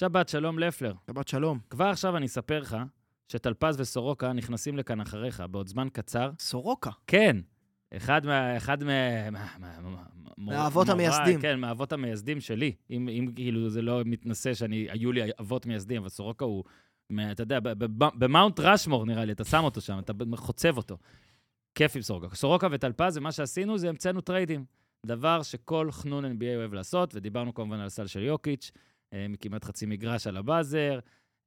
שבת שלום לפלר. שבת שלום. כבר עכשיו אני אספר לך שטלפז וסורוקה נכנסים לכאן אחריך בעוד זמן קצר. סורוקה. כן, אחד מה... אחד מה... מה- מה- מה- מהאבות המייסדים. כן, מהאבות המייסדים שלי. אם, אם כאילו זה לא מתנשא שאני, היו לי אבות מייסדים, אבל סורוקה הוא, מה- אתה יודע, במאונט רשמור נראה לי, אתה שם אותו שם, אתה חוצב אותו. כיף עם סורוקה. סורוקה וטלפז, ומה שעשינו זה המצאנו טריידים. דבר שכל חנון NBA אוהב לעשות, ודיברנו כמובן על הסל של יוקיץ', מכמעט חצי מגרש על ה buzzer,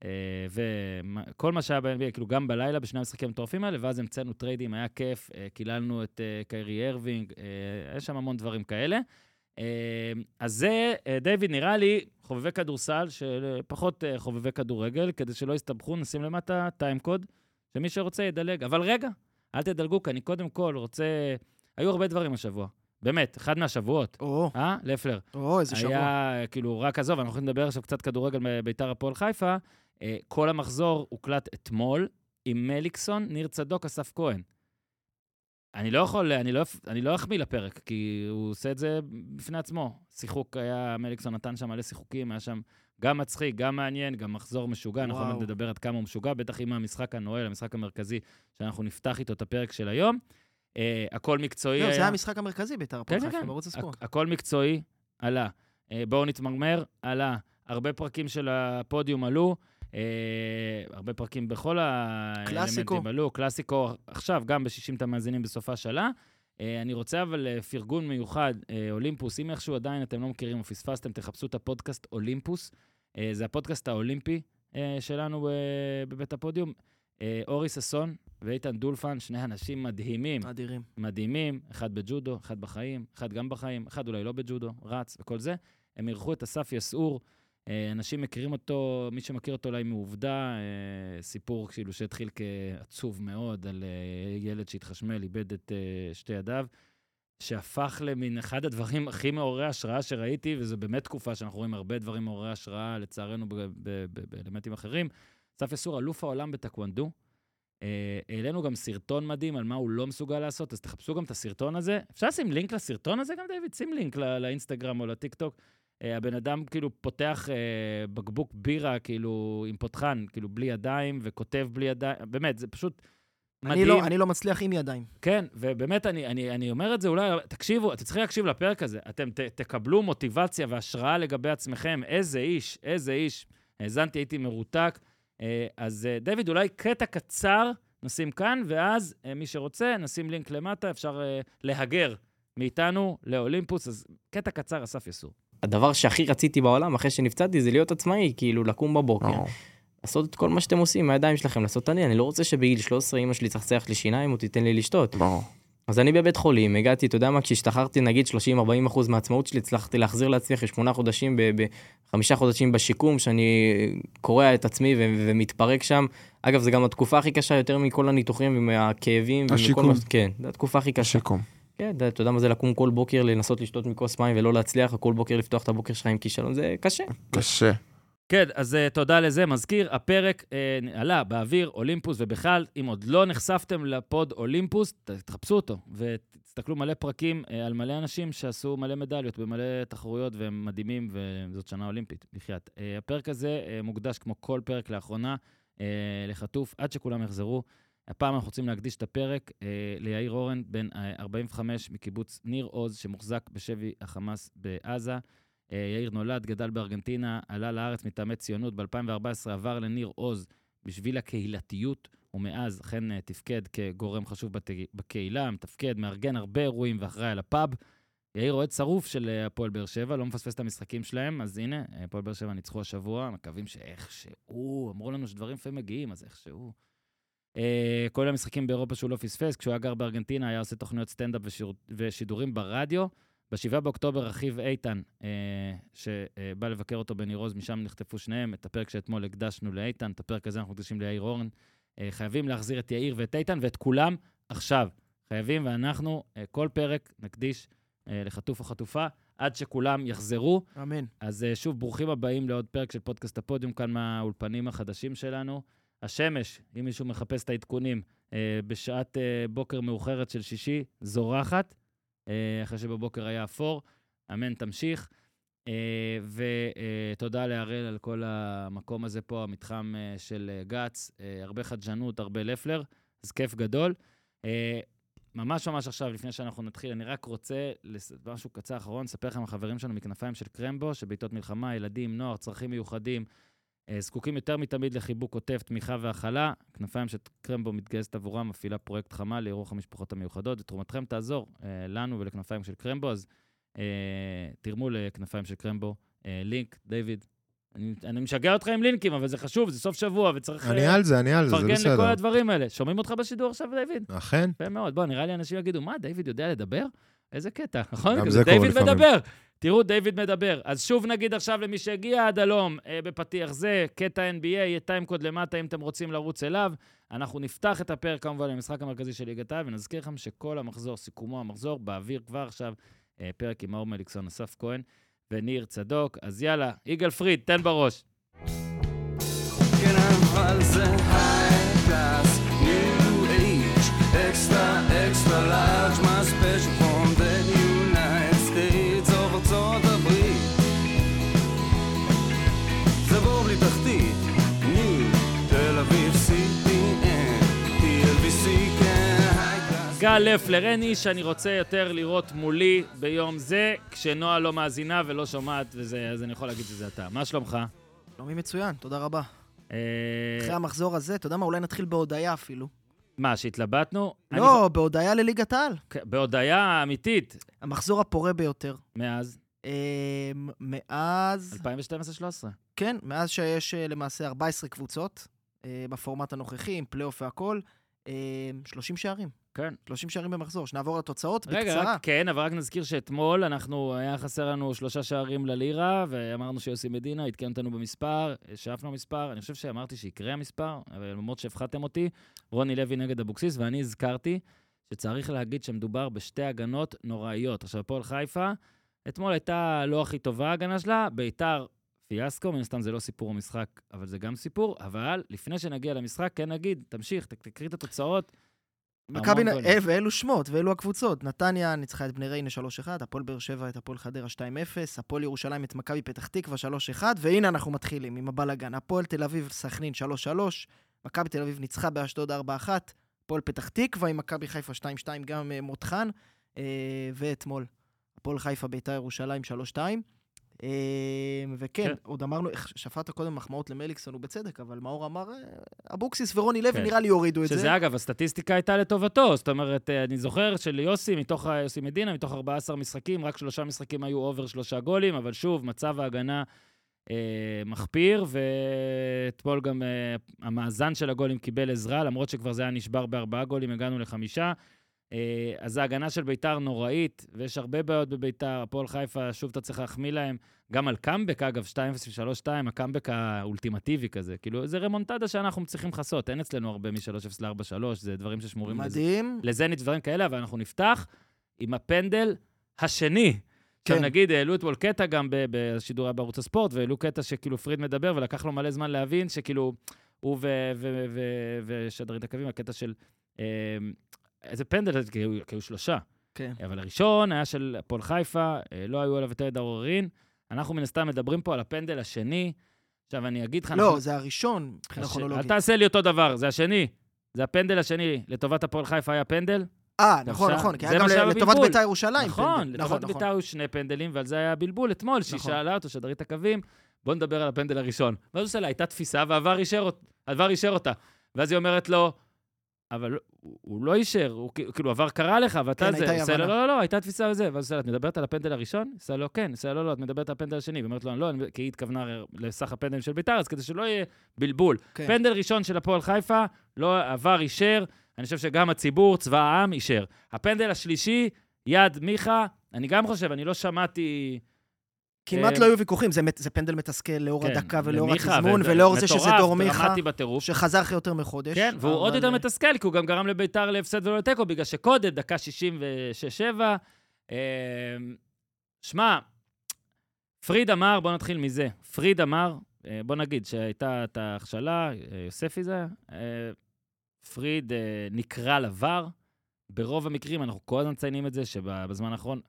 אה, וכל מה שהיה ב-NBA, כאילו גם בלילה, בשני המשחקים המטורפים האלה, ואז המצאנו טריידים, היה כיף, אה, קיללנו את אה, קיירי אירווינג, אה, יש שם המון דברים כאלה. אה, אז זה, אה, דיוויד, נראה לי, חובבי כדורסל, שפחות אה, חובבי כדורגל, כדי שלא יסתבכו, נשים למטה time code, שמי שרוצה ידלג. אבל רגע, אל תדלגו, כי אני קודם כל רוצה... היו הרבה דברים השבוע. באמת, אחד מהשבועות. או, אה, לפלר? או, איזה שבוע. היה, כאילו, רק עזוב, אנחנו יכולים לדבר עכשיו קצת כדורגל מביתר הפועל חיפה. אה, כל המחזור הוקלט אתמול עם מליקסון, ניר צדוק, אסף כהן. אני לא יכול, אני לא, אני לא אחמיא לפרק, כי הוא עושה את זה בפני עצמו. שיחוק היה, מליקסון נתן שם מלא שיחוקים, היה שם גם מצחיק, גם מעניין, גם מחזור משוגע, אנחנו וואו. עוד נדבר עד כמה הוא משוגע, בטח עם המשחק הנועל, המשחק המרכזי, שאנחנו נפתח איתו את הפרק של היום. אה, הכל מקצועי לא, היה. זה היה המשחק המרכזי בית"ר הפועל כן, חיפה כן. בערוץ הספורט. הכ- הכל מקצועי, עלה. אה, בואו נתמרמר, עלה. הרבה פרקים של הפודיום עלו, אה, הרבה פרקים בכל האלמנטים. עלו. קלאסיקו, עכשיו, גם ב-60 את המאזינים בסופה שלה. אני רוצה אבל פרגון מיוחד, אולימפוס, אם איכשהו עדיין אתם לא מכירים או פספסתם, תחפשו את הפודקאסט אולימפוס. זה הפודקאסט האולימפי שלנו בבית הפודיום. אה, אורי ששון ואיתן דולפן, שני אנשים מדהימים. אדירים. מדהימים, אחד בג'ודו, אחד בחיים, אחד גם בחיים, אחד אולי לא בג'ודו, רץ וכל זה. הם אירחו את אסף יסעור, אה, אנשים מכירים אותו, מי שמכיר אותו אולי מעובדה, אה, סיפור כאילו שהתחיל כעצוב מאוד על ילד שהתחשמל, איבד את שתי ידיו, שהפך למין אחד הדברים הכי מעוררי השראה שראיתי, וזו באמת תקופה שאנחנו רואים הרבה דברים מעוררי השראה, לצערנו, ב- ב- ב- באלמנטים אחרים. אסף יסעור, אלוף העולם בטקוונדו. אה, העלינו גם סרטון מדהים על מה הוא לא מסוגל לעשות, אז תחפשו גם את הסרטון הזה. אפשר לשים לינק לסרטון הזה גם, דיוויד? שים לינק לא, לאינסטגרם או לטיקטוק. אה, הבן אדם כאילו פותח אה, בקבוק בירה, כאילו, עם פותחן, כאילו, בלי ידיים, וכותב בלי ידיים. באמת, זה פשוט מדהים. אני לא, אני לא מצליח עם ידיים. כן, ובאמת, אני, אני, אני אומר את זה אולי, תקשיבו, אתם צריכים להקשיב לפרק הזה. אתם ת, תקבלו מוטיבציה והשראה לגבי עצמכם. איזה איש, איזה איש. האזנתי, הייתי מרותק. אה, אז אה, דויד, אולי קטע קצר נשים כאן, ואז אה, מי שרוצה, נשים לינק למטה, אפשר להגר מאיתנו לאולימפוס. אז קטע קצר, אסף יסור. הדבר שהכי רציתי בעולם אחרי שנפצעתי זה להיות עצמאי, כאילו לקום בבוקר, ברור. לעשות את כל מה שאתם עושים מהידיים שלכם, לעשות אני, אני לא רוצה שבגיל 13 אמא שלי תצחצח לי שיניים או תיתן לי לשתות. ברור. אז אני בבית חולים, הגעתי, אתה יודע מה, כשהשתחררתי נגיד 30-40 אחוז מהעצמאות שלי, הצלחתי להחזיר לעצמי אחרי שמונה חודשים, בחמישה חודשים בשיקום, שאני קורע את עצמי ו- ומתפרק שם. אגב, זו גם התקופה הכי קשה יותר מכל הניתוחים ומהכאבים. ומכל השיקום. מה- כן, זו התקופה הכי קשה. שיקום. כן, אתה יודע מה זה לקום כל בוקר, לנסות לשתות מכוס מים ולא להצליח, כל בוקר לפתוח את הבוקר שלך עם כישלון, זה קשה. קשה. כן, אז uh, תודה לזה. מזכיר, הפרק uh, עלה באוויר, אולימפוס, ובכלל, אם עוד לא נחשפתם לפוד אולימפוס, תחפשו אותו, ותסתכלו מלא פרקים uh, על מלא אנשים שעשו מלא מדליות במלא תחרויות, והם מדהימים, וזאת שנה אולימפית, בחייאת. Uh, הפרק הזה uh, מוקדש, כמו כל פרק לאחרונה, uh, לחטוף, עד שכולם יחזרו. הפעם אנחנו רוצים להקדיש את הפרק uh, ליאיר אורן, בן uh, 45 מקיבוץ ניר עוז, שמוחזק בשבי החמאס בעזה. אה, יאיר נולד, גדל בארגנטינה, עלה לארץ מטעמי ציונות, ב-2014 עבר לניר עוז בשביל הקהילתיות, ומאז אכן אה, תפקד כגורם חשוב בת... בקהילה, מתפקד, מארגן הרבה אירועים ואחראי על הפאב. יאיר אוהד שרוף של אה, הפועל באר שבע, לא מפספס את המשחקים שלהם, אז הנה, הפועל באר שבע ניצחו השבוע, מקווים שאיכשהו, אמרו לנו שדברים לפעמים מגיעים, אז איכשהו. אה, כל המשחקים באירופה שהוא לא פספס, כשהוא היה גר בארגנטינה, היה עושה תוכניות סטנדאפ ושידור, ושידורים ברדיו. ב-7 באוקטובר, אחיו איתן, אה, שבא לבקר אותו בניר עוז, משם נחטפו שניהם. את הפרק שאתמול הקדשנו לאיתן, את הפרק הזה אנחנו מקדישים ליאיר אורן. אה, חייבים להחזיר את יאיר ואת איתן ואת כולם עכשיו. חייבים, ואנחנו אה, כל פרק נקדיש אה, לחטוף או חטופה, עד שכולם יחזרו. אמן. אז אה, שוב, ברוכים הבאים לעוד פרק של פודקאסט הפודיום, כאן מהאולפנים החדשים שלנו. השמש, אם מישהו מחפש את העדכונים, אה, בשעת אה, בוקר מאוחרת של שישי, זורחת, אחרי שבבוקר היה אפור. אמן, תמשיך. ותודה להראל על כל המקום הזה פה, המתחם אה, של אה, גץ. אה, הרבה חדשנות, הרבה לפלר, אז כיף גדול. אה, ממש ממש עכשיו, לפני שאנחנו נתחיל, אני רק רוצה, משהו קצר אחרון, לספר לכם על החברים שלנו מכנפיים של קרמבו, שבעיתות מלחמה, ילדים, נוער, צרכים מיוחדים, אה, זקוקים יותר מתמיד לחיבוק עוטף, תמיכה והכלה. כנפיים של קרמבו מתגייסת עבורם, מפעילה פרויקט חמ"ל לאירוח המשפחות המיוחדות, ותרומתכם תעזור אה, לנו ולכנפיים של קרמבו, אז אה, תרמו לכנפיים של קרמבו. אה, לינק, דיוויד. אני, אני משגע אותך עם לינקים, אבל זה חשוב, זה סוף שבוע, וצריך אני אה, על זה, אני על זה, זה לפרגן לכל בסדר. הדברים האלה. שומעים אותך בשידור עכשיו, דיוויד? אכן. יפה מאוד. בוא, נראה לי אנשים יגידו, מה, דיוויד יודע לדבר? איזה קטע, נכון? גם זה קורה דיוויד לפעמים. מדבר. תראו, דיוויד מדבר. אז שוב נגיד עכשיו למי שהגיע עד הלום אה, בפתיח זה, קטע NBA, יהיה טיימקוד למטה אם אתם רוצים לרוץ אליו. אנחנו נפתח את הפרק כמובן למשחק המרכזי של ליגת העל, ונזכיר לכם שכל המחזור, סיכומו המחזור, באוויר כבר עכשיו, אה, פרק עם מאור מליקסון, אסף כהן וניר צדוק. אז יאללה, יגאל פריד, תן בראש. כן, אבל זה extra, extra large, my special אין איש שאני רוצה יותר לראות מולי ביום זה, כשנועה לא מאזינה ולא שומעת, וזה, אז אני יכול להגיד שזה אתה. מה שלומך? שלומי מצוין, תודה רבה. אה, אחרי המחזור הזה, אתה יודע מה, אולי נתחיל בהודיה אפילו. מה, שהתלבטנו? לא, בהודיה לליגת העל. אני- בהודיה אמיתית, המחזור הפורה ביותר. מאז אמ, מאז, 2012-2013. כן, מאז שיש אה, למעשה 14 קבוצות אה, בפורמט הנוכחי, עם פלייאוף והכל, אה, 30 שערים. כן. 30 שערים במחזור. שנעבור לתוצאות רגע, בקצרה. רק, כן, אבל רק נזכיר שאתמול אנחנו, היה חסר לנו שלושה שערים ללירה, ואמרנו שיוסי מדינה עדכן אותנו במספר, שאפנו מספר, אני חושב שאמרתי שיקרה המספר, אבל למרות שהפחדתם אותי, רוני לוי נגד אבוקסיס, ואני הזכרתי שצריך להגיד שמדובר בשתי הגנות נוראיות. עכשיו, הפועל חיפה, אתמול הייתה לא הכי טובה ההגנה שלה, ביתר פיאסקו, מן הסתם זה לא סיפור המשחק, אבל זה גם סיפור, אבל לפני שנגיע למשחק, כן נגיד, תמשיך, תקריא את התוצאות. מכבי, ואלו שמות, ואלו הקבוצות. נתניה ניצחה את בני ריינה 3-1, הפועל באר שבע את הפועל חדרה 2-0, הפועל ירושלים את מכבי פתח תקווה 3-1, והנה אנחנו מתחילים עם הבלאגן. הפועל תל אביב סכנין 3-3, מכבי תל אביב ניצחה באשדוד 4-1, הפועל פתח תקווה עם מכבי חיפה 2-2, גם אה, מותחן, אה, ואתמול הפועל חיפה ביתר ירושלים 3-2. אה, וכן, כן. עוד אמרנו, שפטת קודם מחמאות למליקסון, ובצדק, אבל מאור אמר, אה, אבוקסיס ורוני לוי כן. נראה לי יורידו את זה. שזה אגב, הסטטיסטיקה הייתה לטובתו. זאת אומרת, אה, אני זוכר שליוסי, מתוך יוסי מדינה, מתוך 14 משחקים, רק שלושה משחקים היו over שלושה גולים, אבל שוב, מצב ההגנה אה, מחפיר, ואתמול גם אה, המאזן של הגולים קיבל עזרה, למרות שכבר זה היה נשבר בארבעה גולים, הגענו לחמישה. אה, אז ההגנה של ביתר נוראית, ויש הרבה בעיות בביתר. הפועל חיפה, שוב אתה צריך להחמיא להם. גם על קאמבק, אגב, 2-0 ו-3-2, הקאמבק האולטימטיבי כזה. כאילו, זה רמונטדה שאנחנו צריכים לכסות. אין אצלנו הרבה מ-3-0 ל-4-3, זה דברים ששמורים לזה. מדהים. לזניץ' דברים כאלה, אבל אנחנו נפתח עם הפנדל השני. עכשיו כן. נגיד, העלו אתמול קטע גם בשידור היה בערוץ הספורט, והעלו קטע שכאילו פריד מדבר, ולקח לו מלא זמן להבין שכאילו, הוא ושדרית הקווים, הקטע של... איזה פנדל, כי היו- שלושה. כן. אבל הראשון היה של הפועל חיפה, אה, לא היו עליו יותר עוררין. אנחנו מן הסתם מדברים פה על הפנדל השני. עכשיו, אני אגיד לך... לא, אנחנו- זה הראשון מבחינה הש- כרונולוגית. אל תעשה לי אותו דבר, זה השני. זה הפנדל השני. לטובת הפועל חיפה היה פנדל. אה, נכון, עכשיו, נכון, כי היה גם לטובת. בית"ר ירושלים. נכון, פנדל. לטובת בית"ר היו שני פנדלים, ועל זה היה בלבול אתמול, שהיא נכון. שאלה אותו, שדרית הקווים, בוא נדבר על הפנדל הראשון. ואז הוא עושה לה, הייתה תפיסה, ועבר אישר אות- עבר אישר אותה. ואז היא אומרת לו, אבל הוא- הוא לא אישר, הוא כאילו עבר קרה לך, ואתה כן, זה. עושה אי-הבנה. לא, לא, לא, הייתה תפיסה וזה. ואז הוא עושה לה, את מדברת על הפנדל הראשון? עושה לו, כן. עושה לו, לא, את מדברת על הפנדל השני. והיא אומרת לו, לא, אני- כי היא התכוונה לסך הפנדלים של בית"ר, אז כדי שלא יהיה בלבול. כן. פנדל ראשון של הפועל חיפה, לא עבר, אישר. אני חושב שגם הציבור, צבא העם, אישר. הפנדל השלישי, יד מיכה, אני גם חושב, אני לא שמעתי... כמעט אה, לא היו ויכוחים, זה זה פנדל מתסכל לאור כן, הדקה ולאור התזמון, ולאור זה שזה דור מיכה. שחזר אחרי יותר מחודש. כן, והוא עוד יותר מתסכל, כי הוא גם גרם לביתר להפסד ולא לתיקו, בגלל שקודם, דקה 66-7. אה, שמע, פריד אמר, בוא נתחיל מזה. פריד אמר, אה, בוא נגיד שהייתה את ההכשלה, אה, יוספי זה אה, פריד נקרא לבר. ברוב המקרים, אנחנו כל הזמן מציינים את זה, שבזמן האחרון,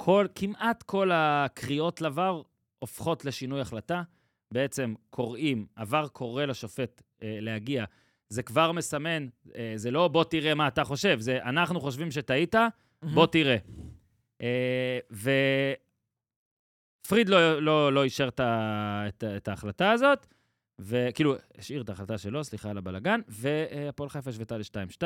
כל, כמעט כל הקריאות לבר הופכות לשינוי החלטה. בעצם קוראים, עבר קורא לשופט אה, להגיע. זה כבר מסמן, אה, זה לא בוא תראה מה אתה חושב, זה אנחנו חושבים שטעית, בוא תראה. אה, ופריד לא, לא, לא אישר את, את, את ההחלטה הזאת, וכאילו, השאיר את ההחלטה שלו, סליחה על הבלגן, והפועל חיפה השוותה ל-2-2.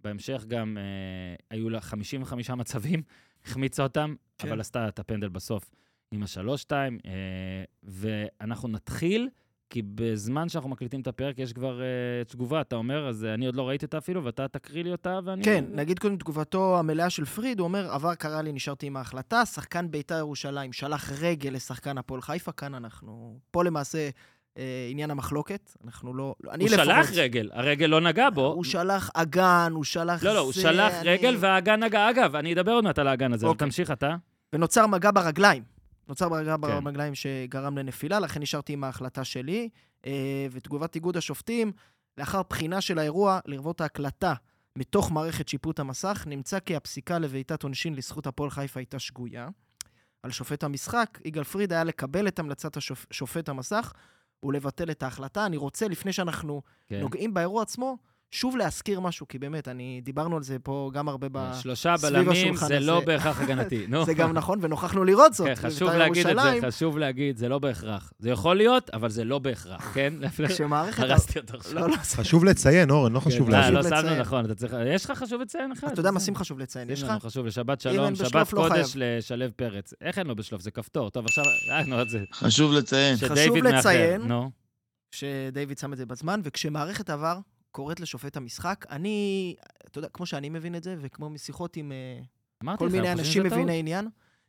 בהמשך גם אה, היו לה 55 מצבים, החמיצה אותם, כן. אבל עשתה את הפנדל בסוף עם ה-3-2. אה, ואנחנו נתחיל, כי בזמן שאנחנו מקליטים את הפרק יש כבר אה, תגובה, אתה אומר, אז אה, אני עוד לא ראיתי אותה אפילו, ואתה תקריא לי אותה, ואני... כן, נגיד קודם תגובתו המלאה של פריד, הוא אומר, עבר קרה לי, נשארתי עם ההחלטה, שחקן בית"ר ירושלים שלח רגל לשחקן הפועל חיפה, כאן אנחנו... פה למעשה עניין המחלוקת, אנחנו לא... אני הוא לפחות- שלח רגל, הרגל לא נגע בו. הוא שלח אגן, הוא שלח לא, לא, הוא זה, שלח אני- רגל והאגן נגע. אגב, אני אדבר עוד מעט על האגן הזה, אוקיי. תמשיך אתה. ונוצר מגע ברגליים. נוצר מגע כן. ברגליים שגרם לנפילה, לכן נשארתי עם ההחלטה שלי. אה, ותגובת איגוד השופטים, לאחר בחינה של האירוע, לרבות ההקלטה מתוך מערכת שיפוט המסך, נמצא כי הפסיקה לבעיטת עונשין לזכות הפועל חיפה הייתה שגויה. על שופט המשחק, יגאל פריד היה לקבל את המלצת השופ... שופט המסך ולבטל את ההחלטה. אני רוצה, לפני שאנחנו כן. נוגעים באירוע עצמו, שוב להזכיר משהו, כי באמת, אני, דיברנו על זה פה גם הרבה ב... שלושה בלמים זה הזה. לא בהכרח הגנתי. נו. זה גם נכון, ונוכחנו לראות זאת. כן, חשוב בבית"ר להגיד את זה, חשוב להגיד, זה לא בהכרח. זה יכול להיות, אבל זה לא בהכרח, כן? כשמערכת... הרסתי אותו עכשיו. לא, לא, חשוב לציין, אורן, לא חשוב אה, חשוב לא להגיד. שמנו. נכון, אתה צריך... יש לך חשוב לציין אחד? אתה יודע מה שים חשוב לציין, יש שים לך? לנו חשוב לשבת אם שלום, שבת לא קודש. לשלו פרץ. איך אין לו בשלוף? זה כפתור. טוב, עכשיו... אה. חשוב לציין. מאחר. לציין. שדייוויד שם את זה בזמן, וכשמערכת עבר קוראת לשופט המשחק, אני, אתה יודע, כמו שאני מבין את זה, וכמו משיחות עם אה, כל מיני אנשים. מביני עניין,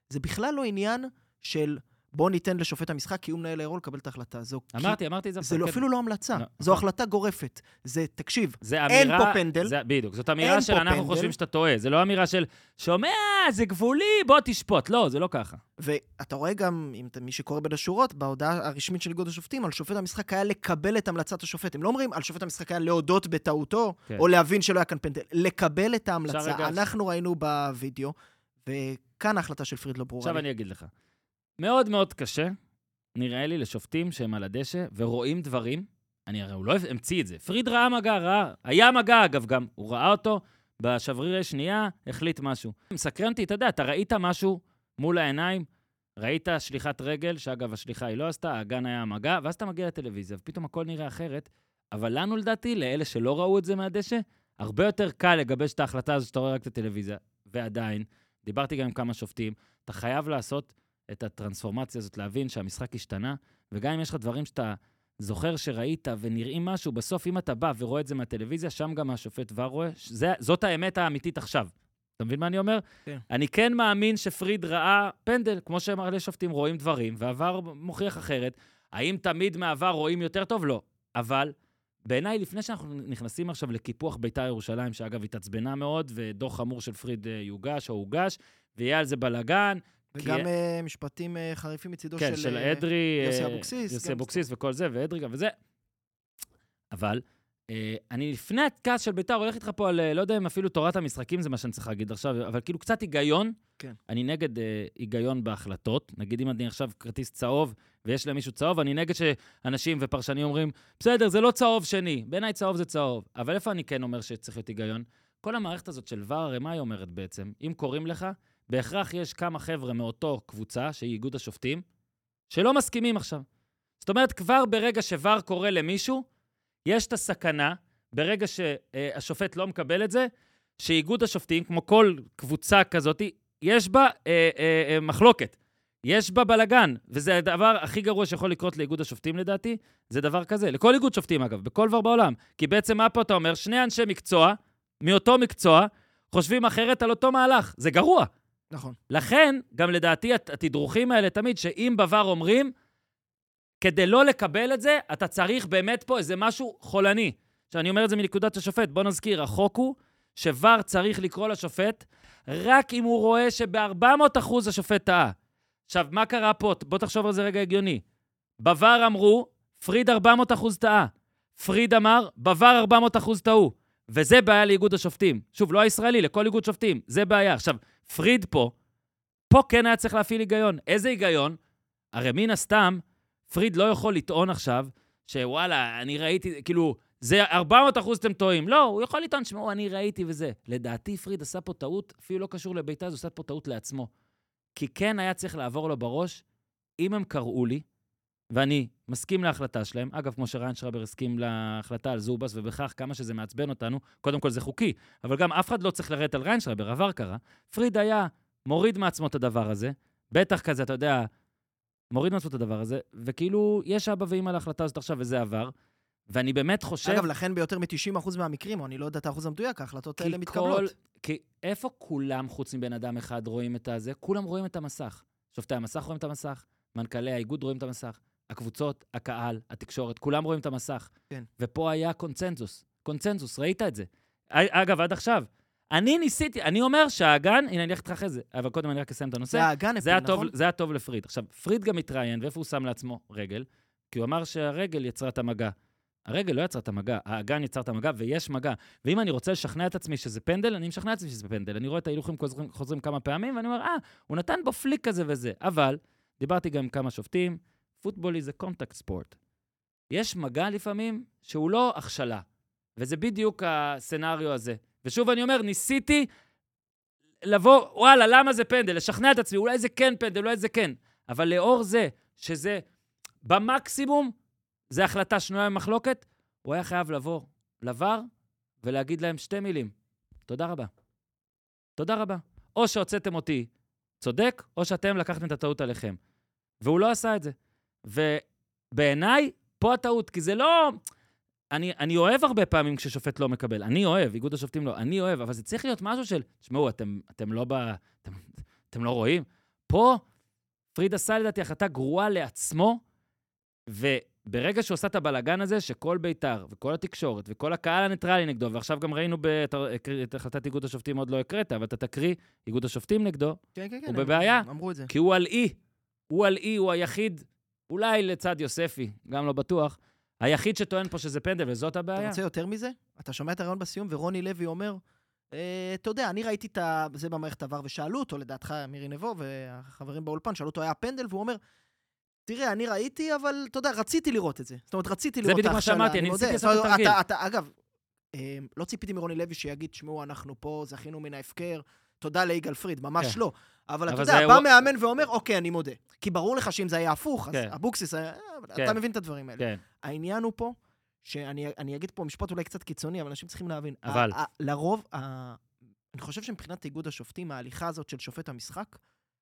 זה בכלל לא עניין של בוא ניתן לשופט המשחק, כי הוא מנהל האירוע לקבל את ההחלטה. זו, אמרתי, אמרתי את זה. זה לא. אפילו לא המלצה, לא, זו נכון. החלטה גורפת. זה, תקשיב, זה אין אמירה... פה פנדל. זה, בדיוק, זאת אמירה אין של אנחנו פנדל. חושבים שאתה טועה. זה לא אמירה של, שומע, זה גבולי, בוא תשפוט. לא, זה לא ככה. ואתה רואה גם, אם אתה, מי שקורא בין השורות, בהודעה הרשמית של איגוד השופטים, על שופט המשחק היה לקבל את המלצת השופט. הם לא אומרים על שופט המשחק היה להודות בטעותו, כן. או להבין שלא היה כאן פנדל. לקבל את ההמלצה. אנחנו ראינו בווידאו, וכאן ההחלטה של פריד לא ברורה עכשיו לי. אני אגיד לך. מאוד מאוד קשה, נראה לי, לשופטים שהם על הדשא ורואים דברים. אני הרי, הוא לא המציא את זה. פריד ראה מגע, ראה. היה מגע, אגב, גם. הוא ראה אותו בשברירי שנייה, החליט משהו. מסקרן אותי, אתה יודע, אתה ראית משהו מול העיניים, ראית שליחת רגל, שאגב, השליחה היא לא עשתה, האגן היה מגע, ואז אתה מגיע לטלוויזיה, ופתאום הכל נראה אחרת. אבל לנו, לדעתי, לאלה שלא ראו את זה מהדשא, הרבה יותר קל לגבש את ההחלטה הזו שאתה רואה רק את הטלוויזיה. ועדיין, דיברתי גם עם כמה שופטים, אתה חייב לעשות את הטרנספורמציה הזאת, להבין שהמשחק השתנה, וגם אם יש לך דברים שאתה זוכר שראית ונראים משהו, בסוף אם אתה בא ורואה את זה מהטלוויזיה, שם גם השופט כבר רואה, זה, זאת האמת האמיתית עכשיו. אתה מבין מה אני אומר? כן. אני כן מאמין שפריד ראה פנדל, כמו שמראה שופטים רואים דברים, ועבר מוכיח אחרת. האם תמיד מעבר רואים יותר טוב? לא. אבל בעיניי, לפני שאנחנו נכנסים עכשיו לקיפוח בית"ר ירושלים, שאגב התעצבנה מאוד, ודוח חמור של פריד אה, יוגש או הוגש, ויהיה על זה בלאגן, וגם כי- אה, משפטים אה, חריפים מצידו כן, של... של אה, אדרי, יוסי אבוקסיס, יוסי אבוקסיס וכל זה, ואדרי גם וזה. אבל אני לפני הכעס של ביתר הולך איתך פה על, לא יודע אם אפילו תורת המשחקים זה מה שאני צריך להגיד עכשיו, אבל כאילו קצת היגיון. כן. אני נגד אה, היגיון בהחלטות. נגיד אם אני עכשיו כרטיס צהוב ויש למישהו צהוב, אני נגד שאנשים ופרשנים אומרים, בסדר, זה לא צהוב שני, בעיניי צהוב זה צהוב. אבל איפה אני כן אומר שצריך להיות היגיון? כל המערכת הזאת של ור, הרי מה היא אומרת בעצם? אם קוראים לך, בהכרח יש כמה חבר'ה מאותו קבוצה, שהיא איגוד השופטים, שלא מסכימים עכשיו. זאת אומרת, כבר ברגע שוור קורא למישהו, יש את הסכנה, ברגע שהשופט לא מקבל את זה, שאיגוד השופטים, כמו כל קבוצה כזאת, יש בה אה, אה, אה, מחלוקת. יש בה בלגן, וזה הדבר הכי גרוע שיכול לקרות לאיגוד השופטים לדעתי, זה דבר כזה. לכל איגוד שופטים, אגב, בכל דבר בעולם. כי בעצם מה פה אתה אומר? שני אנשי מקצוע, מאותו מקצוע, חושבים אחרת על אותו מהלך. זה גרוע. נכון. לכן, גם לדעתי, הת- התדרוכים האלה תמיד, שאם בVAR אומרים, כדי לא לקבל את זה, אתה צריך באמת פה איזה משהו חולני. עכשיו, אני אומר את זה מנקודת השופט. בוא נזכיר, החוק הוא שוואר צריך לקרוא לשופט רק אם הוא רואה שב-400 אחוז השופט טעה. עכשיו, מה קרה פה? בוא תחשוב על זה רגע הגיוני. בVAR אמרו, פריד 400 אחוז טעה. פריד אמר, בVAR 400 אחוז טעו. וזה בעיה לאיגוד השופטים. שוב, לא הישראלי, לכל איגוד שופטים. זה בעיה. עכשיו, פריד פה, פה כן היה צריך להפעיל היגיון. איזה היגיון? הרי מן הסתם, פריד לא יכול לטעון עכשיו שוואלה, אני ראיתי, כאילו, זה 400 אחוז אתם טועים. לא, הוא יכול לטעון, שמעו, אני ראיתי וזה. לדעתי, פריד עשה פה טעות, אפילו לא קשור לביתה, אז הוא עשה פה טעות לעצמו. כי כן היה צריך לעבור לו בראש, אם הם קראו לי, ואני מסכים להחלטה שלהם, אגב, כמו שריין שרבר הסכים להחלטה על זובס, ובכך כמה שזה מעצבן אותנו, קודם כל זה חוקי, אבל גם אף אחד לא צריך לרדת על ריין שרבר, עבר קרה. פריד היה מוריד מעצמו את הדבר הזה, בטח כזה, אתה יודע, מוריד מעצמו את הדבר הזה, וכאילו, יש אבא ואמא להחלטה הזאת עכשיו, וזה עבר. ואני באמת חושב... אגב, לכן ביותר מ-90% מהמקרים, או אני לא יודע את האחוז המדויק, ההחלטות האלה מתקבלות. כל- כי איפה כולם, חוץ מבן אדם אחד, רואים את הזה? כולם רואים את המסך. שופטי המסך רואים את המסך, מנכ"לי האיגוד רואים את המסך, הקבוצות, הקהל, התקשורת, כולם רואים את המסך. כן. ופה היה קונצנזוס. קונצנזוס, ראית את זה. אגב, עד עכשיו, אני ניסיתי, אני אומר שהאגן, הנה, אני אלך איתך אחרי זה, אבל קודם אני רק אסיים את הנושא. זה האגן זה הפיל, טוב, נכון? זה היה טוב לפריד. עכשיו, פריד גם התראיין, ואיפה הוא שם לעצמו? רגל. כי הוא אמר שהרגל יצרה את המגע. הרגל לא יצרה את המגע, האגן יצר את המגע, ויש מגע. ואם אני רוצה לשכנע את עצמי שזה פנדל, אני משכנע את עצמי שזה פנדל. אני רואה את ההילוכים חוזרים, חוזרים כמה פעמים, ואני אומר, אה, הוא נתן בו flick כזה וזה. אבל, דיברתי גם עם כמה שופטים, פוטבול זה contact sport. יש מגע לפעמים שהוא לא הכשלה, וזה בדיוק הסצנריו הזה. ושוב אני אומר, ניסיתי לבוא, וואלה, למה זה פנדל? לשכנע את עצמי, אולי זה כן פנדל, אולי זה כן. אבל לאור זה, שזה במקסימום, זו החלטה שנויה במחלוקת, הוא היה חייב לבוא ל VAR ולהגיד להם שתי מילים: תודה רבה. תודה רבה. או שהוצאתם אותי צודק, או שאתם לקחתם את הטעות עליכם. והוא לא עשה את זה. ובעיניי, פה הטעות, כי זה לא... אני, אני אוהב הרבה פעמים כששופט לא מקבל. אני אוהב, איגוד השופטים לא, אני אוהב, אבל זה צריך להיות משהו של, תשמעו, אתם, אתם לא ב... אתם, אתם לא רואים? פה פריד עשה לדעתי החלטה גרועה לעצמו, וברגע שהוא עשה את הבלגן הזה, שכל בית"ר וכל התקשורת וכל הקהל הניטרלי נגדו, ועכשיו גם ראינו, ב, אתה הקריא- את החלטת איגוד השופטים עוד לא הקראת, אבל אתה תקריא איגוד השופטים נגדו, כן, כן, כן. הוא בבעיה. אמרו את זה. כי הוא על אי. הוא על אי, הוא היחיד, אולי לצד יוספי, גם לא בטוח, היחיד שטוען פה שזה פנדל, וזאת אתה הבעיה. רוצה יותר מזה? אתה שומע את הרעיון בסיום, ורוני לוי אומר, אה, אתה יודע, אני ראיתי את זה במערכת עבר, ושאלו אותו, לדעתך, מירי נבו והחברים באולפן, שאלו אותו, היה פנדל? והוא אומר, תראה, אני ראיתי, אבל אתה יודע, רציתי לראות את זה. זאת אומרת, רציתי זה לראות את בדיוק מה ההכשלה, שאמרתי, אני. ניסיתי לעשות. אתה- אתה- אגב, אה, לא ציפיתי מרוני לוי שיגיד, שמעו, אנחנו פה, זכינו מן ההפקר, תודה ליגאל פריד, ממש כן. לא. אבל אתה יודע, בא מאמן ואומר, אוקיי, אני מודה. כי ברור לך שאם זה היה הפוך, אז כן. אבוקסיס היה... כן. אתה מבין את הדברים האלה. כן. העניין הוא פה, שאני אני אגיד פה משפט אולי קצת קיצוני, אבל אנשים צריכים להבין. אבל. ה- ה- לרוב, ה- אני חושב שמבחינת איגוד השופטים, ההליכה הזאת של שופט המשחק,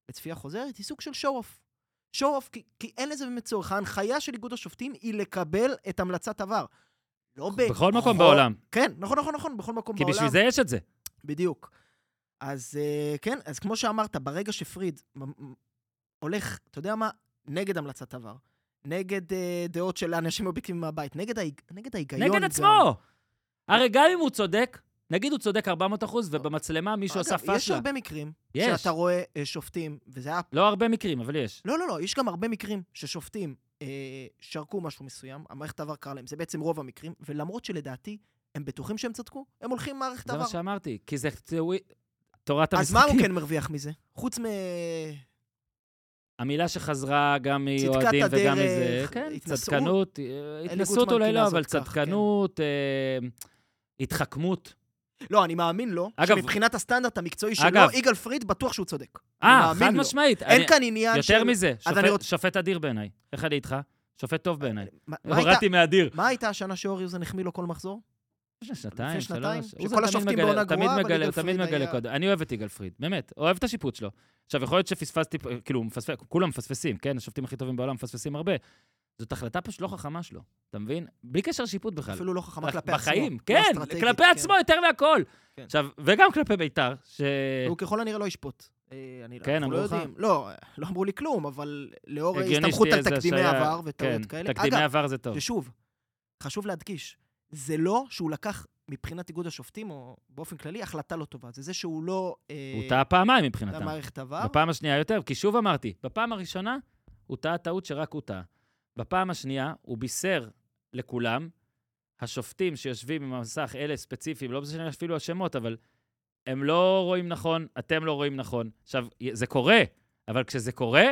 לצפייה חוזרת, היא סוג של show-off. show-off, כי, כי אין לזה באמת צורך. ההנחיה של איגוד השופטים היא לקבל את המלצת ה VAR. לא ב... בכל מקום בעולם. כן, נכון, נכון, נכון, בכל מקום כי בעולם. בשביל זה יש את זה. בדיוק. אז אה, כן, אז כמו שאמרת, ברגע שפריד הולך, אתה יודע מה? נגד המלצת עבר. נגד אה, דעות של אנשים אובייקטיביים מהבית, נגד, ההיג... נגד ההיגיון. נגד גם. עצמו. הרי גם אם הוא צודק, נגיד הוא צודק 400 אחוז, ובמצלמה מישהו עשה אגב, יש. הרבה מקרים יש. שאתה רואה אה, שופטים, וזה היה... לא הרבה מקרים, אבל יש. לא, לא, לא, יש גם הרבה מקרים ששופטים אה, שרקו משהו מסוים, המערכת עבר קרה להם, זה בעצם רוב המקרים, ולמרות שלדעתי הם בטוחים שהם צדקו, הם הולכים עם מערכת זה עבר. מה שאמרתי, כי זה תורת אז המשחקים. מה הוא כן מרוויח מזה? חוץ מ... המילה שחזרה גם צדקת מאוהדים וגם הדרך, מזה, כן, התנשאות. צדקנות, אה, התנסות אולי לא, אבל כן. צדקנות, אה, התחכמות. לא, אני מאמין לו, אגב- שמבחינת הסטנדרט המקצועי שלו, אגב- יגאל פריד בטוח שהוא צודק. אה, חד. משמעית. אין אני- כאן עניין של... יותר מזה, אז אני שופט- רוצ- שופט אדיר בעיניי. איך אני איתך? שופט טוב בעיניי. מה הייתה- הורדתי מאדיר. מה הייתה השנה שאוריוזן החמיא לו כל מחזור? שנתיים? שלוש. שכל תמיד השופטים בעונה תמיד גרועה, אבל יגאל הוא תמיד פריד מגלה היה- קודם. אני אוהב את יגאל פריד, באמת. אוהב את השיפוט שלו. עכשיו, יכול להיות שפספסתי, כאילו, מפספס, כולם מפספסים, כן? השופטים הכי טובים בעולם מפספסים הרבה. זאת החלטה פשוט לא חכמה שלו, אתה מבין? בלי קשר לשיפוט בכלל. אפילו לא חכמה כלפי עצמו. בחיים, לא כן, כלפי כן. עצמו יותר מהכל. כן. עכשיו, וגם כלפי בית"ר, ש... הוא ככל הנראה לא ישפוט. אה, אני כן, לא אמרו לך? לא, לא אמרו לי כלום, אבל לאור הגיוני הסתמכות שתהיה על תקדימי. עבר וטעויות כן, כאלה. תקדימי עבר זה טוב. ששוב, חשוב להדגיש, זה לא שהוא לקח מבחינת איגוד השופטים, או באופן כללי, החלטה לא טובה. זה זה שהוא לא... אה, הוא טעה פעמיים מבחינתם. למערכת עבר. בפעם השנייה יותר, כי שוב אמרתי, בפעם הראשונה הוא טעה טעות שרק הוא טעה. בפעם השנייה הוא בישר לכולם, השופטים שיושבים עם המסך, אלה ספציפיים, לא משנה אפילו השמות, אבל הם לא רואים נכון, אתם לא רואים נכון. עכשיו, זה קורה, אבל כשזה קורה,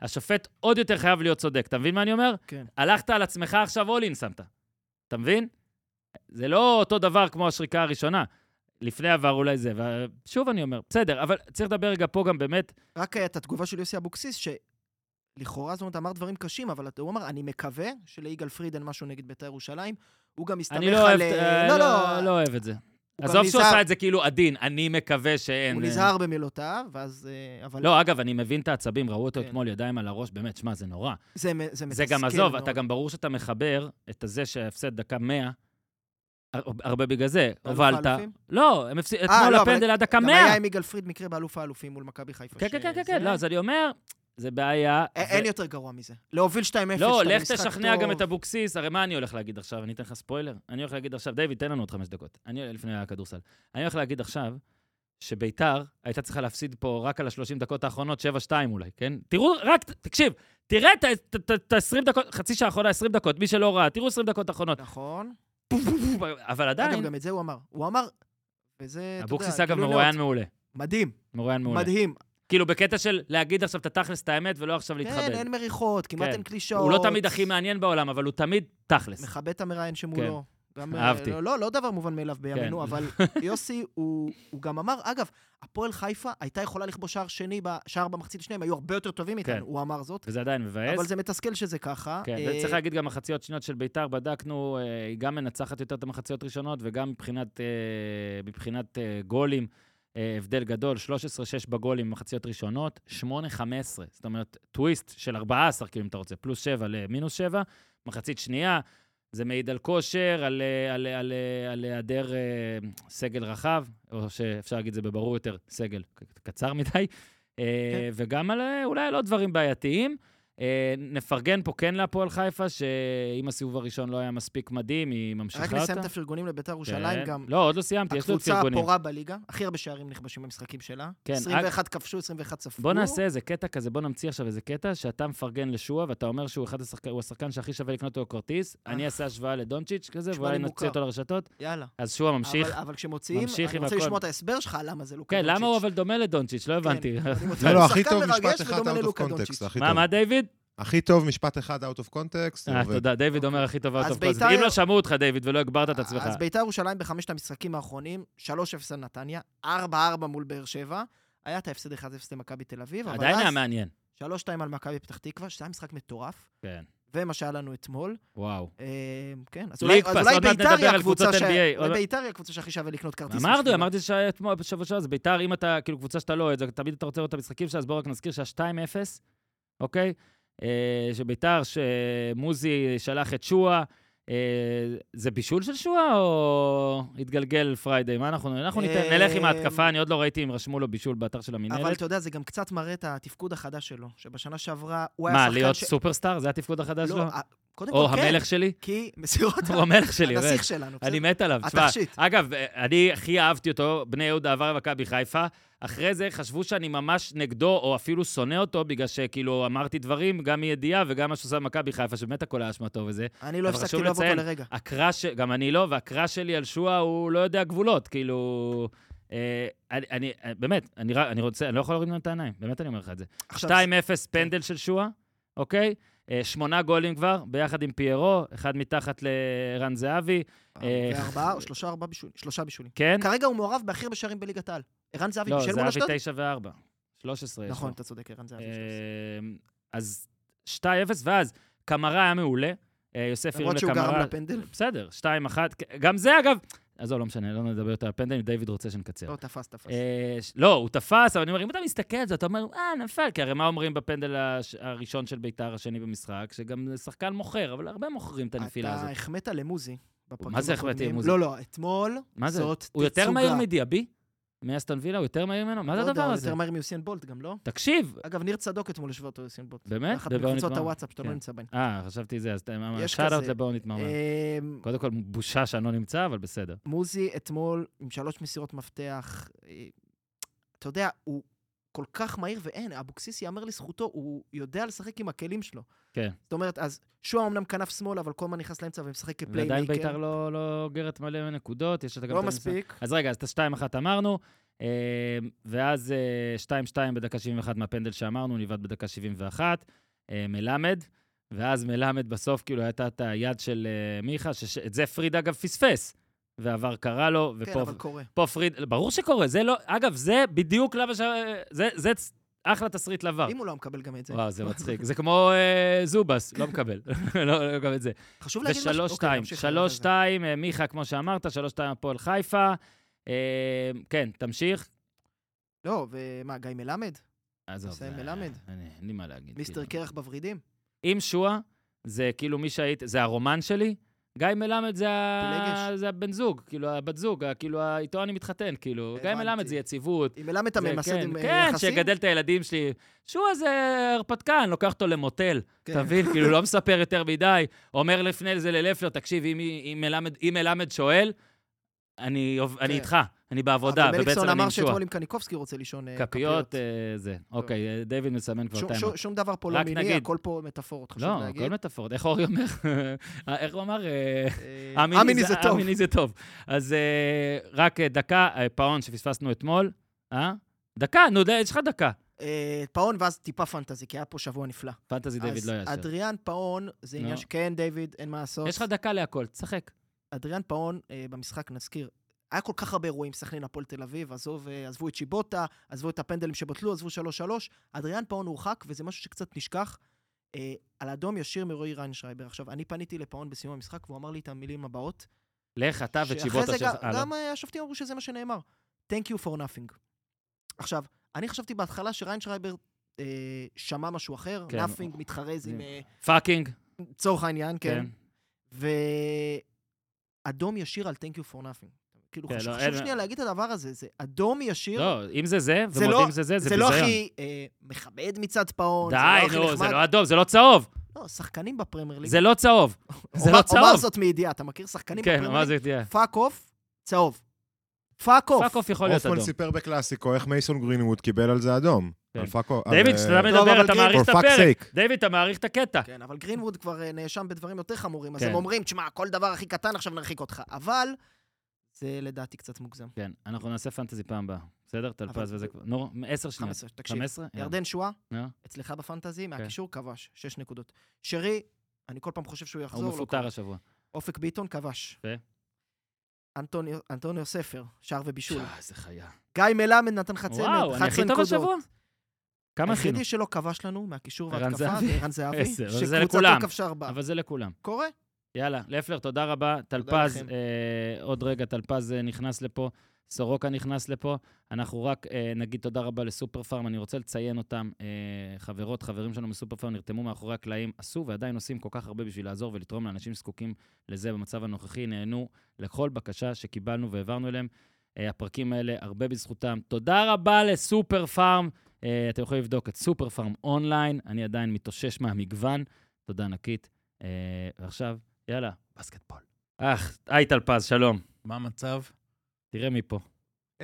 השופט עוד יותר חייב להיות צודק. אתה מבין מה אני אומר? כן. הלכת על עצמך עכשיו אולין שמת. אתה מבין? זה לא אותו דבר כמו השריקה הראשונה. לפני עבר אולי זה, ושוב אני אומר, בסדר, אבל צריך לדבר רגע פה גם באמת, רק אה, את התגובה של יוסי אבוקסיס, שלכאורה, זאת אומרת, אמר דברים קשים, אבל הוא אמר, אני מקווה שליגאל פריד אין משהו נגד בית"ר ירושלים. הוא גם מסתמך על... אני לא אוהב, אה, אה, לא, לא, לא, לא אוהב את זה. עזוב שהוא עשה את זה כאילו עדין, אני מקווה שאין... הוא אה, נזהר במילותיו, ואז... אבל לא, אגב, אני מבין את העצבים, ראו אותו כן. אתמול, ידיים על הראש, באמת, שמע, זה נורא. זה, מתסכל זה גם, עזוב, מאוד. אתה גם ברור שאתה מחבר את הזה שהפסד דקה 100, הר- הרבה בגלל זה. הובלת. לא, הם הפסידו, אה, אתמול לא, הפנדל עד דקה גם 100. היה עם יגאל פריד מקרה באלוף האלופים מול מכבי חיפה. כן, כן, כן, כן, לא, אז אני אומר, זה בעיה. אין יותר גרוע מזה. להוביל 2-0, לא, לך תשכנע גם. את אבוקסיס, הרי מה אני הולך להגיד עכשיו? אני אתן לך ספוילר. אני הולך להגיד עכשיו, דיוויד, תן לנו עוד חמש דקות. אני, לפני הכדורסל. אני הולך להגיד עכשיו, שביתר הייתה צריכה להפסיד פה רק על ה-30 דקות האחרונות, 7-2 אולי, כן? תראו, רק, תקשיב, תראה את ה-20 דקות, חצי שעה האחרונה, 20 דקות, מי שלא ראה, תראו 20 דקות האחרונות. נכון. אבל אגב, עדיין, גם את זה הוא אמר. הוא אמר, וזה, אבוקסיס אגב גילוי מרואיין. מעולה. מדהים, מרואיין מעולה. מדהים. כאילו, בקטע של להגיד עכשיו את התכלס, את האמת, ולא עכשיו כן, להתחבא. אין מריחות, כמעט כן. אין קלישאות. הוא לא תמיד הכי מעניין בעולם, אבל הוא תמיד תכלס. מכבד את המראיין שמולו. גם, אה, אהבתי. לא, לא, לא דבר מובן מאליו בימינו, כן. אבל יוסי, הוא, הוא גם אמר, אגב, הפועל חיפה הייתה יכולה לכבוש שער שני, שער במחצית השנייה, הם היו הרבה יותר טובים כן. איתנו, הוא אמר זאת. וזה עדיין מבאס. אבל זה מתסכל שזה ככה. כן, אה, וצריך להגיד גם מחציות שניות של ביתר, בדקנו, אה, היא גם מנצחת יותר את המחציות ראשונות, וגם מבחינת, אה, מבחינת אה, גולים, אה, הבדל גדול, 13-6 בגולים במחציות ראשונות, 8-15. זאת אומרת, טוויסט של 14, כאילו, אם אתה רוצה, פלוס 7 למינוס 7, מחצית שנייה. זה מעיד על כושר, על, אה, על, על, על, על היעדר אה, סגל רחב, או שאפשר להגיד את זה בברור יותר, סגל קצר מדי, אה, כן. וגם על אה, אולי על עוד דברים בעייתיים. אה, נפרגן פה כן להפועל חיפה, שאם הסיבוב הראשון לא היה מספיק מדהים, היא ממשיכה רק אותה. נסיים את הפרגונים לביתר ירושלים, כן. גם לא, עוד לא סיימתי, יש עוד הקבוצה פרגונים. הפורה בליגה, הכי הרבה שערים נכבשים במשחקים שלה. כן, 21 כבשו, 21 ספגו. בוא נעשה איזה קטע כזה, בוא נמציא עכשיו איזה קטע, שאתה מפרגן לשועה, ואתה אומר שהוא אחד השחק... הוא השחקן שהכי שווה לקנות לו כרטיס, אני אעשה השוואה לדונצ'יץ' כזה, ואולי לי נוציא. אותו לרשתות. יאללה. אז שועה ממשיך. אבל, אבל כשמוציאים, ממשיך אני עם רוצה הכל. לשמוע את ההסבר שלך, למה זה לוקה כן, דונצ'יץ'. למה הוא אבל דומה לדונצ'יץ'? לא הבנתי. לא, לא, הכי טוב משפט אחד מה. מה דיוויד? הכי טוב משפט אחד out of context, אה. תודה, דיוויד אומר הכי טוב אז אאוט אוף בית"ר- אם לא שמעו אותך, דיוויד, ולא הגברת את עצמך. אז ביתר ירושלים בחמשת המשחקים האחרונים, 3-0 על נתניה, 4-4 מול באר שבע, היה את ההפסד 1-0 למכבי תל אביב, אבל עדיין היה אז מעניין. 3-2 על מכבי פתח תקווה, שזה היה משחק מטורף, כן, ומה שהיה לנו אתמול. וואו. אה, כן, אז אולי, אז ביתר היא הקבוצה ש... אולי ביתר היא הקבוצה שהכי שווה לקנות כרטיס. אמרתי. אמרתי שאתמול, בשבוע שעבר, זה ביתר, אם אתה, כאילו, קבוצה שאתה לא אוהד, זה תמיד אתה רוצה לראות את המשחקים שלה, אז בואו רק נזכיר שה-2-0, אוקיי? אה, שביתר, שמוזי שלח את שועה, אה, זה בישול של שועה או התגלגל פריידיי? מה אנחנו, אנחנו ניתן, אה, נלך עם ההתקפה, אני עוד לא ראיתי אם רשמו לו בישול באתר של אבל המינהלת. אתה יודע, זה גם קצת מראה את התפקוד החדש שלו, שבשנה שעברה הוא היה מה, שחקן להיות ש... סופרסטאר? זה התפקוד החדש שלו? לא, אה, קודם או כל כן, המלך שלי? כי מסירות... הוא המלך שלי. הנסיך שלנו? אני מת עליו. תשמע, התכשיט. אגב, אני הכי אהבתי אותו, בני יהודה עבר למכבי חיפה. אחרי זה חשבו שאני ממש נגדו, או אפילו שונא אותו, בגלל שכאילו אמרתי דברים, גם מידיעה וגם מה שעושה במכבי חיפה, שבאמת הכל היה אשמתו וזה. אני לא הפסקתי לאהוב אותו לציין, לרגע. ה crush, גם אני לא, וה crush שלי על שועה, הוא לא יודע גבולות, כאילו... אה, אני, אני, באמת, אני, אני רוצה, אני לא יכול להוריד ממנו את העיניים, באמת אני אומר לך את זה. 2-0 עכשיו, פנדל של שועה, אוקיי? אה, שמונה גולים כבר, ביחד עם פיירו, אחד מתחת לערן זהבי, אה, וארבעה שלושה, ארבעה בישולים. שלושה בישולים. כן? כרגע הוא מעורב בהכי הרבה שערים בליגת העל. ערן זהבי לא, בישל מול זהבי אשדוד? 9 ו-4. 13 יש נכון. אתה צודק, ערן זהבי. אה, אז 2-0, ואז קמרה היה מעולה. אה, יוסף הרים למרות שהוא גרם לקמרה. לפנדל. בסדר, 2-1. גם זה, אגב... עזוב, לא משנה, לא נדבר יותר על פנדל, אם דיוויד רוצה שנקצר. לא, תפס, תפס. אה, לא, הוא תפס, אבל אני אומר, אם אתה מסתכל על זה, אתה אומר, אה, נפל, כי הרי מה אומרים בפנדל הראשון של ביתר, השני במשחק? שגם שחקן מוכר, אבל הרבה מוכרים את הנפילה הזאת. אתה החמאת למוזי. מה זה החמאתי. למוזי? לא, לא, אתמול? זאת הוא יותר תצוגה. מהיר מדיאבי? מאסטון וילה? הוא יותר מהיר ממנו? מה זה הדבר הוא הזה? יותר מהיר מיוסיין בולט, גם לא? תקשיב, אגב, ניר צדוק אתמול השווה אותו ליוסיין בולט. באמת? אחת מקבוצות. הוואטסאפ שאתה לא כן. נמצא בהן. אה, חשבתי זה, אז כזה. לבואו. אמ, קודם כל, בושה שאני לא נמצא, אבל בסדר. מוזי אתמול עם שלוש מסירות מפתח. אה, אתה יודע, הוא כל כך מהיר, ואין, אבוקסיס, יאמר לזכותו, הוא יודע לשחק עם הכלים שלו. כן. זאת אומרת, אז שועה אמנם כנף שמאל, אבל כל הזמן נכנס לאמצע ומשחק כ playmaker. ועדיין ביתר לא לא אוגרת מלא נקודות, יש את גם... לא. מספיק. אז רגע, אז את ה-2-1 אמרנו. אה, ואז אה, 2-2 בדקה 71 מהפנדל שאמרנו, ניבד בדקה 71. אה, מלמד, ואז מלמד בסוף, כאילו, הייתה את היד של אה, מיכה, שאת זה פריד אגב פספס, ועבר קרא לו, כן, ופה אבל קורה. פה פריד, ברור שקורה, זה לא, אגב, זה בדיוק למה ש... זה, זה אחלה תסריט לבר. אם הוא לא מקבל גם את זה. וואו, זה מצחיק. זה כמו אה, זובס, לא מקבל. לא, לא מקבל את זה. חשוב להגיד משהו. ושלוש אוקיי, שתיים. נמשיך שלוש לזה. שתיים, אה, מיכה, כמו שאמרת, שלוש שתיים הפועל חיפה. אה, כן, תמשיך. לא, ומה, גיא מלמד? עזוב, נסיים מלמד? אין לי מה להגיד. מיסטר כאילו. קרח בוורידים? אם שועה, זה כאילו מי שהיית, זה הרומן שלי, גיא מלמד זה, ה... זה הבן זוג, כאילו הבת זוג, כאילו איתו אני מתחתן, כאילו. גיא הבנתי. מלמד זה יציבות. אם מלמד אתה זה- ממסד כן, עם אה, כן, יחסים? שיגדל את הילדים שלי. שועה זה הרפתקן, לוקח אותו למוטל, כן. אתה מבין? כאילו, לא מספר יותר מדי. אומר לפני זה ללפלר, תקשיב, אם, אם, מלמד, אם מלמד שואל, אני, אני כן. איתך, אני בעבודה, ובעצם אני אמר עם שועה. שאתמול עם קניקובסקי רוצה לישון אה, כפיות, אה, זה. אוקיי, אה, דיוויד מסמן כבר טיימר. שום- דבר פה לא מיני, נגיד. הכל פה מטאפורות, חשוב לא, להגיד. הכל מטאפורות. איך אורי אומר? איך הוא אמר? אה, אה, אמיני זה טוב. אמיני זה טוב. אז אה, רק אה, דקה, אה, פאון שפספסנו אתמול. אה? דקה, נו, יש לך דקה. אה, פאון ואז טיפה פנטזי, כי היה פה שבוע נפלא. פנטזי דיוויד לא יאשר. אדריאן פאון, זה עניין נו. ש... כן, דיוויד, אין מה לעשות. יש לך דקה להכל, תשחק. אדריאן פאון אה, במשחק, נזכיר, היה כל כך הרבה אירועים, סכנין, הפועל תל אביב, עזוב, אה, עזבו את שיבוטה, עזבו את הפנדלים שבוטלו, עזבו 3-3. אדריאן פאון הורחק, וזה משהו שקצת נשכח. אה, על אדום ישיר מרועי ריינשרייבר. עכשיו, אני פניתי לפאון בסיום המשחק, והוא אמר לי את המילים הבאות. לך אתה וצ'יבוטה שלך. גם. גם אה, השופטים אמרו שזה מה שנאמר. Thank you for nothing. עכשיו, אני חשבתי בהתחלה שריינשרייבר אה, שמע משהו אחר, כן. nothing מתחרז עם... אה, פאקינג. לצורך העניין, כן. כן. ואדום ישיר על Thank you for nothing. כאילו, כן, חשוב לא, חשוב אין- שנייה להגיד את הדבר הזה, זה אדום ישיר. לא, אם זה זה, זה ומודים לא- שזה זה, זה זה לא ביזיון. הכי אה, מכבד מצד פאון, די, זה לא הכי נו, נחמד. זה לא אדום, זה לא צהוב. לא, שחקנים בפרמייר ליג. זה לא צהוב. זה לא אומר צהוב. זאת מידיעה, אתה מכיר שחקנים כן, בפרמייר מה ליג? זה תהיה? פאק אוף, צהוב. פאק אוף. פאק אוף יכול להיות הופמן אדום. סיפר בקלאסיקו איך מייסון גרינווד קיבל על זה אדום. כן. דיוויד, כשאתה אה, מדבר, אבל אתה מעריך את הפרק. דיוויד, אתה מעריך את הקטע. כן, אבל גרינווד כבר אה, נאשם בדברים יותר חמורים, אז כן. הם אומרים, תשמע, כל דבר הכי קטן עכשיו נרחיק אותך. אבל זה לדעתי קצת מוגזם. כן, אנחנו נעשה פנטזי פעם הבאה. בסדר? טלפז וזה כבר... נו, עשר שניות. 15, תקשיב. 15? יאללה. ירדן שואה, אצלך בפנטזי, כן. מהקישור כבש, שש נקודות. שרי, אני כל פעם חושב שהוא יחזור, הוא לא מפוטר. השבוע. אופק ביטון כבש. ו? אנטוניו- ספר, שער ובישול. אה, איזה חיה. גיא מלמד נתן לך צמד, וואו, אני 11 הכי טוב נקודות. השבוע? כמה עשינו? היחידי שלא כבש לנו מהקישור זהבי. זה ערן זהבי, עשר, אבל זה שקבוצתו לכולם. כבשה ארבעה. אבל זה לכולם. קורה. יאללה, לפלר, תודה רבה. טלפז. אה, עוד רגע, טלפז אה, נכנס לפה, סורוקה נכנס לפה. אנחנו רק אה, נגיד תודה רבה לסופר פארם, אני רוצה לציין אותם. אה, חברות, חברים שלנו מסופר פארם נרתמו מאחורי הקלעים, עשו ועדיין עושים כל כך הרבה בשביל לעזור ולתרום לאנשים שזקוקים לזה במצב הנוכחי, נהנו לכל בקשה שקיבלנו והעברנו אליהם. אה, הפרקים האלה, הרבה בזכותם. תודה רבה לסופר פארם. אה, אתם יכולים לבדוק את סופר פארם אונליין, אני עדיין מתאושש מהמגוון. תודה ענקית. אה, ועכשיו, יאללה, בסקטבול. אך, היי טלפז, שלום. מה המצב? תראה מפה.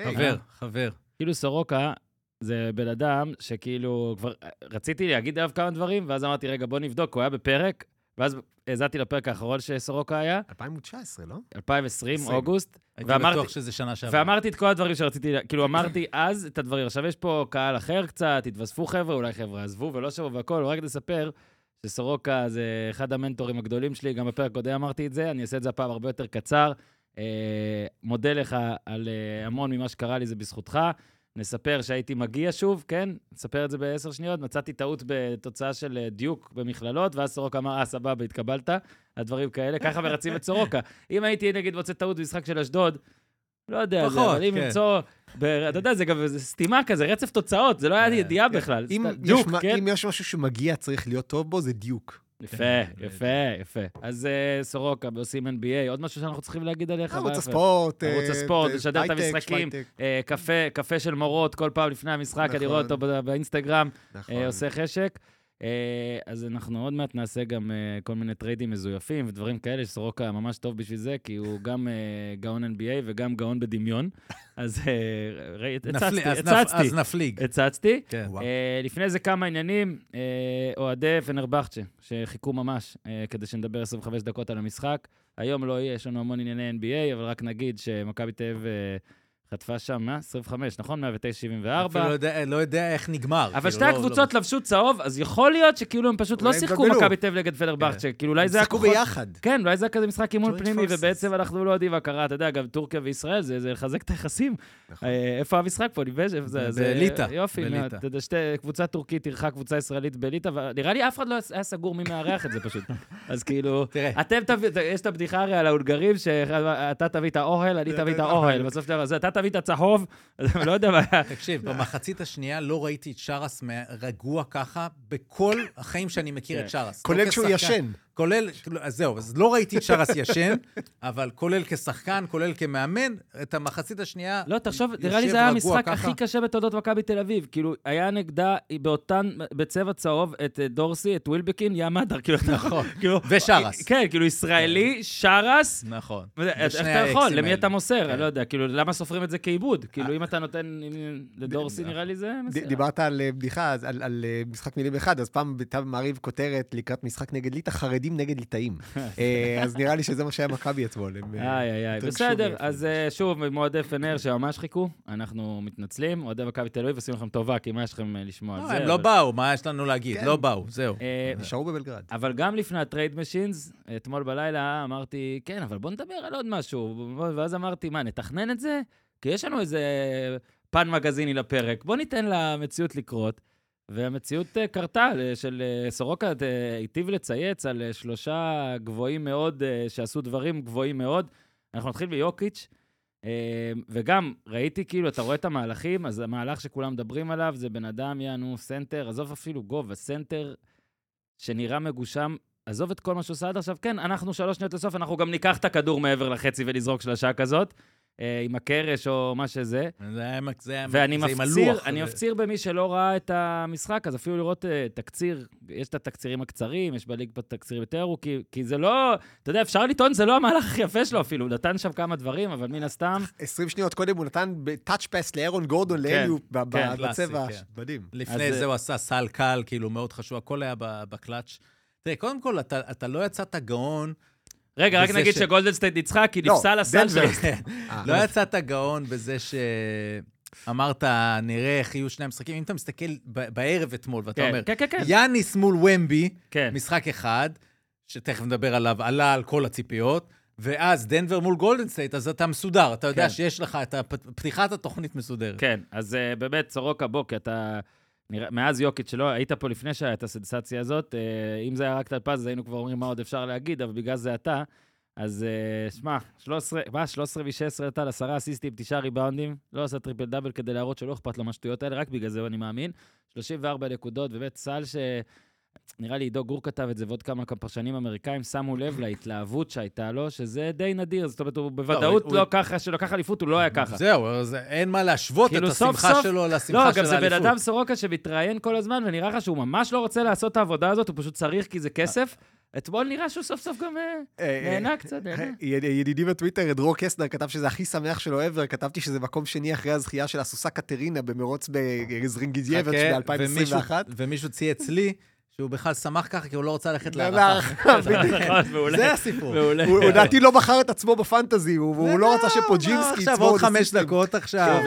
חבר, חבר. כאילו סורוקה זה בן אדם שכאילו כבר רציתי להגיד עליו כמה דברים, ואז אמרתי, רגע, בוא נבדוק, הוא היה בפרק, ואז האזנתי לפרק האחרון שסורוקה היה, 2019, לא? 2020, עשרים. אוגוסט, הייתי ואמרתי- בטוח שזה שנה שעברה. ואמרתי את כל הדברים שרציתי, כאילו אמרתי אז את הדברים. עכשיו יש פה קהל אחר קצת, התווספו חבר'ה, אולי חבר'ה עזבו ולא שבו והכול, רק לספר שסורוקה זה אחד המנטורים הגדולים שלי, גם בפרק הקודם אמרתי את זה, אני אעשה את זה הפעם הרבה יותר קצר. אה, מודה לך על אה, המון ממה שקרה לי, זה בזכותך. נספר שהייתי מגיע שוב, כן? נספר את זה בעשר שניות. מצאתי טעות בתוצאה של אה, דיוק במכללות, ואז סורוקה אמר, אה, סבבה, התקבלת. הדברים כאלה, ככה מרצים את סורוקה. אם הייתי, נגיד, מוצא טעות במשחק של אשדוד, לא יודע, זה, פחות, אבל אם כן. למצוא, ב- אתה יודע, זה גם סתימה כזה, רצף תוצאות, זה לא היה כן, ידיעה כן. בכלל. אם יש דיוק, מה- כן? אם יש משהו שמגיע צריך להיות טוב בו, זה דיוק. יפה, כן, יפה, יפה. אז אה, סורוקה, עושים NBA, עוד משהו שאנחנו צריכים להגיד עליך? ערוץ? הספורט, ערוץ אה, הספורט, אה, לשדר את המשחקים. קפה, קפה של מורות כל פעם לפני המשחק, אני רואה נכון. אותו באינסטגרם, נכון. עושה חשק. אה, אז אנחנו עוד מעט נעשה גם אה, כל מיני טריידים מזויפים ודברים כאלה, שסורוקה ממש טוב בשביל זה, כי הוא גם אה, גאון NBA וגם גאון בדמיון. אז הצצתי, הצצתי, אז נפליג. הצצתי. כן. לפני זה כמה עניינים, אוהדי פנרבכצ'ה, שחיכו ממש כדי שנדבר 25 דקות על המשחק. היום לא יהיה, יש לנו המון ענייני NBA, אבל רק נגיד שמכבי תל אביב חטפה שם 125, נכון? 109-74. אפילו לא יודע- לא יודע איך נגמר. אבל כאילו, שתי לא- הקבוצות לבשו צהוב, אז יכול להיות שכאילו הם פשוט לא שיחקו. מכבי תל נגד פדרבכט, כן. שכאילו אולי זה היה שיחקו כוחות... ביחד. כן, אולי זה היה כזה משחק אימון פנימי. ובעצם אנחנו לא יודעים מה קרה, אתה יודע, גם טורקיה וישראל, זה זה לחזק את היחסים. נכון. אה, איפה המשחק פה? איפה זה? זה- בליטא, יופי. אתה יודע, שתי, קבוצה טורקית אירחה קבוצה ישראלית בליטא, ונראה לי אף אחד לא היה סגור מי מארח את זה פשוט. אז כאילו. אתם תביא, יש את הבדיחה הרי על ההונגרים, שאתה תביא את האוהל, אני תביא את האוהל, בסוף של זה, אתה תביא את הצהוב, אז אני לא יודע מה היה. תקשיב, במחצית השנייה לא ראיתי את שרס רגוע ככה בכל החיים שאני מכיר כן. את שרס. כולל לא כשהוא. ישן. כולל, כאילו, אז זהו, אז לא ראיתי את שרס ישן, אבל כולל כשחקן, כולל כמאמן, את המחצית השנייה... לא, תחשוב, יושב נראה לי זה היה רגוע המשחק ככה. הכי קשה בתולדות מכבי תל אביב. כאילו, היה נגדה באותן, בצבע צהוב, את אה, דורסי, את ווילבקין, יא מדר, כאילו, נכון. כאילו, ושרס. כן, כאילו, ישראלי, שרס, נכון. איך אתה יכול? למי. אתה מוסר? כן. אני לא יודע, כאילו, למה סופרים את זה כעיבוד? אה. כאילו, אם אתה נותן לדורסי, נראה לי זה מסירה. דיברת על אה, בדיחה, אז על, אה, משחק מילים אחד, אז פעם בתו מעריב כותרת לקראת משחק נגד ליטא, חרדים נגד ליטאים. אה, אז נראה לי שזה מה שהיה מכבי אתמול. אה, איי, איי, איי. בסדר, אז אה, שוב, מועדי פנר שממש חיכו, אנחנו מתנצלים. אוהדי מכבי תל אביב עושים לכם טובה, כי מה יש לכם לשמוע על לא, זה? הם לא אבל- באו, מה יש לנו להגיד? כן. לא באו, זהו. נשארו בבלגרד. אבל גם לפני הטרייד משינס, אתמול בלילה אמרתי, כן, אבל בוא נדבר על עוד משהו. ואז אמרתי, מה, נתכנן את זה? כי יש לנו איזה פן מגזיני לפרק, בוא ניתן למציאות לקרות. והמציאות אה, קרתה, של אה, סורוקה אה, היטיב לצייץ על שלושה גבוהים מאוד, שעשו דברים גבוהים מאוד. אנחנו נתחיל ביוקיץ', וגם ראיתי כאילו, אתה רואה את המהלכים, אז המהלך שכולם מדברים עליו זה בן אדם, יענו, סנטר, עזוב אפילו גובה, סנטר שנראה מגושם, עזוב את כל מה שהוא עושה עד עכשיו. כן, אנחנו שלוש שניות לסוף, אנחנו גם ניקח את הכדור מעבר לחצי ונזרוק שלושה כזאת, עם הקרש או מה שזה. זה היה- זה היה- ואני זה עם מפציר, הלוח, אני זה- מפציר במי שלא ראה את המשחק, אז אפילו לראות uh, תקציר, יש את התקצירים הקצרים, יש בליג תקצירים יותר ארוכים, כי זה לא, אתה יודע, אפשר לטעון, זה לא המהלך הכי יפה שלו אפילו, הוא נתן שם כמה דברים, אבל מן הסתם, 20 שניות קודם הוא נתן טאצ' פס לאירון גורדון לאליו ב- ב- כן, בצבע. כן. מדהים. לפני זה הוא עשה סל קל, כאילו, מאוד חשוב, הכל היה ב- בקלאץ'. תראה, קודם כל, אתה אתה לא יצאת גאון, רגע, רק נגיד ש- שגולדן סטייט ניצחה, כי לא, נפסל הסל שלו. דנבר. כן. אה, לא יצאת גאון בזה שאמרת, נראה איך יהיו שני המשחקים. אם אתה מסתכל בערב אתמול, ואתה כן, אומר, כן, כן, כן, יאניס מול וומבי, כן. משחק אחד, שתכף נדבר עליו, עלה על כל הציפיות, ואז דנבר מול גולדן סטייט, אז אתה מסודר, אתה יודע כן. שיש לך את פתיחת התוכנית מסודרת. כן, אז אה, באמת, סורוקה, בוא, כי אתה... נראה, מאז יוקיץ' שלא, היית פה לפני שהיה את הסנסציה הזאת, אה, אם זה היה רק טלפז, אז היינו כבר אומרים מה עוד אפשר להגיד, אבל בגלל זה אתה, אז אה, שמע, 13, מה, 13 ו-16 נתן, 10 אסיסטים, 9 ריבאונדים, לא עשה טריפל דאבל כדי להראות שלא אכפת לו מהשטויות האלה, רק בגלל זה אני מאמין. 34 נקודות, באמת סל ש... נראה לי עידו גור כתב את זה, ועוד כמה פרשנים אמריקאים שמו לב להתלהבות שהייתה לו, שזה די נדיר. זאת אומרת, הוא בוודאות הוא- לא ככה, שלקח אליפות, הוא לא היה ככה. זהו, אז אין מה להשוות כאילו, את סוף השמחה סוף- שלו לשמחה של לא, האליפות. גם זה בן אדם סורוקה שמתראיין כל הזמן, ונראה לך שהוא ממש לא רוצה לעשות את העבודה הזאת, הוא פשוט צריך כי זה כסף. אתמול נראה שהוא סוף סוף גם אה, אה, נהנה קצת, נהנה. יד- ידידי בטוויטר, דרור קסנר, כתב שזה הכי שמח שלו ever, כתבתי שזה מקום שני אחרי הזכייה של הסוסה קטרינה במרוץ בזרינגיזייבץ' חכה, ב-2021. ומישהו- ומישהו צייץ לי שהוא בכלל שמח ככה, כי הוא לא רוצה ללכת לא, להערכה. זה הסיפור. הוא לדעתי לא בחר את עצמו בפנטזי, הוא הוא לא רצה לא, שפוג'ינסקי עכשיו יצבור עוד חמש. דקות עכשיו.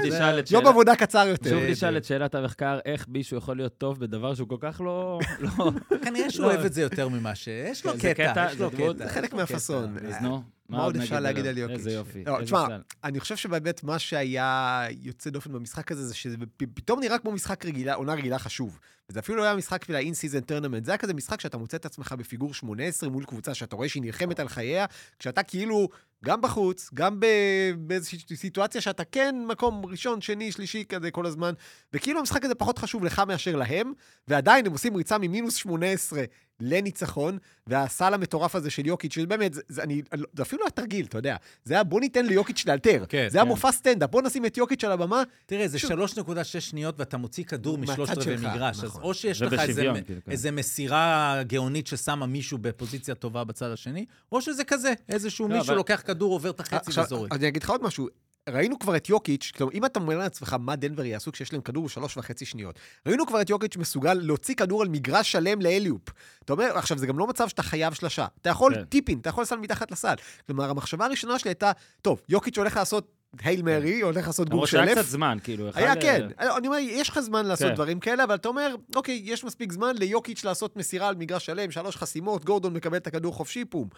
יום עבודה קצר יותר. שוב. נשאל את שאלת המחקר, איך מישהו יכול להיות טוב בדבר שהוא כל כך לא... לא- כנראה שהוא. אוהב את זה יותר ממה שיש לו קטע, קטע, יש לו זה דמות. קטע. זה חלק מהפאסון. קטע. אז נו, מה עוד אפשר להגיד? על יוקיץ'? איזה יופי. לא, תשמע. אני חושב שבאמת מה שהיה יוצא דופן במשחק הזה, זה שזה פתאום נראה כמו משחק רגילה, עונה רגילה חשוב. וזה אפילו לא היה משחק של ה-in-season tournament, זה היה כזה משחק שאתה מוצא את עצמך בפיגור 18 מול קבוצה שאתה רואה שהיא נלחמת על חייה, כשאתה כאילו גם בחוץ, גם ב- באיזושהי סיטואציה שאתה כן מקום ראשון, שני, שלישי כזה כל הזמן, וכאילו המשחק הזה פחות חשוב לך מאשר להם, ועדיין הם עושים ריצה ממינוס 18 לניצחון, והסל המטורף הזה של יוקיץ', שבאמת, זה, זה, אני, זה אפילו היה תרגיל, אתה יודע. זה היה בוא ניתן ליוקיץ' לאלתר. כן, זה היה כן. מופע סטנדאפ, בוא נשים את יוקיץ' על הבמה. תראה, זה שוב. 3.6 שניות ואתה מוציא כדור משלושת רבעי מגרש. אז נכון. או שיש לך איזה- כאילו, כן. איזה מסירה גאונית ששמה מישהו בפוזיציה טובה בצד השני, או שזה כזה, איזשהו לא, מישהו אבל- לוקח כדור, עובר את החצי עכשיו, וזורק. אני אגיד לך עוד משהו. ראינו כבר את יוקיץ', כלומר, אם אתה אומר לעצמך מה דנבר יעשו כשיש להם כדור בשלוש וחצי שניות, ראינו כבר את יוקיץ' מסוגל להוציא כדור על מגרש שלם לאליופ. אתה אומר, עכשיו, זה גם לא מצב שאתה חייב שלושה. אתה יכול כן. טיפין, אתה יכול לסל מתחת לסל. כלומר, המחשבה הראשונה שלי הייתה, טוב, יוקיץ' הולך לעשות הייל מרי, הולך לעשות גור למרות שהיה שלף. קצת זמן, כאילו. היה אחד, כן, אה, אני אומר, יש לך זמן לעשות כן. דברים כאלה, אבל אתה אומר, אוקיי, יש מספיק זמן ליוקיץ' לעשות מסירה על מגרש שלם, שלוש חסימות, גורדון מקבל את הכדור חופשי, פום.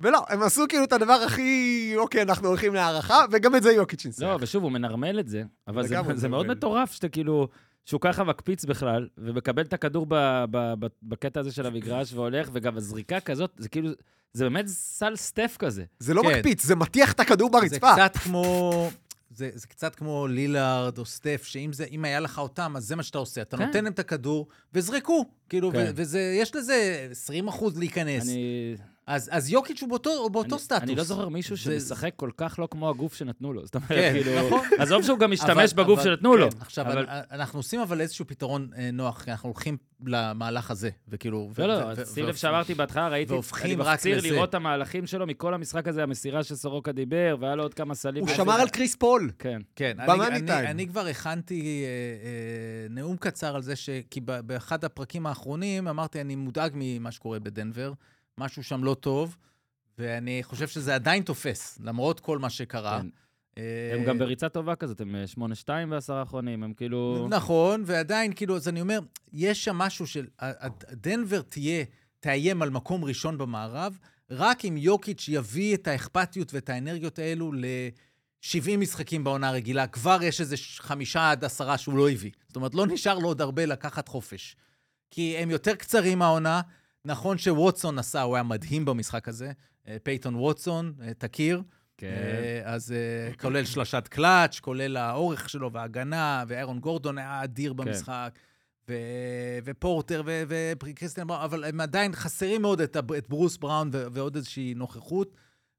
ולא, הם עשו כאילו את הדבר הכי, אוקיי, אנחנו הולכים להערכה, וגם את זה יוקיץ' ניסח. לא, ושוב, הוא מנרמל את זה, אבל זה, זה מאוד. מטורף שאתה כאילו, שהוא ככה מקפיץ בכלל, ומקבל את הכדור ב, ב, ב, בקטע הזה של המגרש והולך, וגם הזריקה כזאת, זה כאילו, זה באמת סל סטף כזה. זה לא כן. מקפיץ, זה מטיח את הכדור זה ברצפה. קצת כמו... זה, זה קצת כמו לילארד או סטף, שאם זה, היה לך אותם, אז זה מה שאתה עושה. אתה כן. נותן להם את הכדור, וזרקו. כאילו, כן. ו- וזה, יש לזה 20 אחוז להיכנס. אני, אז, אז יוקיץ' הוא באותו, הוא באותו אני, סטטוס. אני לא זוכר מישהו זה- שמשחק כל כך לא כמו הגוף שנתנו לו. זאת אומרת, כן, כאילו, נכון. עזוב שהוא גם משתמש אבל- בגוף אבל- שנתנו לו. כן. עכשיו, אבל-. אנחנו עושים אבל איזשהו פתרון אה, נוח, כי אנחנו הולכים למהלך הזה, וכאילו... לא, ו- לא, ו- ו- שים לב שאמרתי בהתחלה, ראיתי, והופכים אני מפציר לזה. לראות את המהלכים שלו מכל המשחק הזה, המסירה שסורוקה דיבר, והיה לו עוד כמה סלים. הוא. שמר על קריס פול. כן. כן, אני, אני, טיים. אני כבר הכנתי אה, אה, נאום קצר על זה. כי באחד הפרקים האחרונים אמרתי, אני מודאג ממה שקורה בדנבר, משהו שם לא טוב, ואני חושב שזה עדיין תופס, למרות כל מה שקרה. כן. אה, הם גם בריצה טובה כזאת, הם 8-2 בעשרה האחרונים, הם כאילו... נכון, ועדיין, כאילו, אז אני אומר, יש שם משהו של... דנבר תהיה, תאיים על מקום ראשון במערב, רק אם יוקיץ' יביא את האכפתיות ואת האנרגיות האלו ל-70 משחקים בעונה הרגילה. כבר יש איזה חמישה עד עשרה שהוא לא הביא. זאת אומרת, לא נשאר לו עוד הרבה לקחת חופש. כי הם יותר קצרים מהעונה. נכון שווטסון עשה, הוא היה מדהים במשחק הזה. אה, פייתון ווטסון, אה, תכיר. כן. אה, אז כולל שלשת קלאץ', כולל האורך שלו וההגנה, ואהרון גורדון היה אדיר במשחק, ו- ופורטר ו- וקריסטיאן בראון, אבל הם עדיין חסרים מאוד את, את ברוס בראון ו- ועוד איזושהי נוכחות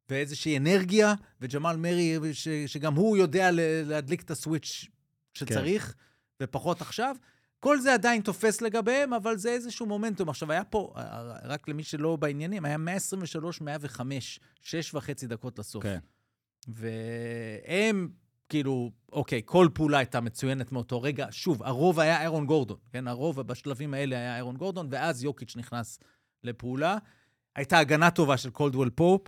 ואיזושהי אנרגיה, וג'מאל מרי, ש- שגם הוא יודע להדליק את ה switch שצריך, ופחות עכשיו. כל זה עדיין תופס לגביהם, אבל זה איזשהו מומנטום. עכשיו, היה פה, אה, רק למי שלא בעניינים, היה 123-105, שש וחצי דקות לסוף. כן. והם, כאילו, אוקיי, כל פעולה הייתה מצוינת מאותו רגע. שוב, הרוב היה אהרון גורדון, כן? הרוב בשלבים האלה היה אהרון גורדון, ואז יוקיץ' נכנס לפעולה. הייתה הגנה טובה של קולדוול-פופ.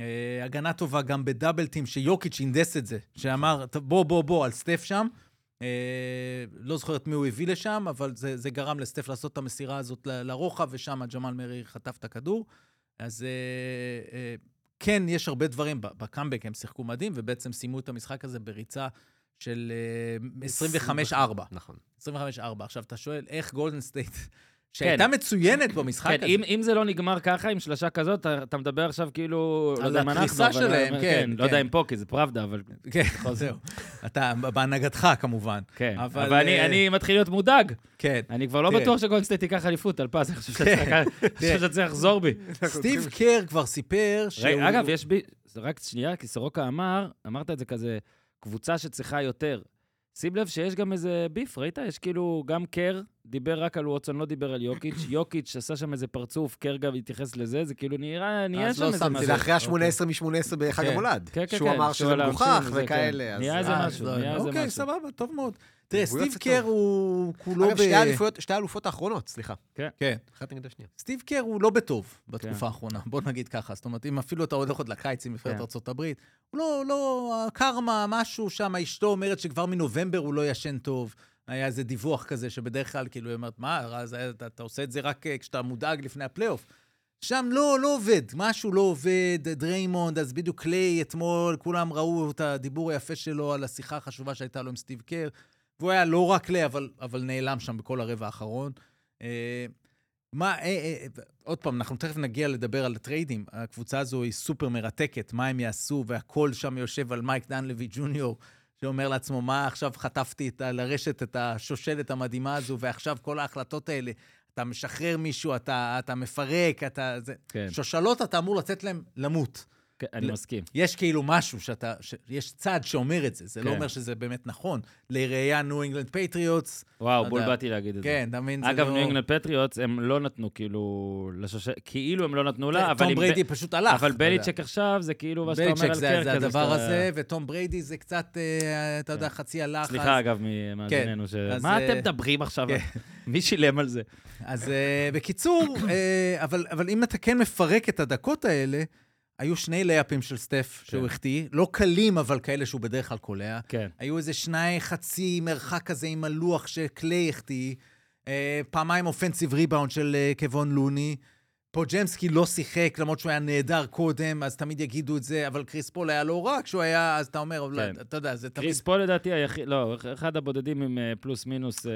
אה, הגנה טובה גם בדאבלטים, שיוקיץ' הנדס את זה, שאמר, "ט- בוא, בוא, בוא, על סטף שם. אה, לא זוכר את מי הוא הביא לשם, אבל זה, זה גרם לסטף לעשות את המסירה הזאת ל- לרוחב, ושם ג'מאל מרי חטף את הכדור. אז אה, אה, כן, יש הרבה דברים, בקאמבק הם שיחקו מדהים, ובעצם סיימו את המשחק הזה בריצה של אה, 25-4. נכון. 25-4. עכשיו, אתה שואל, איך גולדן סטייט, שהייתה מצוינת במשחק כן, הזה, אם, אם זה לא נגמר ככה, עם שלושה כזאת, אתה, אתה מדבר עכשיו כאילו... לא על יודע אם אנחנו, הקריסה אבל- שלהם, כן, לא יודע כן. אם פה, כי זה פראבדה, אבל... כן, זהו. אתה, בהנהגתך כמובן. כן. אבל, אבל, אני, אה, אני מתחיל להיות מודאג. כן. אני כבר לא תראה. בטוח שגולדן סטייט תיקח אליפות על פז, אני חושב כן. חושב שצריך לחזור בי. סטיב קר כבר סיפר שהוא... רגע, אגב, יש בי... רק שנייה, כי סורוקה אמר, אמרת את זה כזה, קבוצה שצריכה יותר. שים לב שיש גם איזה beef, ראית? יש כאילו, גם קר דיבר רק על ווטסון, לא דיבר על יוקיץ'. יוקיץ' עשה שם איזה פרצוף, קר גם התייחס לזה, זה כאילו נראה, נהיה אז שם לא איזה שמתי משהו. זה אחרי אוקיי. ה-18 מ-18 בחג. המולד. כן, כן, שהוא כן, אמר שהוא שזה על מגוחך וכאלה. אז- נהיה איזה אה, משהו, לא, נהיה איזה אוקיי, משהו. סבבה, טוב מאוד. תראה, סטיב קר. הוא כולו אגב, ב... שתי האליפויות- שתי האלופות האחרונות, סליחה. כן. אחת נגד השנייה. סטיב קר הוא לא בטוב בתקופה כן. האחרונה, בוא נגיד ככה. זאת אומרת, אם אפילו אתה הולך עוד לקיץ עם נבחרת כן. ארה"ב, הוא לא, לא, הקרמה, משהו שם, אשתו אומרת שכבר מנובמבר הוא לא ישן טוב. היה איזה דיווח כזה, שבדרך כלל, כאילו, היא אומרת, מה, רז, אתה, אתה עושה את זה רק אה, כשאתה מודאג לפני הפלייאוף. שם לא, לא עובד, משהו לא עובד, דריימונד, אז בדיוק קליי אתמול, כולם ראו את הדיבור היפה שלו על השיחה החשובה שהייתה לו עם סטיב קר, והוא היה לא רק קליי, אבל, אבל נעלם שם בכל הרבע האחרון. אה, מה, אה, אה, עוד פעם, אנחנו תכף נגיע לדבר על הטריידים. הקבוצה הזו היא סופר מרתקת, מה הם יעשו, והכל שם יושב על מייק דנלוי ג'וניור, שאומר לעצמו, מה עכשיו חטפתי את, לרשת את השושלת המדהימה הזו, ועכשיו כל ההחלטות האלה, אתה משחרר מישהו, אתה, אתה מפרק, אתה... זה... כן, שושלות אתה אמור לתת להם למות. כן, אני מסכים. יש כאילו משהו שאתה, ש... יש צד שאומר את זה, זה לא כן. אומר שזה באמת נכון. לראייה ניו אינגלנד פטריוטס, וואו, לא בול. באתי להגיד את זה. כן, אתה מבין? זה אגב, לא... ניו אינגלנד פטריוטס, הם לא נתנו כאילו כאילו הם לא נתנו לה, אבל תום בריידי פשוט הלך. אבל. בליצ'ק עכשיו זה כאילו מה שאתה אומר בליצ'ק על זה, קר זה. הדבר הזה, וטום בריידי זה קצת, אה, אתה יודע, כן. חצי הלך. סליחה, אגב, ממאזיננו, מה אה, אתם מדברים עכשיו? כן. מי שילם על זה? אז אה, בקיצור, אה, אבל אם אתה כן מפרק את הדקות האלה, היו שני layups של סטף שהוא כן. החטיא, לא קלים, אבל כאלה שהוא בדרך כלל קולע. כן. היו איזה שני חצי מרחק כזה עם הלוח שקליי החטיא, אה, פעמיים offensive rebound של אה, קבון לוני. פודג'מסקי לא שיחק, למרות שהוא היה נהדר קודם, אז תמיד יגידו את זה, אבל קריס פול היה לא רע כשהוא היה, אז אתה אומר, אולי, כן. אתה יודע, זה תמיד... קריס פול לדעתי היחיד, לא, אחד הבודדים עם אה, פלוס מינוס. אה,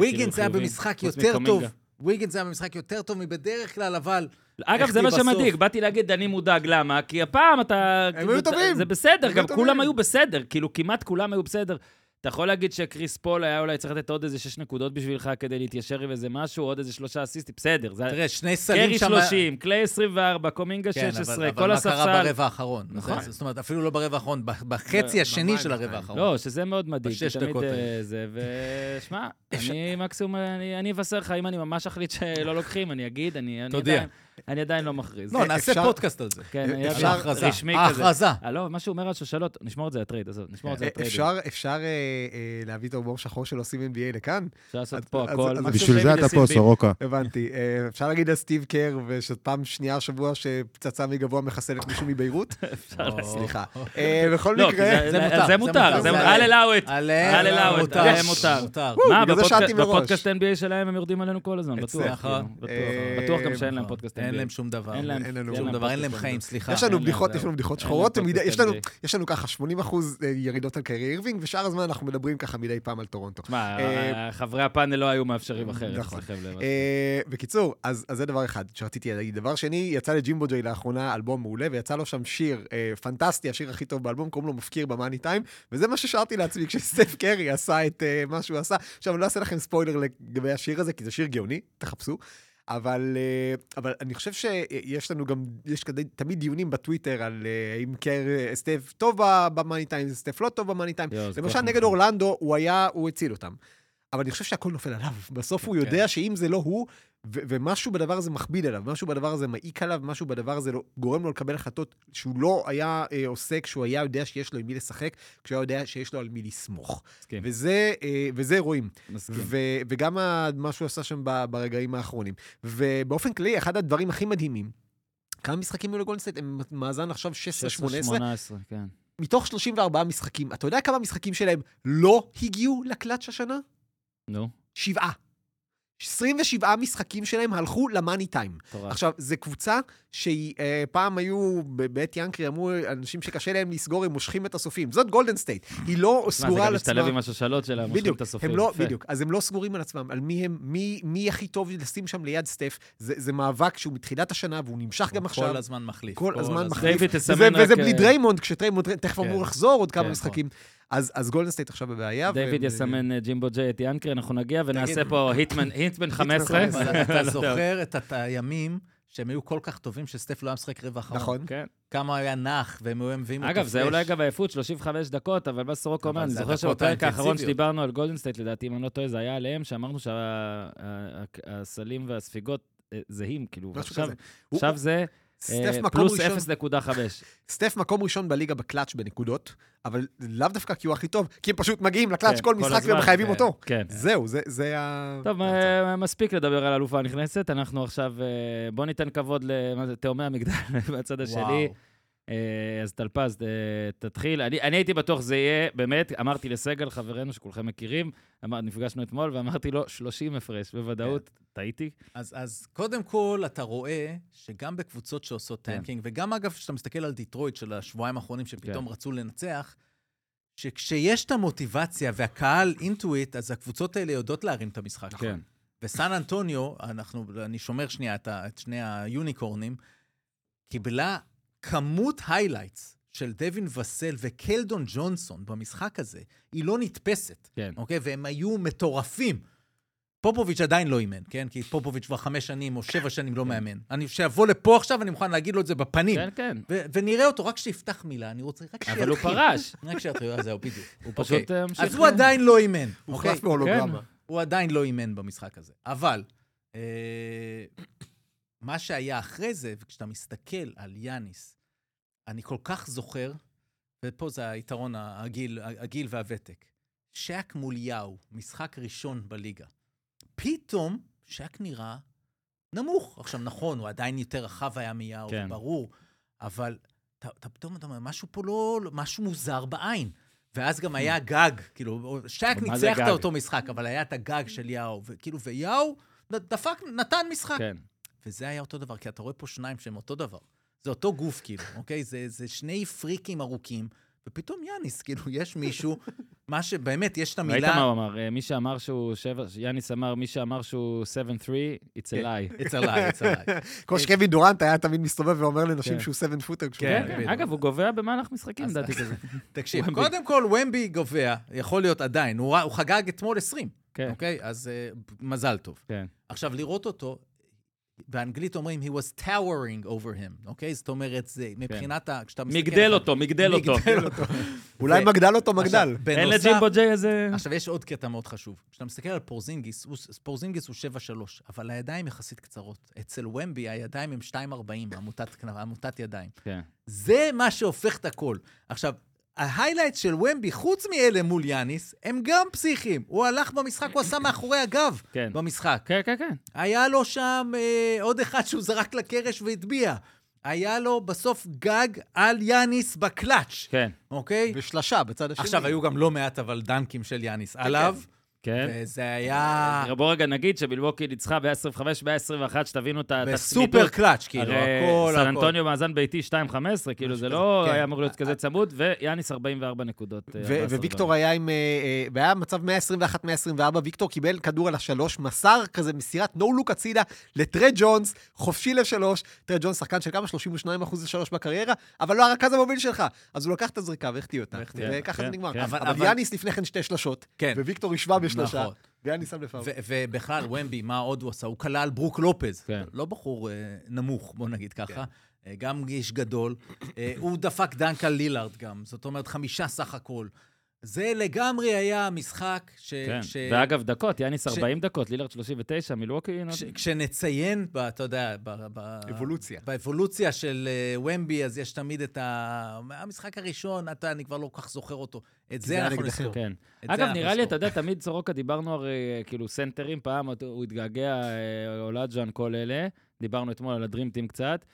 כאילו היה חיובים, במשחק חוץ יותר טוב. מקומינגה. ויגינס היה במשחק יותר טוב מבדרך כלל, אבל... אגב, זה מה. שמדאיג, באתי להגיד, אני מודאג, למה? כי הפעם אתה... הם היו טובים. זה בסדר, גם כולם. היו בסדר, כאילו, כמעט כולם היו בסדר. אתה יכול להגיד שקריס פול היה אולי צריך לתת עוד איזה שש נקודות בשבילך כדי להתיישר עם איזה משהו, עוד איזה שלושה אסיסטים, בסדר. תראה, שני סלים קרי שם... 30, קליי 24, קומינגה כן, 16, אבל, כל אבל מה קרה הספסל. ברבע האחרון? נכון. זאת אומרת, אפילו לא ברבע האחרון, בחצי השני במים של הרבע בינתיים. האחרון. לא, שזה מאוד מדאיג. בשש דקות אה, האלה. ושמע, אני מקסימום, אני אבשר לך, אם אני ממש אחליט שלא לוקחים, אני אגיד, אני תודיע. אני עדיין לא מכריז. לא, נעשה פודקאסט על זה. כן, היה אפשר- שם ההכרזה. רשמי כזה. ההכרזה. אה, לא, מה שהוא אומר על שושלות, נשמור את זה ל trade, עזוב, נשמור את זה ל trade. אפשר, אפשר אה, אה, להביא את ההומור שחור של עושים NBA לכאן? אפשר לעשות פה הכל. בשביל זה אתה פה. סורוקה. הבנתי. אה, אפשר להגיד על סטיב קר, ושפעם שנייה השבוע שפצצה מגבוה מחסלת מישהו מביירות? אפשר. סליחה. אה, בכל לא, מקרה... זה- מותר, זה מותר, מותר. זה זה מותר. מה, בפודקאסט- NBA שלהם הם יורדים עלינו כל הזמן, בטוח. כאילו, בטוח. אה, גם שאין להם. פודקאסט אין. להם שום דבר. אין להם שום להם דבר, אין להם חיים. סליחה. יש לנו בדיחות, זהו. יש לנו בדיחות שחורות, יש לנו- NBA. יש לנו ככה 80 אחוז אה, ירידות על קרי אירווינג, ושאר הזמן אנחנו מדברים ככה מדי פעם על טורונטו. תשמע, אה, חברי הפאנל לא היו מאפשרים אחרת, נכון. לבד. אה, בקיצור, אז אז זה דבר אחד שרציתי להגיד. דבר שני, יצא לג'ימבו ג'יי לאחרונה אלבום מעולה, ויצא לו שם שיר פנטסטי, השיר הכי טוב באלבום, קוראים לו מפקיר ב money time, וזה מה ששרתי לעצמי כשסטף קרי עשה את מה שהוא עשה. עכשיו, אני לא אעשה לכם ספוילר לגבי השיר הזה, כי זה שיר גאוני, תחפשו. אבל, אה, אבל אני חושב שיש לנו גם, יש כדי, תמיד דיונים בטוויטר על אה, אם קר, אה, סטף טוב במאני טיים, סטף לא טוב במאני טיים. למשל נגד. אורלנדו, הוא היה, הוא הציל אותם. אבל אני חושב שהכל נופל עליו. בסוף הוא יודע שאם זה לא הוא, ו- ומשהו בדבר הזה מכביד עליו, משהו בדבר הזה מעיק עליו, משהו בדבר הזה לא, גורם לו לקבל החלטות שהוא לא היה אה, עושה כשהוא היה יודע שיש לו עם מי לשחק, כשהוא היה יודע שיש לו על מי לסמוך. מסכים, וזה, אה, וזה רואים. מסכים. ו- וגם ה- מה שהוא עשה שם ב- ברגעים האחרונים. ובאופן כללי, אחד הדברים הכי מדהימים, כמה משחקים היו לגולדן סטייט? הם מאזן עכשיו 16-18. 18, כן. מתוך 34 משחקים, אתה יודע כמה משחקים שלהם לא הגיעו לקלאץ' השנה? נו, שבעה. 27 משחקים שלהם הלכו ל money time. מטורף. עכשיו, זו קבוצה שהיא, אה, פעם היו, ב- את ינקרי אמרו, אנשים שקשה להם לסגור, הם מושכים את הסופים. זאת גולדן סטייט. היא לא מה, זה סגורה גם על משתלב. עם השושלות שלה, מושכים בדיוק, את הסופים. הם לא. בדיוק, אז הם לא סגורים על עצמם, על מי הם, מי, מי הכי טוב לשים שם ליד סטף. זה, זה מאבק שהוא מתחילת השנה, והוא נמשך גם עכשיו. כל הזמן מחליף. כל הזמן מחליף. וזה. וזה בלי אה, דריימונד, כשדריימונד תכף כן. אמור לחזור עוד כמה כן, משחקים. אז, אז גולדן סטייט עכשיו בבעיה. דיוויד יסמן אה, ג'ימבו ג'יי את ינקרי, אנחנו נגיע ונעשה פה hitman, hitman 15. אבל אבל לא אתה יודע. זוכר את הימים שהם היו כל כך טובים שסטף לא היה משחק רבע אחרון. נכון. כן. כמה היה נח, והם היו מביאים אותו אגב, זה. אולי גם עייפות, 35 דקות, אבל מה סורוקה אומר, אני זוכר שבפרק האחרון. שדיברנו על גולדן סטייט, לדעתי, אם אני לא טועה, זה היה עליהם, שאמרנו שהסלים והספיגות אה, זהים, כאילו, עכשיו זה סטף אה, מקום פלוס ראשון, 0.5. סטף מקום ראשון בליגה בקלאץ' בנקודות, אבל לאו דווקא כי הוא הכי טוב, כי הם פשוט מגיעים לקלאץ' כן, כל כל משחק הזמן, ומחייבים כן, אותו. כן. זהו, זה- זה ה... טוב, אה, מספיק לדבר על אלופה הנכנסת, אנחנו עכשיו, אה, בוא ניתן כבוד לתאומי המגדל מהצד השני. וואו. אה, אז טלפז, אה, תתחיל. אני, אני הייתי בטוח זה יהיה, באמת, אמרתי לסגל, חברנו שכולכם מכירים, אמר, נפגשנו אתמול, ואמרתי לו, 30 הפרש, בוודאות, טעיתי. אז, אז קודם כל, אתה רואה שגם בקבוצות שעושות כן. tanking, וגם אגב, כשאתה מסתכל על דיטרויט של השבועיים האחרונים שפתאום כן. רצו לנצח, שכשיש את המוטיבציה והקהל into it, אז הקבוצות האלה יודעות להרים את המשחק. כן. וסן אנטוניו, אנחנו, אני שומר שנייה את, ה, את שני ה unicorns, קיבלה כמות highlights של דווין ואסל וקלדון ג'ונסון במשחק הזה, היא לא נתפסת, כן. אוקיי? והם היו מטורפים. פופוביץ' עדיין לא אימן, כן? כי פופוביץ' כבר חמש שנים או שבע שנים לא מאמן. אני, שיבוא לפה עכשיו, אני מוכן להגיד לו את זה בפנים. כן, כן. ו- ונראה אותו, רק שיפתח מילה, אני רוצה, רק שיתחיל. אבל הוא פרש. רק שיתחיל, אז זהו, בדיוק. הוא פשוט אה, ממשיך. אז הוא עדיין לא אימן, הוא אוקיי? הוחלף בהולוגרמה. הוא עדיין לא אימן במשחק הזה. אבל, אה, מה שהיה אחרי זה, וכשאתה מסתכל על יאניס, אני כל כך זוכר, ופה זה היתרון הגיל, הגיל והוותק, שק מול יאו, משחק ראשון בליגה. פתאום שק נראה נמוך. עכשיו, נכון, הוא עדיין יותר רחב היה מיאו, כן. ברור, אבל אתה, אתה פתאום אתה אומר, משהו פה לא, משהו מוזר בעין. ואז גם היה גג, כאילו, שק ניצח את? אותו משחק, אבל היה את הגג של יאו, וכאילו, ויאו דפק, נתן משחק. כן. וזה היה אותו דבר, כי אתה רואה פה שניים שהם אותו דבר. זה אותו גוף, כאילו, אוקיי? זה, זה שני פריקים ארוכים, ופתאום יאניס, כאילו, יש מישהו, מה שבאמת, יש את ראית המילה... מה הוא אמר? אה, מי שאמר שהוא שבע, יאניס אמר, מי שאמר שהוא 7-3, it's a כן. lie. It's a lie, it's a lie. כמו שקווין דורנט היה תמיד מסתובב ואומר לנשים כן. שהוא 7 פוטר. כן, כן. אגב, הוא גובע במהלך משחקים, לדעתי כזה. תקשיב. קודם כל, ומבי גובע, יכול להיות עדיין, הוא, הוא חגג אתמול 20, כן, אוקיי? אז uh, מזל טוב. כן. עכשיו, לראות אותו, באנגלית אומרים, he was towering over him, אוקיי? זאת אומרת, זה מבחינת ה... כשאתה מסתכל... מגדל אותו, מגדל אותו. מגדל אותו. אולי מגדל אותו מגדל. אין לג'ימבו ג'יי איזה... עכשיו, יש עוד קטע מאוד חשוב. כשאתה מסתכל על פורזינגיס, פורזינגיס הוא 7-3, אבל הידיים יחסית קצרות. אצל ומבי הידיים הם 2.40, עמותת, ידיים. כן. זה מה שהופך את הכל. עכשיו, ה highlight של ומבי, חוץ מאלה מול יאניס, הם גם פסיכיים. הוא הלך במשחק, הוא עשה מאחורי הגב כן. במשחק. כן, כן, כן. היה לו שם אה, עוד אחד שהוא זרק לקרש והטביע. היה לו בסוף גג על יאניס בקלאץ', כן, אוקיי? ושלשה בצד השני. עכשיו, היו גם לא מעט אבל dunks של יאניס עליו, כן. וזה היה בוא רגע נגיד שמילווקי ניצחה ב-25, ב-21, שתבינו את ה- את בסופר הצמידות. קלאץ', כאילו, הכל, סן הכל. אנטוניו מאזן ביתי 2-15, כאילו זה לא כן. היה אמור להיות כזה צמוד, ויאניס 44 נקודות. אה, ו- 14 וויקטור היה עם... אה, אה, והיה מצב 121-124, ויקטור קיבל כדור על השלוש, מסר כזה מסירת no look הצידה לטרה ג'ונס, חופשי לשלוש. טרה ג'ונס שחקן של כמה? 32 אחוז לשלוש בקריירה, אבל לא הרכז המוביל שלך. אז הוא לקח את הזריקה והחטיא אותה, וככה כן, זה נגמר. כן. אבל- יאניס לפני כן שתי שלשות, כן. וויקטור השווה בשלושה, נכון. ויאניס שם לפאול. ובכלל, ומבי, מה עוד הוא עשה? הוא כלל ברוק לופז. כן. לא בחור אה, נמוך, בוא נגיד ככה. אה, גם איש גדול. אה, הוא דפק דנק על לילארד גם. זאת אומרת, חמישה סך הכל. זה לגמרי היה משחק ש... כן, ש... ואגב, דקות, יאניס ש- 40 דקות, לילארד 39, מילווקי... כש, כשנציין, ב, אתה יודע, ב, ב, אבולוציה. באבולוציה של uh, ומבי, אז יש תמיד את ה... המשחק הראשון, אתה, אני כבר לא כל כך זוכר אותו. את זה זה אנחנו. נזכור. כן. אגב, נראה לי. אתה יודע, תמיד סורוקה דיברנו הרי, אה, כאילו, סנטרים, פעם הוא התגעגע, אה, אולג'וואן, כל אלה. דיברנו אתמול על ה Dream Team ים קצת,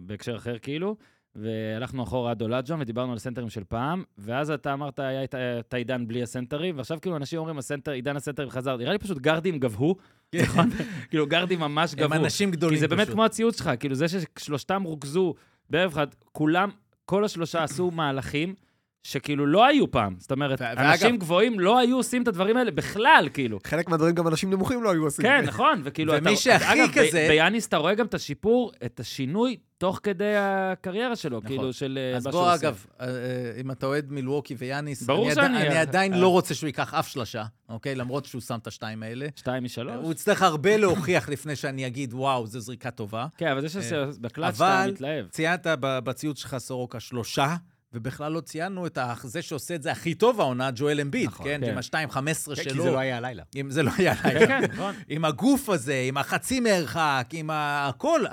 בהקשר אחר כאילו, והלכנו אחורה עד אולג'וואן ודיברנו על סנטרים של פעם, ואז אתה אמרת, היה את- את העידן בלי הסנטרים, ועכשיו כאילו אנשים אומרים, הסנטר, עידן הסנטרים חזר. נראה לי פשוט גארדים גבהו, נכון? כאילו, גארדים ממש כן. הם גבהו. אנשים גדולים כי זה באמת פשוט. כמו הציוץ שלך, כאילו זה ששלושתם רוכזו בערב אחד, כולם, כל השלושה עשו מהלכים שכאילו לא היו פעם. זאת אומרת, ו- ואגב- אנשים גבוהים לא היו עושים את הדברים האלה בכלל, כאילו. חלק מהדברים גם אנשים נמוכים לא היו עושים. כן, נכון, וכאילו ומי אתה... שהכי אגב, כזה- ביאניס אתה רואה גם את השיפור, את השינוי, תוך כדי הקריירה שלו, נכון. כאילו, של אה, אז מה בוא, שהוא עושה. אגב, אה, אה, אם אתה אוהד מילווקי ויאניס, ברור אני, שאני- עדי, אני עדיין. לא רוצה שהוא ייקח אף שלושה, אוקיי? למרות שהוא שם את השתיים האלה. שתיים משלוש? הוא יצטרך הרבה להוכיח לפני שאני אגיד, וואו, זו זריקה טובה. כן, אבל זה שבקלאץ' אתה אה, אבל- מתלהב. ציינת בציוץ שלך, סורוקה, שלושה, ובכלל לא ציינו את זה שעושה את זה הכי טוב העונה, ג'ואל אמביד, נכון, כן? כן. עם ה-2.15 כן, כי שלו. זה לא היה הלילה. אם זה לא היה כן, לילה. כן, נכון. עם הגוף הזה, עם החצי מרחק, עם הכל.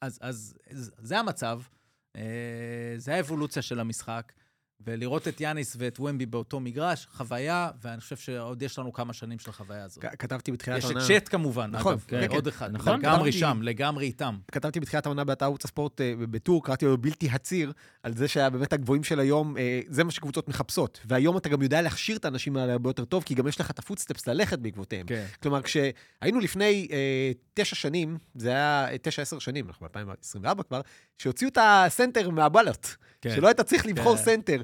אז, אז זה המצב, אה, זה האבולוציה של המשחק. ולראות את יאניס ואת ומבי באותו מגרש, חוויה, ואני חושב שעוד יש לנו כמה שנים של החוויה הזאת. כתבתי בתחילת יש את העונה... צ'אט כמובן, נכון, אגב, כן, עוד כן. אחד. נכון, לגמרי כתבתי- שם, לגמרי איתם. כתבתי בתחילת העונה באתר ערוץ הספורט אה, בטור, קראתי לו בלתי הציר, על זה שבאמת הגבוהים של היום, אה, זה מה שקבוצות מחפשות. והיום אתה גם יודע להכשיר את האנשים האלה הרבה יותר טוב, כי גם יש לך את ה footsteps ללכת בעקבותיהם. כן. כלומר, כשהיינו לפני אה, תשע שנים, זה היה אה, תשע, עשר שנים, אנחנו ב-2024 כבר, שהוציאו את הסנטר מה ballot. כן. שלא היית צריך לבחור כן. סנטר,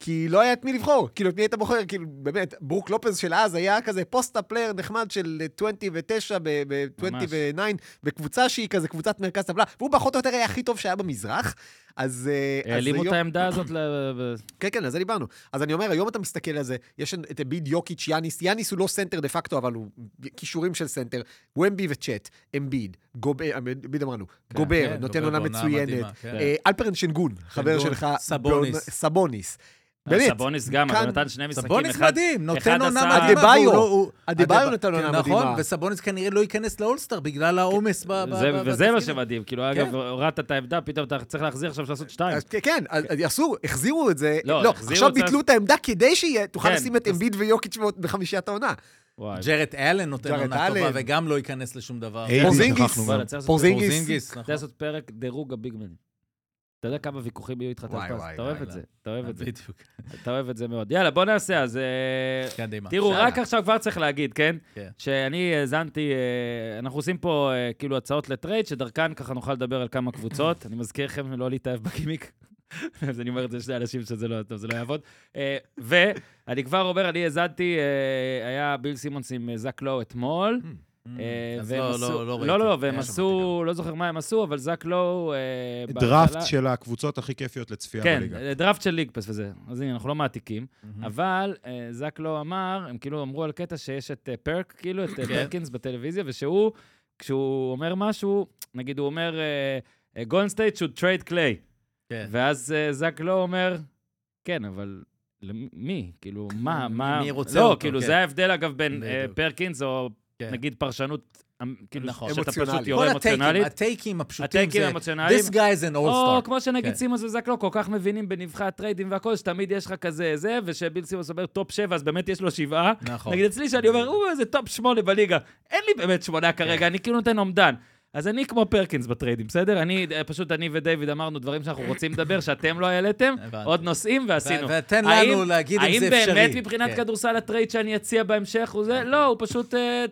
כי לא היה את מי לבחור. כאילו, את מי היית בוחר? כאילו, באמת, ברוק לופז של אז היה כזה post up player נחמד של 29 ב-29 בקבוצה שהיא כזה קבוצת מרכז טבלה, והוא פחות או יותר היה הכי טוב שהיה במזרח. אז... אה, העלימו את העמדה הזאת ל... כן, כן, על זה דיברנו. אז אני אומר, היום אתה מסתכל על זה, יש את ביד יוקיץ', יאניס, יאניס הוא לא סנטר דה פקטו, אבל הוא כישורים של סנטר. וומבי וצ'ט, אמביד, גובר, אמביד אמרנו, גובר, כן, נותן עונה מצוינת. כן. אה, אלפרן שנגון, חבר שלך. סבוניס. באמת. סבוניס גם, אבל כאן- נתן שני משחקים. סבוניס אחד- מדהים, נותן עונה מדהימה. והוא לא- נתן עונה כן, נכון, מדהימה. וסבוניס כנראה לא ייכנס לאולסטאר בגלל העומס ב... ב- זה- ב- וזה מה. שמדהים, כאילו, אגב, הורדת את העמדה, פתאום אתה צריך להחזיר עכשיו לעשות שתיים. כן, כן, יעשו, החזירו את זה. לא, לא, עכשיו ביטלו את העמדה כדי שתוכל כן, לשים את אמביד ויוקיץ' בחמישיית העונה. ג'רד אלן נותן עונה טובה. וגם לא ייכנס לשום דבר. פורזינגיס. צריך לעשות- פורזינגיס. פורזינגיס, נכון. צריך לעשות פרק דירוג ה big man ים. אתה יודע כמה ויכוחים יהיו איתך, אתה אוהב את זה, אתה אוהב את זה. בדיוק. אתה אוהב את זה מאוד. יאללה, בוא נעשה, אז... אה, קדימה. תראו. רק עכשיו כבר צריך להגיד, כן? כן. שאני האזנתי, אה, אנחנו עושים פה אה, כאילו הצעות לטרייד, שדרכן ככה נוכל לדבר על כמה קבוצות. אני מזכיר לכם לא להתאהב בגימיק. אז אני אומר את זה לשני אנשים שזה לא טוב, זה לא יעבוד. אה, ואני כבר אומר, אני האזנתי, אה, היה ביל סימונס עם אה, זק לואו אתמול. אה, לא, לא, לא לא, ראיתי. לא, והם אה, עשו, לא זוכר מה הם עשו, אבל זק לואו... אה, דראפט של הקבוצות הכי כיפיות לצפייה כן, בליגה. אה, דראפט של ליג פס וזה. אז הנה, אנחנו לא מעתיקים. אבל אה, זק לא אמר, הם כאילו אמרו על קטע שיש את אה, פרק, כאילו, את אה, כן. פרקינס בטלוויזיה, ושהוא, כשהוא אומר משהו, נגיד הוא אומר, גולדן סטייט should trade Klay. כן. ואז אה, זאק לואו אומר, כן, אבל למי? כאילו, מה, מה... מי רוצה לא, אותו, כאילו, כן. זה ההבדל, אגב, בין אה, בדיוק. פרקינס, או כן. נגיד פרשנות, אמ, כאילו, נכון. שאתה פשוט אמוציונלית. יורה כל ה take ים, אמוציונלית. הטייקים הפשוטים הטייקים זה... האמוציונליים. This guy is an או all-star. כמו שנגיד כן. סימונס וזאק לואו כל כך מבינים בנבכי הטריידים והכל, שתמיד יש לך כזה זה, ושביל סימונס אומר top שבע, אז באמת יש לו שבעה. נכון. נגיד אצלי שאני אומר, הוא איזה top שמונה בליגה. אין לי באמת שמונה כרגע, אני כאילו נותן אומדן. אז אני כמו פרקינס בטריידים, בסדר? אני, פשוט אני ודייוויד אמרנו דברים שאנחנו רוצים לדבר, שאתם לא העליתם. עוד נושאים ועשינו. ותן לנו להגיד אם זה אפשרי. האם באמת מבחינת כן. כדורסל הטרייד שאני אציע בהמשך הוא זה? לא, הוא פשוט אה,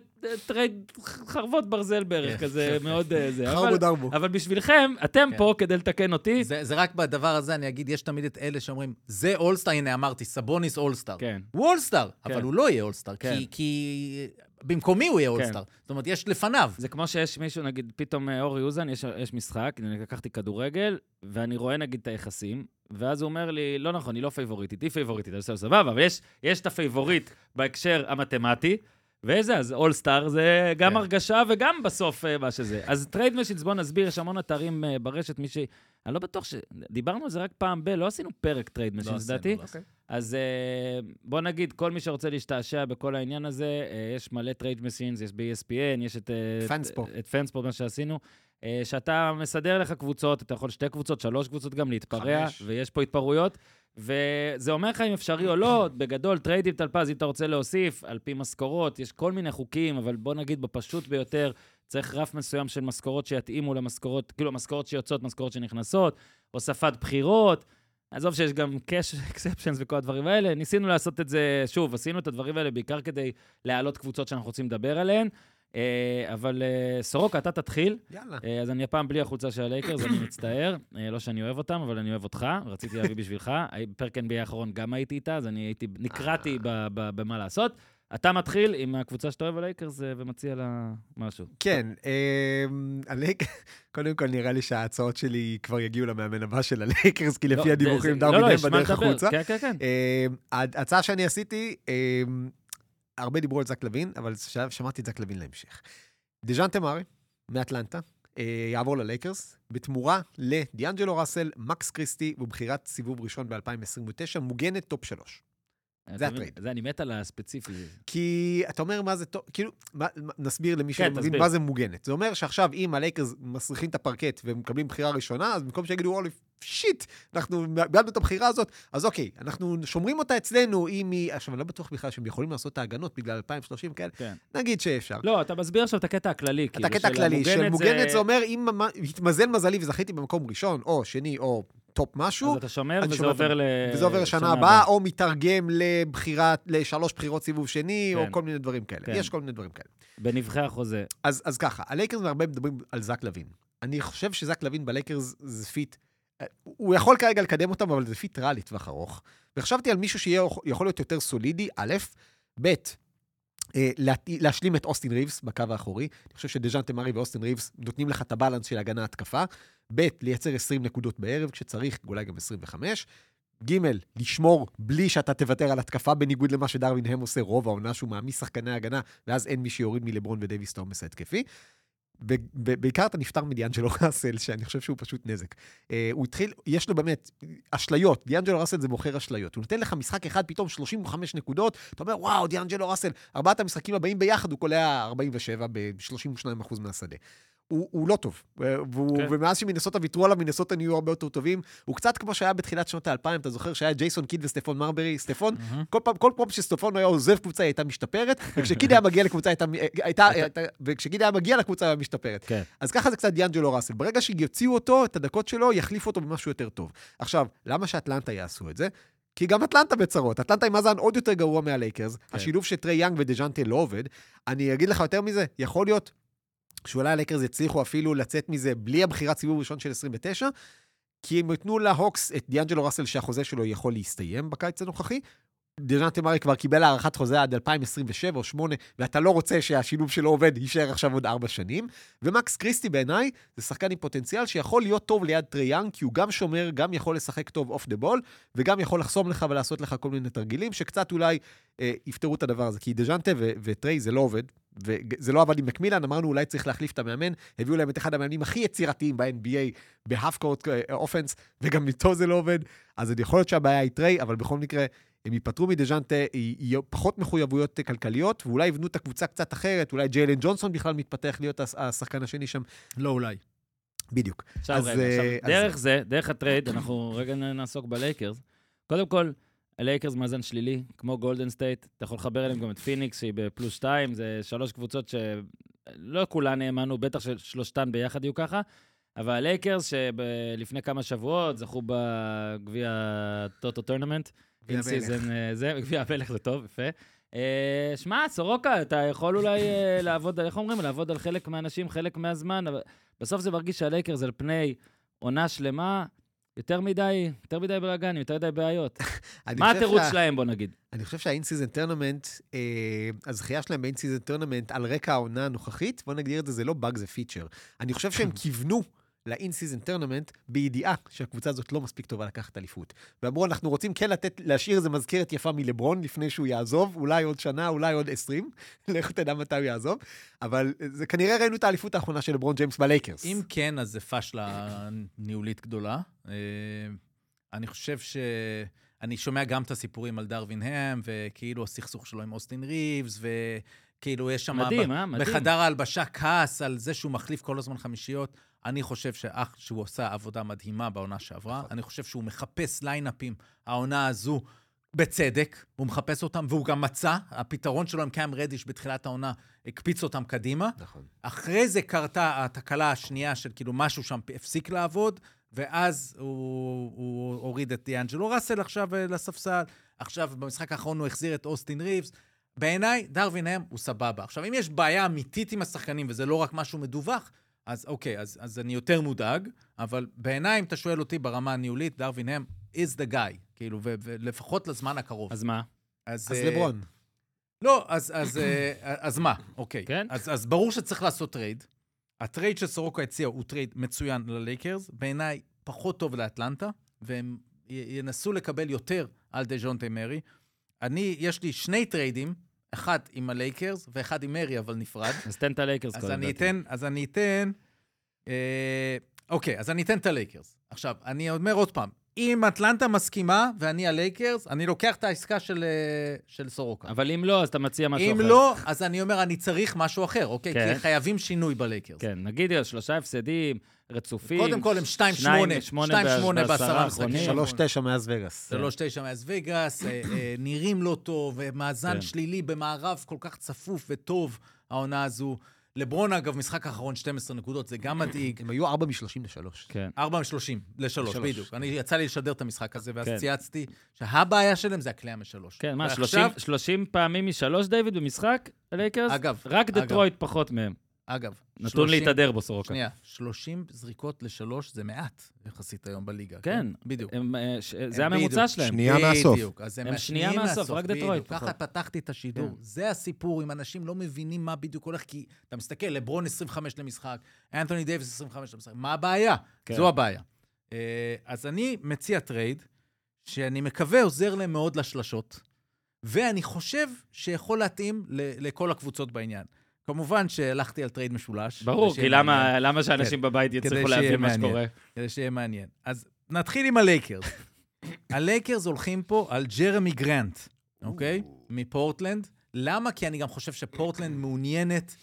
טרייד חרבות ברזל בערך, כן. כזה מאוד אה, זה. אבל- חרבו דרבו. אבל בשבילכם, אתם כן. פה כדי לתקן אותי. זה, רק בדבר הזה, אני אגיד, יש תמיד את אלה שאומרים, זה אולסטאר, הנה אמרתי, סבוניס אולסטאר. כן. הוא אולסטאר, כן. אבל הוא לא יהיה אולסטאר. כי, במקומי הוא יהיה אולסטאר. זאת אומרת, יש לפניו. זה כמו שיש מישהו, נגיד, פתאום אה, אורי אוזן, יש, יש משחק, אני לקחתי כדורגל, ואני רואה נגיד את היחסים, ואז הוא אומר לי, לא נכון, היא לא פייבוריטית, היא פייבוריטית, אני עושה סבבה, אבל יש, יש את הפייבוריט בהקשר המתמטי, ואיזה, אז אולסטאר זה גם כן. הרגשה וגם בסוף אה, מה שזה. אז טרייד משינס, בוא נסביר, יש המון אתרים אה, ברשת, מי ש... אני לא בטוח ש... דיברנו על זה רק פעם ב... לא עשינו פרק טרייד לא משינס, עשינו, לדעתי. לא עשינו. אז אה, בוא נגיד, כל מי שרוצה להשתעשע בכל העניין הזה, יש מלא trade machines, יש ב-ESPN, יש את... פאנספו. את, את פאנספו, מה שעשינו. אה, שאתה מסדר לך קבוצות, אתה יכול שתי קבוצות, שלוש קבוצות גם להתפרע, חמש. ויש פה התפרעויות. וזה אומר לך אם אפשרי או לא, בגדול, טריידים טלפז, אם אתה רוצה להוסיף, על פי משכורות, יש כל מיני חוקים, אבל בוא נגיד בפשוט ביותר, צריך רף מסוים של משכורות שיתאימו למשכורות, כאילו משכורות שיוצאות, משכורות שנכנסות, הוספת בחירות. עזוב שיש גם cash exceptions וכל הדברים האלה, ניסינו לעשות את זה, שוב, עשינו את הדברים האלה בעיקר כדי להעלות קבוצות שאנחנו רוצים לדבר עליהן. אה, אבל אה, סורוקה, אתה תתחיל. יאללה. אה, אז אני הפעם בלי החולצה של הלייקרס, אני מצטער. לא שאני אוהב אותם, אבל אני אוהב אותך, רציתי להביא בשבילך. בפרק NBA האחרון גם הייתי איתה, אז אני הייתי, נקרעתי במה לעשות. אתה מתחיל עם הקבוצה שאתה אוהב הלייקרס ומציע לה משהו. כן. קודם כל נראה לי שההצעות שלי כבר יגיעו למאמן הבא של הלייקרס, כי לא, לפי זה- הדיווחים זה- דרווין לא, לא, בדרך. החוצה. כן, כן, כן. ההצעה שאני עשיתי, הרבה דיברו על זק לוין, אבל ש- שמרתי את זק לוין להמשך. דז'ונטה מאריי, מאטלנטה, אה, יעבור ללייקרס, בתמורה לדיאנג'לו ראסל, מקס קריסטי ובחירת סיבוב ראשון ב-2029, מוגנת top שלוש. זה אתה מבין? הטרייד. זה, אני מת על הספציפי. כי אתה אומר מה זה טוב, כאילו, מה, נסביר למי כן, שלא מבין תסביר. מה זה מוגנת. זה אומר שעכשיו, אם הלייקרס מסריחים את הפרקט ומקבלים בחירה ראשונה, אז במקום שיגידו, וואלה, shit, אנחנו איבדנו את הבחירה הזאת, אז אוקיי, אנחנו שומרים אותה אצלנו, אם היא... עכשיו, אני לא בטוח בכלל שהם יכולים לעשות את ההגנות בגלל 2030 כאלה, כן. נגיד שאפשר. לא, אתה מסביר עכשיו את הקטע הכללי. את כאילו, הקטע הכללי, של מוגנת זה אומר, אם התמזל מזלי וזכיתי במקום ראשון, או שני, או top משהו, אז אתה שומר, וזה שומר עובר ל... וזה עובר לשנה הבאה, או מתרגם לבחירה, לשלוש בחירות סיבוב שני, כן. או כל מיני דברים כאלה. כן. יש כל מיני דברים כאלה. בנבכי החוזה. אז, אז ככה, הלייקרס הרבה מדברים על זק לוין. אני חושב שזאק לאבין בלייקרס זה fit, הוא יכול כרגע לקדם אותם, אבל זה fit רע לטווח ארוך. וחשבתי על מישהו שיכול להיות יותר סולידי, א', ב', אה, לה- להשלים את אוסטין ריבס בקו האחורי. אני חושב שדז'ונטה מארי ואוסטין ריבס נותנים לך את ה balance של הגנה-התקפה. ב', לייצר 20 נקודות בערב כשצריך, אולי גם 25. ג', לשמור בלי שאתה תוותר על התקפה, בניגוד למה שדרווין האם עושה רוב העונה, שהוא מעמיס שחקני הגנה, ואז אין מי שיוריד מלברון ודייוויס את העומס ההתקפי. בעיקר אתה נפטר מדיאנג'לו ראסל, שאני חושב שהוא פשוט נזק. אה, הוא התחיל, יש לו באמת אשליות, דיאנג'לו ראסל זה מוכר אשליות. הוא נותן לך משחק אחד, פתאום 35 נקודות, אתה אומר, וואו, דיאנג'לו ראסל, ארבעת המשחקים הבאים ביחד, הוא קולע 47 ב-32% מהשדה. הוא, הוא לא טוב. והוא, כן. ומאז שמינסוטה ויתרו עליו, מינסוטה נהיו הרבה יותר טובים. הוא קצת כמו שהיה בתחילת שנות האלפיים, אתה זוכר שהיה ג'ייסון קיד וסטפון מרברי. סטפון, כל פעם, כל פעם שסטפון היה עוזב קבוצה, היא הייתה משתפרת, וכשקיד היה מגיע לקבוצה, הייתה, הייתה, הייתה, וכשקיד היה מגיע לקבוצה, הייתה משתפרת. כן. אז ככה זה קצת דיאנג'לו ראסל. ברגע שיוציאו אותו, את הדקות שלו, יחליפו אותו במשהו יותר טוב. עכשיו, למה שאטלנטה יעשו את זה? כי גם אטלנטה בצרות. אטלנטה עם מאזן עוד יותר גרוע מהלייקרס. כן. השילוב של טרי יאנג ודז'ונטה לא עובד. אני אגיד לך יותר מזה, יכול להיות שאולי הלייקרס יצליחו אפילו לצאת מזה בלי הבחירת סיבוב ראשון של 29, כי הם ייתנו להוקס את דיאנג'לו ראסל שהחוזה שלו יכול להסתיים בקיץ הנוכחי. דז'ונטה מארי כבר קיבל הארכת חוזה עד 2027 או 8, ואתה לא רוצה שהשילוב שלו עובד, יישאר עכשיו עוד 4 שנים. ומקס קריסטי בעיניי זה שחקן עם פוטנציאל שיכול להיות טוב ליד טרי יאנג, כי הוא גם שומר, גם יכול לשחק טוב off the ball, וגם יכול לחסום לך ולעשות לך כל מיני תרגילים, שקצת אולי אה, יפתרו את הדבר הזה. כי דז'ונטה ו- וטרי זה לא עובד, וזה לא עבד עם מקמילן, אמרנו אולי צריך להחליף את המאמן, הביאו להם את אחד המאמנים הכי יצירתיים ב-NBA, ב half court offense, וגם איתו זה לא עובד, אז עוד יכול להיות שהבעיה היא טרי, אבל בכל מקרה, הם ייפטרו מדז'ונטה, יהיו פחות מחויבויות כלכליות, ואולי יבנו את הקבוצה קצת אחרת, אולי ג'יילן ג'ונסון בכלל מתפתח להיות הש- השחקן השני שם. לא אולי. בדיוק. עכשיו אז, רגע, אה, עכשיו, אז- דרך זה, דרך הטרייד, אנחנו רגע נעסוק בלייקרס. קודם כל, הלייקרס מאזן שלילי, כמו גולדן סטייט, אתה יכול לחבר אליהם גם את פיניקס, שהיא בפלוס 2, זה שלוש קבוצות שלא כולן האמנו, בטח ששלושתן ביחד יהיו ככה, אבל הלייקרס, שלפני כמה שבועות זכו בגביע הטוטו tournament, גביע המלך. אה, זה, גביע המלך זה טוב, יפה. אה, שמע, סורוקה, אתה יכול אולי אה, לעבוד, איך אומרים? לעבוד על חלק מהאנשים חלק מהזמן, אבל בסוף זה מרגיש שהלייקרס על פני עונה שלמה, יותר מדי, יותר מדי בלאגנים, יותר מדי בעיות. מה התירוץ שה- שלהם, בוא נגיד? אני חושב שה in-season tournament, אה, הזכייה שלהם ב in-season tournament על רקע העונה הנוכחית, בוא נגדיר את זה, זה לא באג, זה feature. אני חושב שהם כיוונו ל in-season tournament בידיעה שהקבוצה הזאת לא מספיק טובה לקחת אליפות. ואמרו, אנחנו רוצים כן לתת, להשאיר איזה מזכרת יפה מלברון לפני שהוא יעזוב, אולי עוד שנה, אולי עוד 20, לך תדע מתי הוא יעזוב, אבל זה כנראה ראינו את האליפות האחרונה של לברון ג'יימס בלייקרס. אם כן, אז זה פשלה ניהולית גדולה. אה, אני חושב ש... אני שומע גם את הסיפורים על דרווין האם, וכאילו הסכסוך שלו עם אוסטין ריבס, וכאילו יש שם... מדהים, ב- אה? מדהים. בחדר ההלבשה כעס על זה שהוא מחליף כל הזמן חמישיות. אני חושב שאח, שהוא עושה עבודה מדהימה בעונה שעברה. אני חושב שהוא מחפש ליינאפים, העונה הזו, בצדק. הוא מחפש אותם, והוא גם מצא. הפתרון שלו עם קאם רדיש בתחילת העונה הקפיץ אותם קדימה. נכון. אחרי זה קרתה התקלה השנייה של כאילו משהו שם הפסיק לעבוד, ואז הוא, הוא הוריד את דיאנג'לו ראסל עכשיו אה, לספסל. עכשיו, במשחק האחרון הוא החזיר את אוסטין ריבס. בעיניי, דרווין הם הוא סבבה. עכשיו, אם יש בעיה אמיתית עם השחקנים, וזה לא רק משהו מדווח, אז אוקיי, אז, אז אני יותר מודאג, אבל בעיניי, אם אתה שואל אותי ברמה הניהולית, דרווין האם is the guy, כאילו, ולפחות לזמן הקרוב. אז מה? אז אה, לברון. לא, אז, אז, אה, אז מה? אוקיי. כן. אז, אז ברור שצריך לעשות טרייד. הטרייד שסורוקה הציע הוא טרייד מצוין ללייקרס, בעיניי פחות טוב לאטלנטה, והם ינסו לקבל יותר על דז'ונטה מארי. אני, יש לי שני טריידים, אחד עם הלייקרס ואחד עם מארי, אבל נפרד. אז תן את הלייקרס אז קודם. אני לדעתי. אתן, אז אני אתן, אה, אוקיי, אז אני אתן את הלייקרס. עכשיו, אני אומר עוד פעם, אם אטלנטה מסכימה ואני הלייקרס, אני לוקח את העסקה של, אה, של סורוקה. אבל אם לא, אז אתה מציע משהו אם אחר. לא, אז אני אומר, אני צריך משהו אחר, אוקיי? כן. כי חייבים שינוי בלייקרס. כן, נגיד שלושה הפסדים רצופים. קודם כל, הם 2-8, שניים, שמונה 2-8 בעשרה. משחקים. שלוש תשע מאז וגאס. שלוש תשע מאז וגאס, אה, אה, נראים לא טוב, ומאזן כן. שלילי במערב כל כך צפוף וטוב, העונה הזו. לברון, אגב, משחק האחרון 12 נקודות, זה גם מדאיג. הם היו ארבע משלושים לשלוש. כן. 4 מ-30 ל-3, לשלוש. בדיוק. אני, יצא לי לשדר את המשחק הזה, ואז כן. צייצתי שהבעיה שלהם זה הקליעה משלוש. כן, מה, ועכשיו- 30 30 פעמים משלוש, דיוויד, במשחק, הלייקרס? אגב, רק. דטרויט פחות מהם. אגב, נתון 30 להתהדר בו, סורוקה. שנייה, 30 זריקות לשלוש זה מעט יחסית היום בליגה. כן. בדיוק. הם, אה, ש- הם זה הממוצע בדיוק. שלהם. שנייה מהסוף. בדיוק. אז הם, הם שנייה מהסוף, רק דטרויט. ככה פחות. פתחתי את השידור. כן. זה הסיפור, אם אנשים לא מבינים מה בדיוק הולך, כי אתה מסתכל, לברון 25 למשחק, אנטוני דייוויס 25 למשחק, מה הבעיה? כן. זו הבעיה. אה, אז אני מציע טרייד, שאני מקווה עוזר להם מאוד לשלשות, ואני חושב שיכול להתאים ל- לכל הקבוצות בעניין. כמובן שהלכתי על טרייד משולש. ברור, כי. למה למה שאנשים בבית כדי יצליחו שיהיה להבין מה. שקורה? כדי שיהיה מעניין. אז נתחיל עם הלייקרס. הלייקרס הולכים פה על ג'רמי גרנט, אוקיי? מפורטלנד. למה? כי אני גם חושב שפורטלנד מעוניינת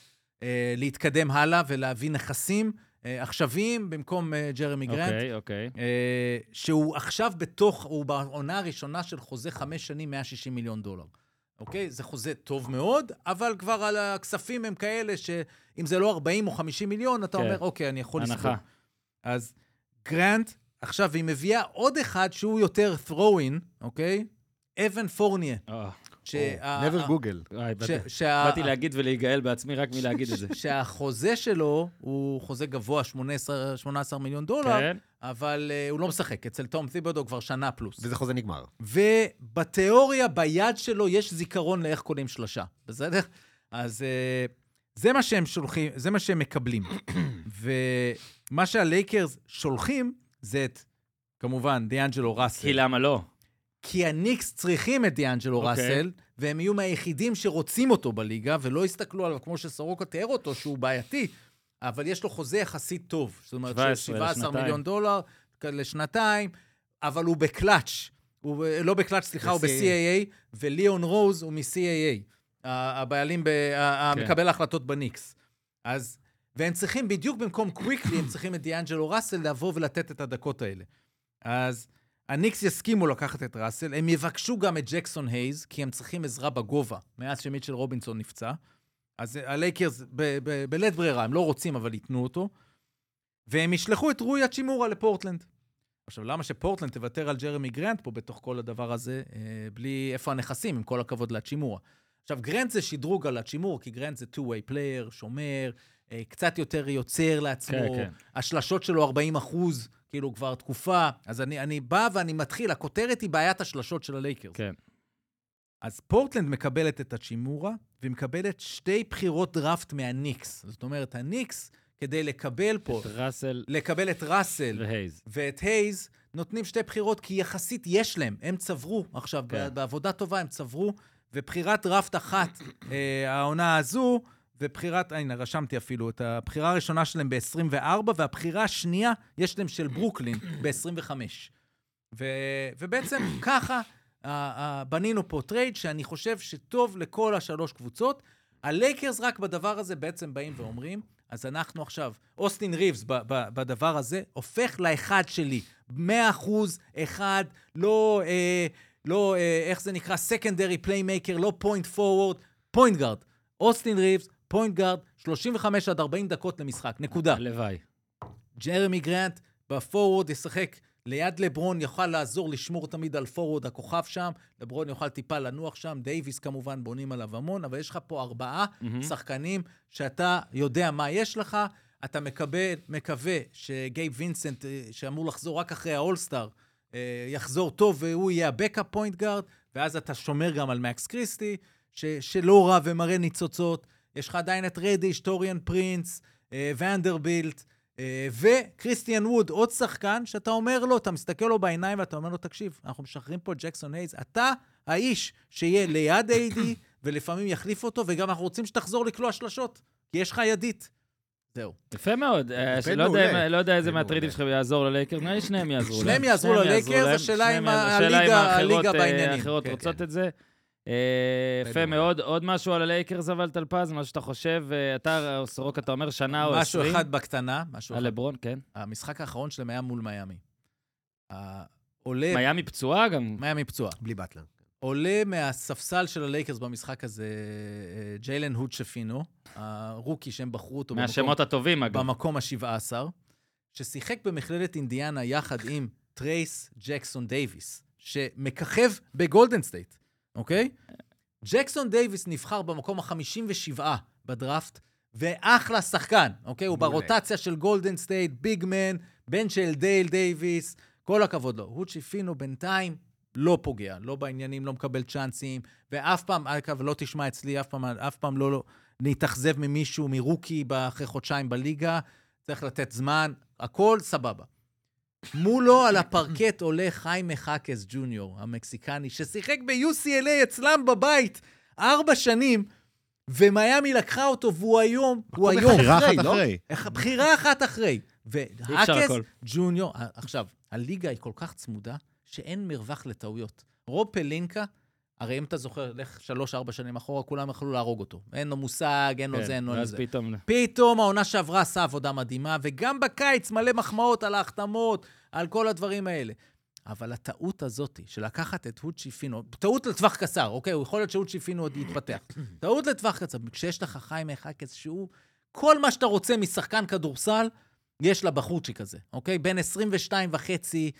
אה, להתקדם הלאה ולהביא נכסים אה, עכשוויים במקום אה, ג'רמי גרנט. אוקיי, אוקיי. אה, שהוא עכשיו בתוך, הוא בעונה הראשונה של חוזה חמש שנים, 160 מיליון דולר. אוקיי? זה חוזה טוב מאוד, אבל כבר על הכספים הם כאלה שאם זה לא 40 או 50 מיליון, אתה כן. אומר, אוקיי, אני יכול לסגור. אז גרנט, עכשיו, היא מביאה עוד אחד שהוא יותר throw-in, אוקיי? אבן פורניה. שה- never ה- גוגל. ש- באתי- להגיד ולהיגאל בעצמי רק מלהגיד את זה. שהחוזה שלו הוא חוזה גבוה, 18, 18 מיליון דולר, כן? אבל uh, הוא לא משחק. אצל תום תיבודו כבר שנה פלוס. וזה חוזה נגמר. ובתיאוריה, ביד שלו יש זיכרון לאיך קונים שלושה, בסדר? אז uh, זה מה שהם שולחים, זה מה שהם מקבלים. ומה שהלייקרס שולחים זה את, כמובן, דיאנג'לו ראסל. כי למה לא? כי הניקס צריכים את דיאנג'לו אוקיי. ראסל, והם יהיו מהיחידים שרוצים אותו בליגה, ולא יסתכלו עליו כמו שסורוקה תיאר אותו, שהוא בעייתי, אבל יש לו חוזה יחסית טוב. זאת אומרת, 17 של 17 לשנתיים. מיליון דולר לשנתיים, אבל הוא בקלאץ'. הוא לא בקלאץ', סליחה, הוא ב-CAA, וליאון רוז הוא מ-CAA. הבעלים, ב- כן. המקבל ההחלטות בניקס. אז, והם צריכים, בדיוק במקום קוויקלי, הם צריכים את דיאנג'לו ראסל לבוא ולתת את הדקות האלה. אז הניקס יסכימו לקחת את ראסל, הם יבקשו גם את ג'קסון הייז, כי הם צריכים עזרה בגובה, מאז שמיטשל רובינסון נפצע. אז הלייקרס, ב- ב- בלית ברירה, הם לא רוצים, אבל ייתנו אותו. והם ישלחו את רוי האצ'ימורה לפורטלנד. עכשיו, למה שפורטלנד תוותר על ג'רמי גרנט פה בתוך כל הדבר הזה, אה, בלי איפה הנכסים, עם כל הכבוד להאצ'ימורה? עכשיו, גרנט זה שדרוג על הצ'ימורה, כי גרנט זה two-way player, שומר, אה, קצת יותר יוצר לעצמו. כן, כן. השלשות שלו 40 אחוז, כאילו כבר תקופה. אז אני, אני בא ואני מתחיל, הכותרת היא בעיית השלשות של הלייקרס. כן. אז פורטלנד מקבלת את הצ'ימורה, והיא מקבלת שתי בחירות דראפט מהניקס. זאת אומרת, הניקס, כדי לקבל פה, את ראסל לקבל את ראסל והייז. ואת הייז, נותנים שתי בחירות, כי יחסית יש להם. הם צברו, עכשיו, כן. בעבודה טובה הם צברו, ובחירת דראפט אחת, אה, העונה הזו, ובחירת, הנה, רשמתי אפילו, את הבחירה הראשונה שלהם ב-24, והבחירה השנייה, יש להם של ברוקלין ב-25. ו- ובעצם ככה uh, uh, בנינו פה טרייד שאני חושב שטוב לכל השלוש קבוצות. הלייקרס רק בדבר הזה בעצם באים ואומרים, אז אנחנו עכשיו, אוסטין ריבס ב- ב- בדבר הזה, הופך לאחד שלי. 100% אחד, לא, אה, לא אה, איך זה נקרא, secondary playmaker, לא point forward, point guard. אוסטין ריבס, point guard, 35 עד 40 דקות למשחק, נקודה. הלוואי. ג'רמי גרנט בפורוורד ישחק ליד לברון, יוכל לעזור לשמור תמיד על פורוורד הכוכב שם, לברון יוכל טיפה לנוח שם, דייוויס כמובן בונים עליו המון, אבל יש לך פה ארבעה מהמם. שחקנים שאתה יודע מה יש לך, אתה מקבל, מקווה שגייב וינסנט, אה, שאמור לחזור רק אחרי האולסטאר, אה, יחזור טוב והוא יהיה ה backup point guard, ואז אתה שומר גם על מקס קריסטי, ש- שלא רע ומראה ניצוצות. יש לך עדיין את רדיש, טוריין פרינס, אה, ונדרבילט, אה, וקריסטיאן ווד, עוד שחקן, שאתה אומר לו, אתה מסתכל לו בעיניים ואתה אומר לו, תקשיב, אנחנו משחררים פה את ג'קסון הייז, אתה האיש שיהיה ליד איידי, ולפעמים יחליף אותו, וגם אנחנו רוצים שתחזור לקלוע שלשות, כי יש לך ידית. זהו. יפה מאוד. אה, לא יודע לא יודע איזה מעולה. שלכם יעזור ללייקרס, נראה לי שניהם יעזרו להם. שניהם יעזרו ללייקרס, השאלה אם יעזרו. ה- השאלה אם הליגה- האחרות, הליגה בעניינים. האחרות כן, רוצות כן. את זה. אה, יפה. מאוד. עוד משהו על הלייקרס אבל, טלפז, משהו שאתה חושב, אה, אתה, סורוק, אתה אומר שנה או משהו עשרים? אחד בקטנה, משהו על. לברון, כן. המשחק האחרון שלהם היה מול מיאמי. עולה, מיאמי פצועה גם. מיאמי פצוע. בלי באטלר. עולה מהספסל של הלייקרס במשחק הזה אה, ג'יילן הוד שיפינו, ה rookie שהם בחרו אותו מהשמות הטובים, אגב. במקום ה-17, ששיחק במכללת אינדיאנה יחד עם טרייס ג'קסון דייוויס, שמככב בגולדן סטייט, אוקיי? ג'קסון דייוויס נבחר במקום ה-57 בדראפט, ואחלה שחקן, אוקיי? הוא. ברוטציה של גולדן סטייט, big man, בן של דייל דייוויס, כל הכבוד לו. הוד שיפינו בינתיים לא פוגע, לא בעניינים, לא מקבל צ'אנסים, ואף פעם, אגב, לא תשמע אצלי, אף פעם, אף פעם לא, לא נתאכזב ממישהו, מרוקי, אחרי חודשיים בליגה, צריך לתת זמן, הכל סבבה. מולו על הפרקט עולה חיים מחקס ג'וניור, המקסיקני, ששיחק ב-UCLA אצלם בבית ארבע שנים, ומיאמי לקחה אותו, והוא היום, הוא היום, בחירה אחרי, אחת לא? אחרי. איך- בחירה אחת אחרי. והאקס. ג'וניור, עכשיו, הליגה היא כל כך צמודה, שאין מרווח לטעויות. רוב פלינקה הרי אם אתה זוכר, לך שלוש-ארבע שנים אחורה, כולם יכלו להרוג אותו. אין לו מושג, אין לו כן, זה, אין לו ואז זה. פתאום... פתאום העונה שעברה עשה עבודה מדהימה, וגם בקיץ מלא מחמאות על ההחתמות, על כל הדברים האלה. אבל הטעות הזאת של לקחת את הוצ'י פינו, טעות לטווח קצר, אוקיי? יכול להיות שהוצ'י פינו עוד יתפתח. טעות לטווח קצר, כשיש לך חיים מחקס שהוא, כל מה שאתה רוצה משחקן כדורסל, יש לבחורצ'יק הזה, אוקיי? בן 22 וחצי,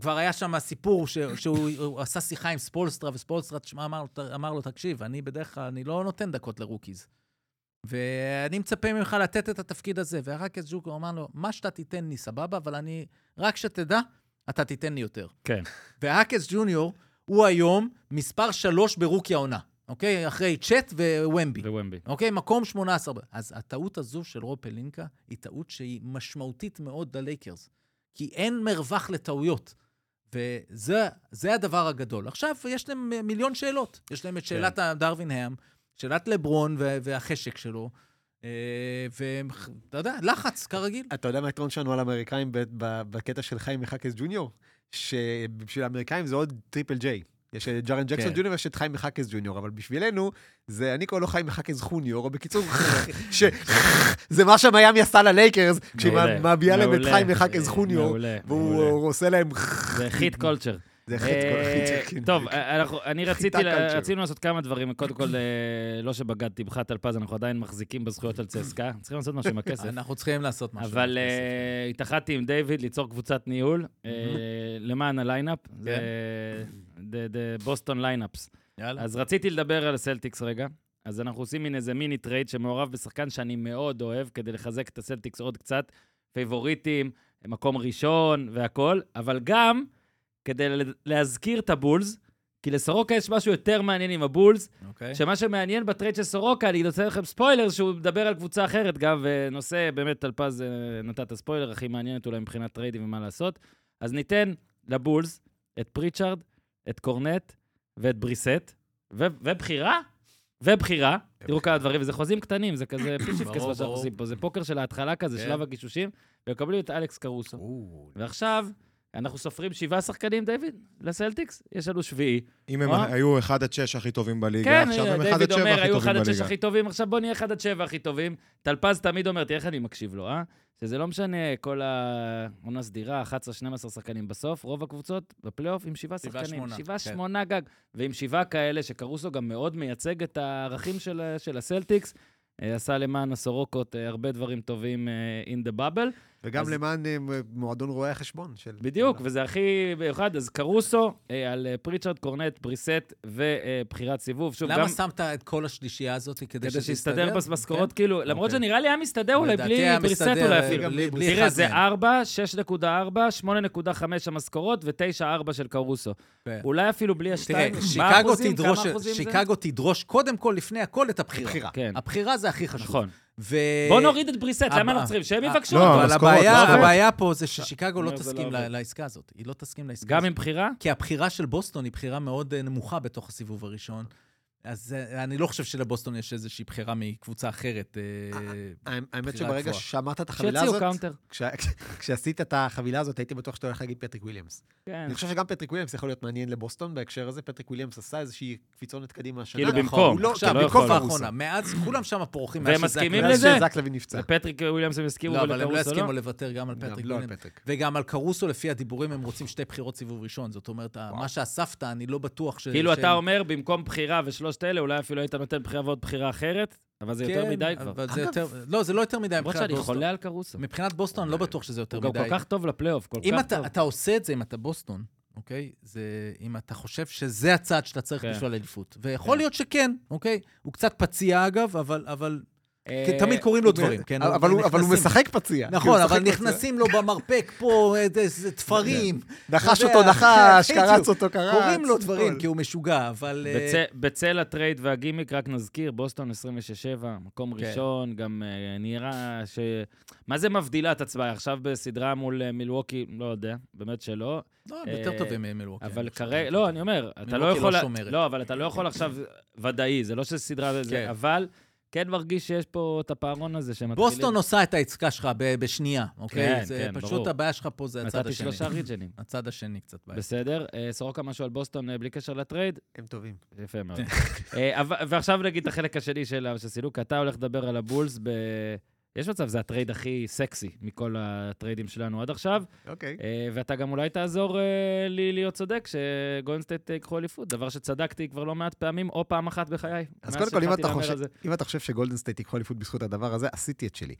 כבר היה שם סיפור ש, שהוא הוא עשה שיחה עם ספולסטרה, וספולסטרה תשמע, אמר, אמר לו, תקשיב, אני בדרך כלל, אני לא נותן דקות ל rookies. ואני מצפה ממך לתת את התפקיד הזה. וחקס ג'וניור אמר לו, מה שאתה תיתן לי סבבה, אבל אני, רק שתדע, אתה תיתן לי יותר. כן. וחקס ג'וניור הוא היום מספר שלוש ב rookie העונה, אוקיי? אחרי צ'אט ו וומבי. וומבי. אוקיי? מקום 18. אז הטעות הזו של רוב פלינקה היא טעות שהיא משמעותית מאוד ללייקרס. כי אין מרווח לטעויות. וזה זה הדבר הגדול. עכשיו, יש להם מיליון שאלות. יש להם את שאלת כן. דרווין האם, שאלת לברון והחשק שלו, אה, ואתה יודע, לחץ, כרגיל. אתה יודע מה היתרון שלנו על האמריקאים בקטע של חיים מחקס ג'וניור? שבשביל האמריקאים זה עוד triple J. יש את ג'ארן ג'קסון כן. ג'וניור ויש את חיים מחקס ג'וניור, אבל בשבילנו, זה, אני קורא לו חיימה חאקס חוניור, או בקיצור, ש... זה מה שמיאמי עשה ללייקרס, כשהיא מביאה להם את. חיים מחקס חוניור, והוא. עושה להם... זה חיט קולצ'ר. זה חטא כל אה, החטא. טוב, אנחנו- אני רציתי. רצינו לעשות כמה דברים. קודם כל, אה, לא שבגדתי בך טלפז, אנחנו עדיין מחזיקים בזכויות על צסקה. צריכים לעשות משהו עם הכסף. אנחנו צריכים לעשות משהו. אבל בכסף. אה, התאחדתי עם דיוויד ליצור קבוצת ניהול אה, למען הליינאפ. בוסטון ליינאפס. יאללה. אז רציתי לדבר על הסלטיקס רגע. אז אנחנו עושים מין איזה מיני טרייד שמעורב בשחקן שאני מאוד אוהב, כדי לחזק את הסלטיקס עוד קצת. favoriteים, מקום ראשון והכול, אבל גם כדי להזכיר את הבולס, כי לסורוקה יש משהו יותר מעניין עם הבולס, אוקיי. שמה שמעניין בטרייד של סורוקה, אני נותן לכם ספוילר, שהוא מדבר על קבוצה אחרת גם, ונושא, באמת, טלפז אה, נתת את הספוילר הכי מעניינת אולי מבחינת טריידים ומה לעשות. אז ניתן לבולס את פריצ'ארד, את קורנט ואת בריסט, ו- ובחירה, ובחירה. תראו כמה דברים, וזה חוזים קטנים, זה כזה פיפישיפקס ברור, מה שאנחנו. עושים פה, זה פוקר של ההתחלה כזה, כן. שלב הגישושים, ומקבלים את אלכס קרוסו. ועכשיו, אנחנו סופרים שבעה שחקנים, דיוויד, לסלטיקס, יש לנו שביעי. אם הם אה? היו 1 עד 6 הכי טובים בליגה, כן, עכשיו הם 1 דיוויד עד 7 אומר, הכי היו 1 טובים עד 6 בליגה. הכי טובים, עכשיו בוא נהיה 1 עד 7 הכי טובים. טלפז תמיד אומר, תראה איך אני מקשיב לו, אה? שזה לא משנה כל העונה סדירה, 11-12 שחקנים בסוף, רוב הקבוצות בפלייאוף עם שבעה שבעה, שחקנים. שמונה, שבעה, כן. שמונה גג. ועם שבעה כאלה, שקרוסו גם מאוד מייצג את הערכים של, של הסלטיקס, אה, עשה למען הסורוקות אה, הרבה דברים טובים in the bubble. וגם אז- למען אה, מועדון רואי החשבון של... בדיוק, וזה הכי מיוחד. אז קרוסו, אה, על אה, פריצ'רד, קורנט, בריסט ובחירת סיבוב. שוב, למה גם... שמת את כל השלישייה הזאת כדי כדי שזה שיסתדר במשכורות, כן? כאילו, למרות אוקיי. שנראה לי היה מסתדר אולי בלי בריסט אולי אפילו. תראה, זה מהם. 4, 6.4, 8.5 המשכורות ו-9.4 של קרוסו. כן. אולי אפילו בלי תראה, השתיים. מה שיקגו? תדרוש, קודם כל, לפני הכל, את הבחירה. בחירה. כן, הבחירה זה הכי חשוב. ו... בוא נוריד את בריסט, למה אנחנו צריכים? שהם אה, יבקשו לא, אותו. אבל הבעיה, לא פה זה ששיקגו לא תסכים לא ל- עובד. לעסקה הזאת. היא לא תסכים לעסקה גם הזאת. עם בחירה? כי הבחירה של בוסטון היא בחירה מאוד אה, נמוכה בתוך הסיבוב הראשון. אז אה, אני לא חושב שלבוסטון יש איזושהי בחירה מקבוצה אחרת. אה, האמת בחירה שברגע. שאמרת את החבילה הזאת, כשעשית את החבילה הזאת, הייתי בטוח שאתה הולך להגיד פטריק וויליאמס. כן. אני חושב שגם פטריק וויליאמס יכול להיות מעניין לבוסטון בהקשר הזה. פטריק וויליאמס עשה איזושהי קפיצונת קדימה השנה. כאילו נכון. במקום. לא- עכשיו, לא במקום יכול. מאז כולם שם פורחים. והם מאז מסכימים מאז לזה? שזק לוין נפצע. ופטריק וויליאמס הם הסכימו לא, אבל הם לא יסכימו לא? לוותר גם על פטריק לא וויליאמס. פטריק. וגם על קרוסו, לפי הדיבורים, הם רוצים שתי בחירות סיבוב ראשון. זאת אומרת, מה שאספת, אני לא בטוח ש... כאילו אתה אומר, במקום בחירה ושלושת אלה, אולי אפילו היית נותן בחירה ועוד בחירה אחרת, אבל זה יותר כן, מדי כבר. אבל זה יותר... לא, זה לא יותר מדי למרות מבחינת שאני בוסטון. חולה על קרוסו. מבחינת בוסטון, אני לא בטוח שזה יותר הוא גם מדי. כל כך טוב לפלייאוף, כל אם כך אתה, טוב. אתה עושה את זה, אם אתה בוסטון, אוקיי? זה אם אתה חושב שזה הצעד שאתה צריך כן. בשביל האליפות. ויכול כן. להיות שכן, אוקיי? הוא קצת פציע אגב, אבל, אבל כי תמיד קורים לו דברים, כן? אבל הוא- משחק פציע. נכון, אבל. נכנסים לו במרפק פה איזה- תפרים. נחש אתה יודע, אותו נחש, בדיוק. קרץ אותו קרץ. קורים לו דברים. כי הוא משוגע, אבל... אה, בצ- בצל הטרייד והגימיק, רק נזכיר, בוסטון 26-7, מקום כן. ראשון, גם אה, נראה ש... מה זה מבדילה את עצמה? עכשיו בסדרה מול אה, מילווקי, לא יודע, באמת שלא. לא, הם יותר אה, טובים ממילווקי. אבל. כרגע, לא, אני אומר, אתה לא מילווקי יכול... לא לה- שומרת. לא, אבל אתה לא יכול עכשיו ודאי, זה לא שסדרה זה, כן. אבל כן מרגיש שיש פה את הפערון הזה שמתחילים... בוסטון עושה את העסקה שלך ב- בשנייה, אוקיי? כן, זה כן, פשוט ברור. הבעיה שלך פה זה הצד נתתי השני. שלושה ריג'נים. הצד השני קצת בעיה. בסדר. אה, סורוקה משהו על בוסטון אה, בלי קשר לטרייד? הם טובים. יפה מאוד. אה, ועכשיו נגיד את החלק השני של של סילוק, אתה הולך לדבר על הבולס ב... יש מצב, זה הטרייד הכי סקסי מכל הטריידים שלנו עד עכשיו, אוקיי. אה, ואתה גם אולי תעזור אה, לי להיות צודק, שגולדן סטייט אה, ייקחו אליפות, דבר שצדקתי כבר לא מעט פעמים, או פעם אחת בחיי. אז קודם כל, אם אתה חושב-. אם אתה חושב שגולדן סטייט ייקחו אליפות בזכות הדבר הזה, עשיתי את שלי.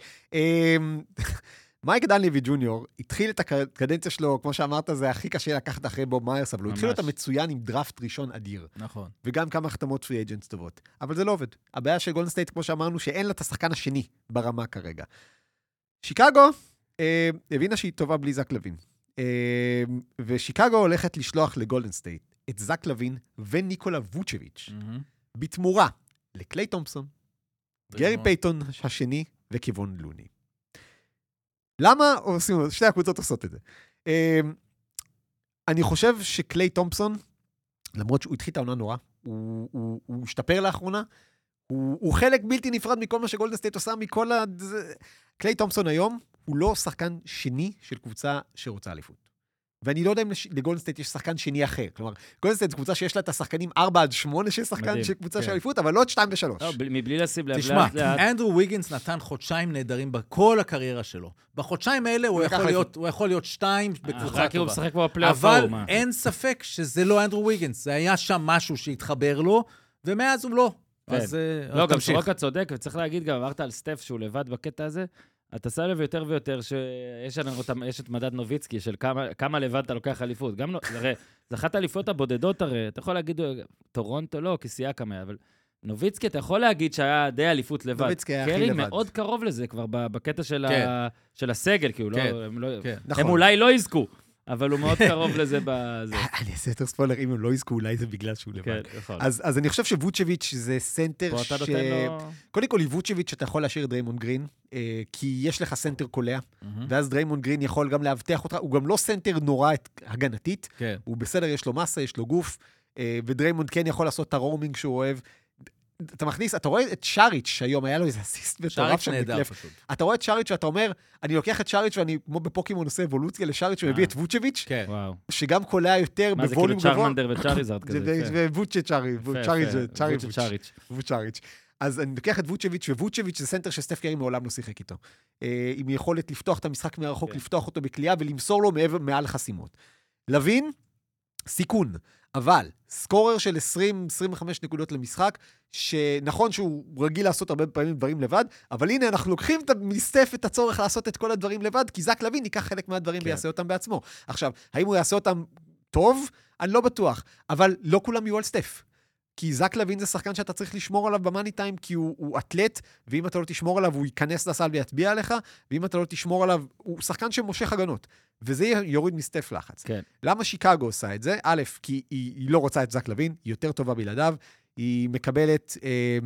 מייק דנליבי ג'וניור התחיל את הקדנציה שלו, כמו שאמרת, זה הכי קשה לקחת אחרי בוב מיירס, אבל הוא התחיל. אותה מצוין עם דראפט ראשון אדיר, נכון. וגם כמה החתמות free agents טובות. אבל זה לא עובד. הבעיה של גולדן סטייט, כמו שאמרנו, שאין לה את השחקן השני ברמה כרגע. שיקגו אה, הבינה שהיא טובה בלי זק לוין. אה, ושיקגו הולכת לשלוח לגולדן סטייט את זק לוין וניקולה ווצ'ביץ', מהמם. בתמורה לקליי תומפסון, גרי. פייתון השני וקבון לוני. למה עושים, שתי הקבוצות עושות את זה. אמ, אני חושב שקליי תומפסון, למרות שהוא התחיל את העונה נורא, הוא, הוא, הוא השתפר לאחרונה, הוא, הוא חלק בלתי נפרד מכל מה שגולדן סטייט עושה, מכל ה... זה- קליי תומפסון היום הוא לא שחקן שני של קבוצה שרוצה אליפות. ואני לא יודע אם לש- לגולדן סטייט יש שחקן שני אחר. כלומר, גולדן סטייט זו קבוצה שיש לה את השחקנים 4 עד 8 של שחקן של קבוצה כן. של אליפות, אבל לא את 2 ו-3. לא, מבלי לשים לב, תשמע. אנדרו ויגינס נתן חודשיים נהדרים בכל הקריירה שלו. בחודשיים האלה הוא יכול. להיות- הוא יכול להיות שתיים אה, בקבוצה רק הוא טובה. משחק פה בפלייאוף אבל? אין ספק שזה לא אנדרו ויגינס, זה היה שם משהו שהתחבר לו, ומאז הוא לא. כן. אז אה, לא, אז גם תמשיך. סורוקה צודק, וצריך להגיד גם, אמרת על סטף שהוא לבד בקטע הזה, אתה שם לב יותר ויותר שיש לנו את- יש את מדד נוביצקי של כמה, כמה לבד אתה לוקח אליפות. גם לא, הרי, זה אחת האליפויות הבודדות הרי, אתה יכול להגיד, טורונטו לא, כי סייקם היה, אבל נוביצקי, אתה יכול להגיד שהיה די אליפות לבד. נוביצקי היה הכי קרי לבד. מאוד קרוב לזה כבר ב- בקטע של, כן. ה, של הסגל, כי הוא כן, לא, הם, לא, כן. נכון. הם אולי לא יזכו, אבל הוא מאוד קרוב לזה בזה. אני אעשה יותר ספוילר, אם הם לא יזכו, אולי זה בגלל שהוא לבד. כן, נכון. אז, אני חושב שווצ'ביץ' זה סנטר ש... קודם כל, עם ווצ'ביץ' אתה יכול להשאיר את דריימונד גרין, אה, כי יש לך סנטר קולע. ואז דריימונד גרין יכול גם לאבטח אותך, הוא גם לא סנטר נורא הגנתית, כן. הוא בסדר, יש לו מסה, יש לו גוף, אה, ודריימונד כן יכול לעשות את ה roaming שהוא אוהב. אתה מכניס, אתה רואה את שריץ' היום, היה לו איזה אסיסט מטורף שריץ' שם נהדר בקלף. פשוט. אתה רואה את שריץ' ואתה אומר, אני לוקח את שריץ' ואני, כמו בפוקימון, עושה אבולוציה לשריץ' ומביא אה. את ווצ'ביץ', כן. וואו. שגם קולע יותר מה זה, כאילו ב volume גבוה. צ'רמנדר וצ'אריזארד כזה. יפה. וווצ'ה צ'ארי, ווצ'ה צ'אריץ'. ווצ'אריץ'. אז אני לוקח את ווצ'ביץ', וווצ'ביץ' זה סנטר שסטף קרי מעולם לא שיחק איתו. אה, עם יכולת לפתוח את המשחק מרחוק, כן. לפתוח אותו בקליעה ולמסור לו מעל חסימות. לוין, סיכון, אבל scorer של 20-25 נקודות למשחק, שנכון שהוא רגיל לעשות הרבה פעמים דברים לבד, אבל הנה, אנחנו לוקחים את- מסטף את הצורך לעשות את כל הדברים לבד, כי זק לוין ייקח חלק מהדברים כן. ויעשה אותם בעצמו. עכשיו, האם הוא יעשה אותם טוב? אני לא בטוח, אבל לא כולם יהיו על סטף. כי זק לוין זה שחקן שאתה צריך לשמור עליו במאני טיים, כי הוא, הוא אתלט, ואם אתה לא תשמור עליו, הוא ייכנס לסל ויצביע עליך, ואם אתה לא תשמור עליו, הוא שחקן שמושך הגנות. וזה יוריד מסטף לחץ. כן. למה שיקגו עושה את זה? א', כי היא, היא לא רוצה את זק לוין, היא יותר טובה בלעדיו, היא מקבלת, אה,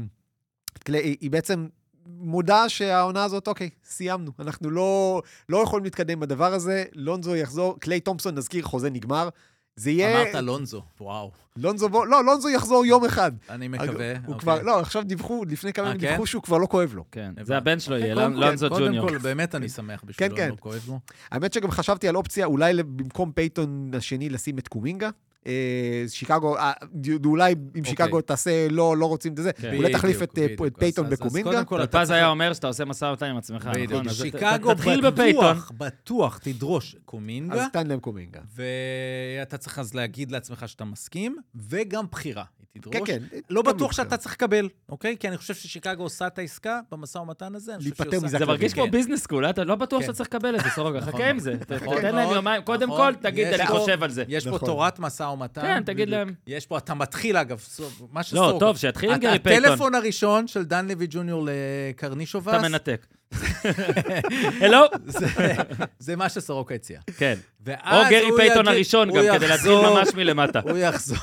היא, היא בעצם מודה שהעונה הזאת, אוקיי, סיימנו. אנחנו לא, לא יכולים להתקדם בדבר הזה, לונזו יחזור, קליי תומפסון, נזכיר, חוזה נגמר. זה יהיה... אמרת לונזו, וואו. לונזו, בוא, לא, לונזו יחזור יום אחד. אני מקווה. הוא אוקיי. כבר, לא, עכשיו דיווחו, לפני כמה אה, ימים כן? דיווחו שהוא כבר לא כואב לו. כן. זה הבן שלו אוקיי, יהיה, קודם כל- לונזו ג'וניור. קודם כל, באמת אני שמח בשבילו, כן. לא כואב לו. האמת שגם חשבתי על אופציה, אולי במקום פייתון השני לשים את קומינגה. אה, שיקגו, אה, אולי אם שיקגו תעשה לא, לא רוצים את זה, כן. אולי תחליף את, אה, פייתון בקומינגה. קודם כל, אתה פז צריך- היה אומר שאתה עושה משא ומתן עם עצמך. נכון? שיקגו. בטוח, בטוח תדרוש קומינגה, אז תן להם קומינגה. ואתה צריך אז להגיד לעצמך שאתה מסכים, וגם בחירה. היא כן, תדרוש. כן. לא בטוח. שאתה צריך לקבל, אוקיי? כי אני חושב ששיקגו עושה את העסקה במשא ומתן הזה, אני חושב שהיא להיפטר. מזק זה מרגיש. כמו business school, אתה לא בטוח כן. שאתה צריך לקבל את זה, סורוקה, נכון חכה. עם זה. נכון תן להם. יומיים, קודם נכון. כל, תגיד, אני חושב על זה. יש פה. תורת משא ומתן. כן, תגיד. להם. יש פה, אתה מתחיל אגב, מה לא, שסורוקה. טוב, שיתחיל עם גרי פייתון. הטלפון הראשון של דנליבי ג'וניור לקרנישובס, אתה מנתק. הלו? זה- מה שסורוקה הציע. כן. או גרי פייתון הראשון, גם כדי להתחיל ממש מלמטה. הוא יחזור,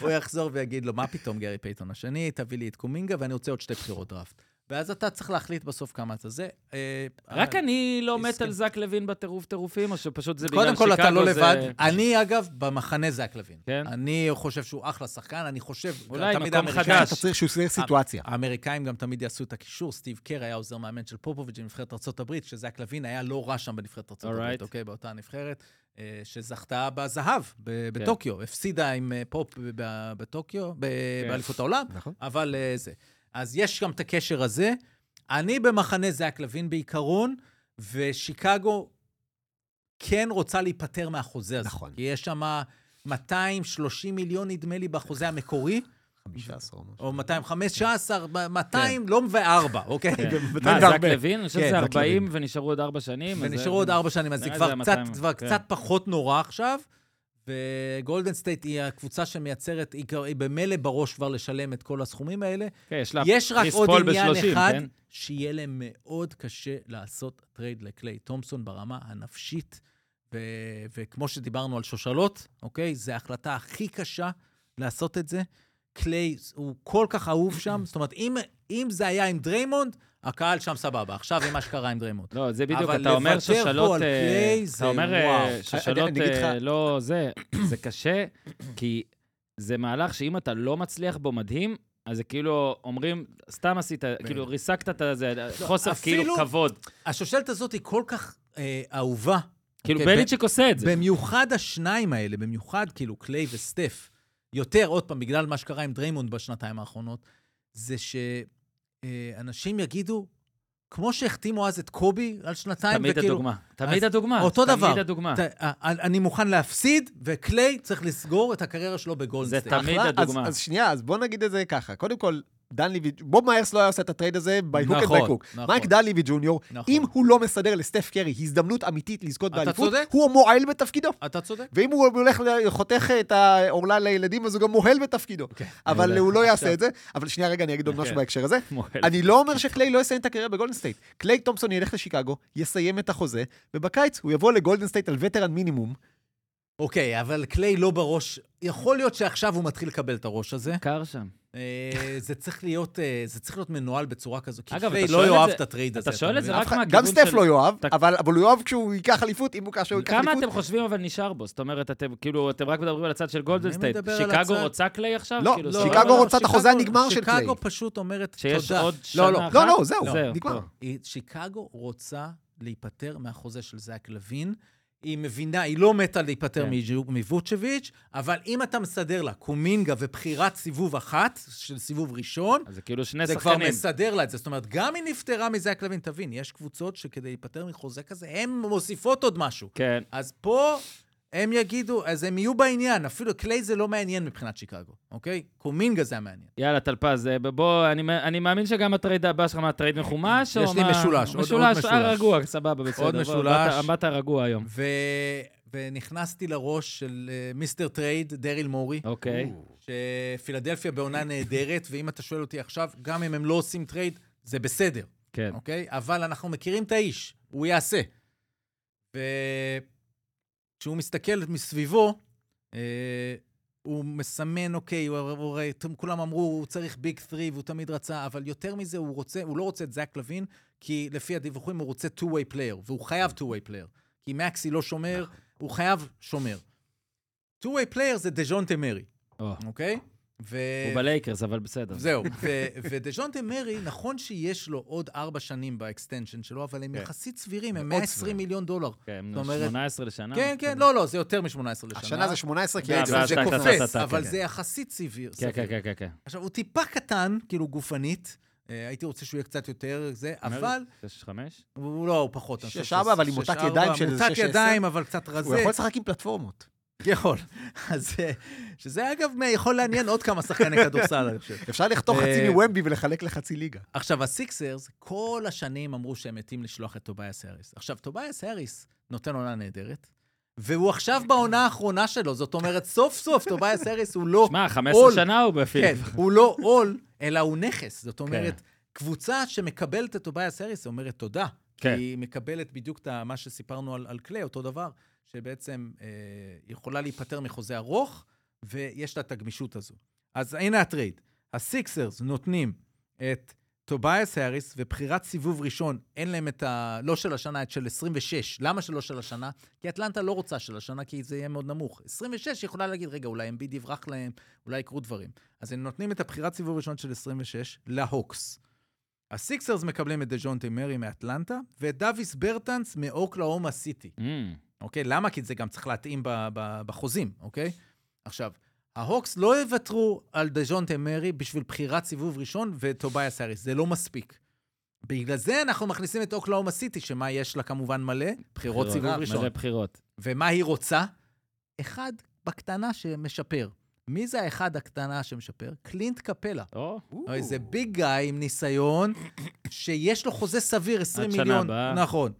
הוא יחזור ויגיד לו, מה פתאום גרי פייתון השני, תביא לי את קומינגה, ואני רוצה עוד שתי בחירות דראפט. ואז אתה צריך להחליט בסוף כמה אתה זה. אה, רק אה, אני לא מת. על זק לוין בטירוף טירופים, או שפשוט זה בגלל קודם שיקגו כל, אתה לא זה- לבד. אני, אגב, במחנה זק לוין. כן? אני חושב שהוא אחלה שחקן, אני חושב... אולי תמיד מקום חדש. אתה צריך שהוא יסדר סיטואציה. האמריקאים גם תמיד יעשו את הקישור. סטיב קר היה עוזר מאמן של פופוביץ' בנבחרת ארה"ב, שזק לוין היה לא רע שם בנבחרת ארה"ב, Alright. אוקיי? באותה נבחרת, אה, שזכתה בזהב ב- כן. בטוקיו. הפסידה עם פופ ב- בטוקיו, כן. באליפות העולם, נכון. אבל זה. אז יש גם את הקשר הזה. אני במחנה זק לוין בעיקרון, ושיקגו כן רוצה להיפטר מהחוזה הזה. נכון. כי יש שם 230 מיליון, נדמה לי, בחוזה המקורי. 15 או משהו. או 215, 200, לא וארבע, אוקיי? כן. והרבה. זק לוין? אני חושב כן, שזה זק 40 ונשארו עוד 4 שנים. ונשארו עוד ארבע שנים, אז זה כבר לי קצת, 200, כבר כן. קצת פחות נורא עכשיו. וגולדן סטייט היא הקבוצה שמייצרת, היא במילא בראש כבר לשלם את כל הסכומים האלה. כן, יש לה יש רק עוד עניין ב-30, אחד, כן? שיהיה להם מאוד קשה לעשות טרייד לקליי תומפסון ברמה הנפשית, ו- וכמו שדיברנו על שושלות, אוקיי? זו ההחלטה הכי קשה לעשות את זה. קליי הוא כל כך אהוב שם, זאת אומרת, אם, אם זה היה עם דריימונד, הקהל שם סבבה. עכשיו עם מה שקרה עם דריימונד. לא, זה בדיוק, אבל אתה אומר לוותר פה. על אה, קליי אתה זה אומר אה, וואו. אגיד לך- אה, לא זה, זה קשה, כי זה מהלך שאם אתה לא מצליח בו מדהים, אז זה כאילו אומרים, סתם עשית, כאילו ריסקת את זה, חוסר כאילו כבוד. השושלת הזאת היא כל כך אה, אהובה. כאילו אוקיי, בליצ'יק עושה את זה. במיוחד השניים האלה, במיוחד כאילו קליי וסטף, יותר, עוד פעם, בגלל מה שקרה עם דריימונד בשנתיים האחרונות, זה שאנשים יגידו, כמו שהחתימו אז את קובי על שנתיים, תמיד וכאילו... הדוגמה. תמיד הדוגמה. אותו דבר. תמיד הדוגמה. ת- אה, אני מוכן להפסיד, וקליי צריך לסגור את הקריירה שלו זה בגולדסטייט. תמיד אחלה. הדוגמה. אז, אז שנייה, אז בוא נגיד את זה ככה. קודם כל, דנליבי, בוב מאיירס לא היה עושה את הטרייד הזה by hook or נכון, by crook. נכון. מייק דנליבי ג'וניור, נכון. אם הוא לא מסדר לסטף קרי הזדמנות אמיתית לזכות באליפות, צודק. הוא מועל בתפקידו. אתה צודק. ואם הוא הולך, ל- חותך את העורלה לילדים, אז הוא גם מוהל בתפקידו. אבל מעולה. הוא לא יעשה את זה. אבל שנייה, רגע, אני אגיד עוד כן. משהו בהקשר הזה. אני לא אומר שקליי לא יסיים את הקריירה בגולדן סטייט. קליי תומפסון ילך לשיקגו, יסיים את החוזה, ובקיץ הוא יבוא לגולדן סטייט על veteran minimum. אוקיי, אבל קליי לא בראש. יכול להיות שעכשיו הוא מתחיל לקבל את הראש הזה. קר שם. אה, זה צריך להיות, אה, זה צריך להיות מנוהל בצורה כזו, כי אגב, אתה לא יאהב את הטרייד הזה. אתה שואל את זה? רק מהכיוון גם סטף של- לא יאהב, אבל הוא יאהב כשהוא ייקח אליפות, אם הוא כאשר הוא ייקח כמה אליפות. אתם חושבים אבל נשאר בו? זאת אומרת, אתם כאילו, אתם רק מדברים על הצד של גולדן סטייט. שיקגו רוצה קליי עכשיו? לא, כאילו, לא, שיקגו- רוצה את החוזה הנגמר של קליי. שיקגו פשוט אומרת שיש תודה. עוד לא, שנה לא, אחת? לא, לא, זהו, נגמר. שיקגו רוצה להיפטר מהחוזה של זאק לוין. היא מבינה, היא לא מתה להיפטר כן. מווצ'ביץ', אבל אם אתה מסדר לה קומינגה ובחירת סיבוב אחת, של סיבוב ראשון, אז זה כאילו שני זה כבר שחקנים. מסדר לה את זה. זאת אומרת, גם אם נפטרה מזאק לוין, תבין, יש קבוצות שכדי להיפטר מחוזה כזה, הן מוסיפות עוד משהו. כן. אז פה הם יגידו, אז הם יהיו בעניין. אפילו קליי זה לא מעניין מבחינת שיקגו, אוקיי? קומינגה זה המעניין. יאללה, טלפז, אה, בוא, אני, אני מאמין שגם הטרייד הבא שלך, מה, טרייד מחומש? יש לי מה? משולש, עוד- עוד משולש. משולש. אה, רגוע, סבבה, בסדר. עוד משולש. באת- רגוע היום. ו... ונכנסתי לראש של אה, Mister Trade, דריל מורי, אוקיי. שפילדלפיה בעונה נהדרת, ואם אתה שואל אותי עכשיו, גם אם הם לא עושים טרייד, זה בסדר, כן. אוקיי? אבל אנחנו מכירים את האיש, הוא יעשה. וכשהוא מסתכל מסביבו, אה, הוא מסמן, אוקיי, הוא הוא אתם כולם אמרו, הוא צריך big 3 והוא תמיד רצה, אבל יותר מזה, הוא רוצה, הוא לא רוצה את זאק לוין, כי לפי הדיווחים הוא רוצה two-way player, והוא חייב two-way player. כי מקסי לא שומר, הוא חייב שומר. two-way player זה דז'ונטה מרי, או, אוקיי? ו... הוא בלייקרס, אבל בסדר. זהו, ודז'ונטה מרי, נכון שיש לו עוד ארבע שנים ב extension שלו, אבל הם כן. יחסית סבירים, הם מאוד 120 סבירים. מיליון דולר. כן, אומרת- 18 לשנה. כן, כן, לא, לא, זה יותר מ-18 לשנה. השנה זה 18, כי ואז זה קופץ, אבל כן. זה יחסית סביר. כן, כן, כן, כן. עכשיו, הוא טיפה קטן, כאילו גופנית. אה, הייתי רוצה שהוא יהיה קצת יותר זה, אבל 6-5? הוא לא, הוא פחות. אני שש, חושב ארבע, שזה אבל עם ארבע, ידיים של מותק שש, עשר. ידיים, אבל קצת רזה. הוא יכול לשחק עם פלטפורמות. יכול. אז אה, שזה אגב יכול לעניין עוד כמה שחקני כדורסל, אני חושב. אפשר לחתוך אה, חצי מוומבי ולחלק לחצי ליגה. עכשיו, הסיקסרס, כל השנים אמרו שהם מתים לשלוח את טובייס האריס. עכשיו, טובייס האריס נותן עונה נהדרת, והוא עכשיו בעונה האחרונה שלו, זאת אומרת, סוף סוף טובייס האריס הוא לא... שמע, 15 עול. שנה הוא כן, בפילי. הוא לא עול, אלא הוא נכס. זאת אומרת, כן. קבוצה שמקבלת את טובייס האריס אומרת תודה. כן. כי היא מקבלת בדיוק את מה שסיפרנו על, על קליי, אותו דבר, שבעצם אה, יכולה להיפטר מחוזה ארוך, ויש לה את הגמישות הזו. אז הנה הטרייד. הסיקסרס נותנים את טובייס האריס ובחירת סיבוב ראשון, אין להם את ה... לא של השנה, את של 26. למה שלא של השנה? כי אטלנטה לא רוצה של השנה, כי זה יהיה מאוד נמוך. 26 יכולה להגיד, רגע, אולי אמביד יברח להם, אולי יקרו דברים. אז הם נותנים את הבחירת סיבוב ראשון של 26 להוקס. הסיקסרס מקבלים את דז'ונטי מרי מאטלנטה, ואת דוויס ברטנס מאוקלהומה סיטי. Mm, אוקיי? למה? כי זה גם צריך להתאים ב- ב- בחוזים, אוקיי? עכשיו, ההוקס לא יוותרו על דז'ונטה מרי בשביל בחירת סיבוב ראשון וטובייס האריס, זה לא מספיק. בגלל זה אנחנו מכניסים את אוקלהומה סיטי, שמה יש לה כמובן מלא? בחירות סיבוב ראשון. מלא בחירות. ומה היא רוצה? אחד בקטנה שמשפר. מי זה האחד הקטנה שמשפר? קלינט קפלה. או, איזה big guy עם ניסיון, שיש לו חוזה סביר, 20 עד שנה מיליון. הבאה. נכון.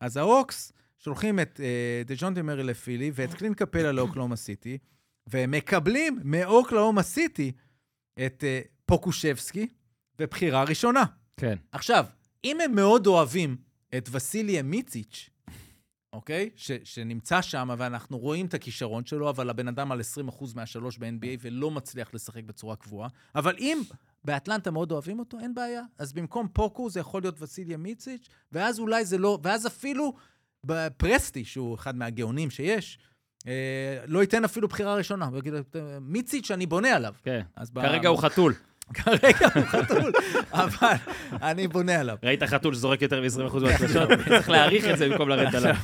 אז ההוקס שולחים את אה, דז'ונטי מרי לפילי ואת קלינט קפלה לאוקלהומה סיטי, והם מקבלים מאוקלהומה סיטי את אה, פוקושבסקי ובחירה ראשונה. כן. עכשיו, אם הם מאוד אוהבים את וסיליה מיציץ', אוקיי? ש, שנמצא שם, ואנחנו רואים את הכישרון שלו, אבל הבן אדם על 20% מהשלוש ב-NBA ולא מצליח לשחק בצורה קבועה. אבל אם באטלנטה מאוד אוהבים אותו, אין בעיה. אז במקום פוקו זה יכול להיות וסיליה מיציץ', ואז אולי זה לא... ואז אפילו בפרסטי, שהוא אחד מהגאונים שיש, אה, לא ייתן אפילו בחירה ראשונה. הוא יגיד, "אה, מיציץ', אני בונה עליו. כן. כרגע הוא חתול. כרגע הוא חתול, אבל אני בונה עליו. ראית חתול שזורק יותר מ-20% מהשלשות? צריך להעריך את זה במקום לרדת עליו.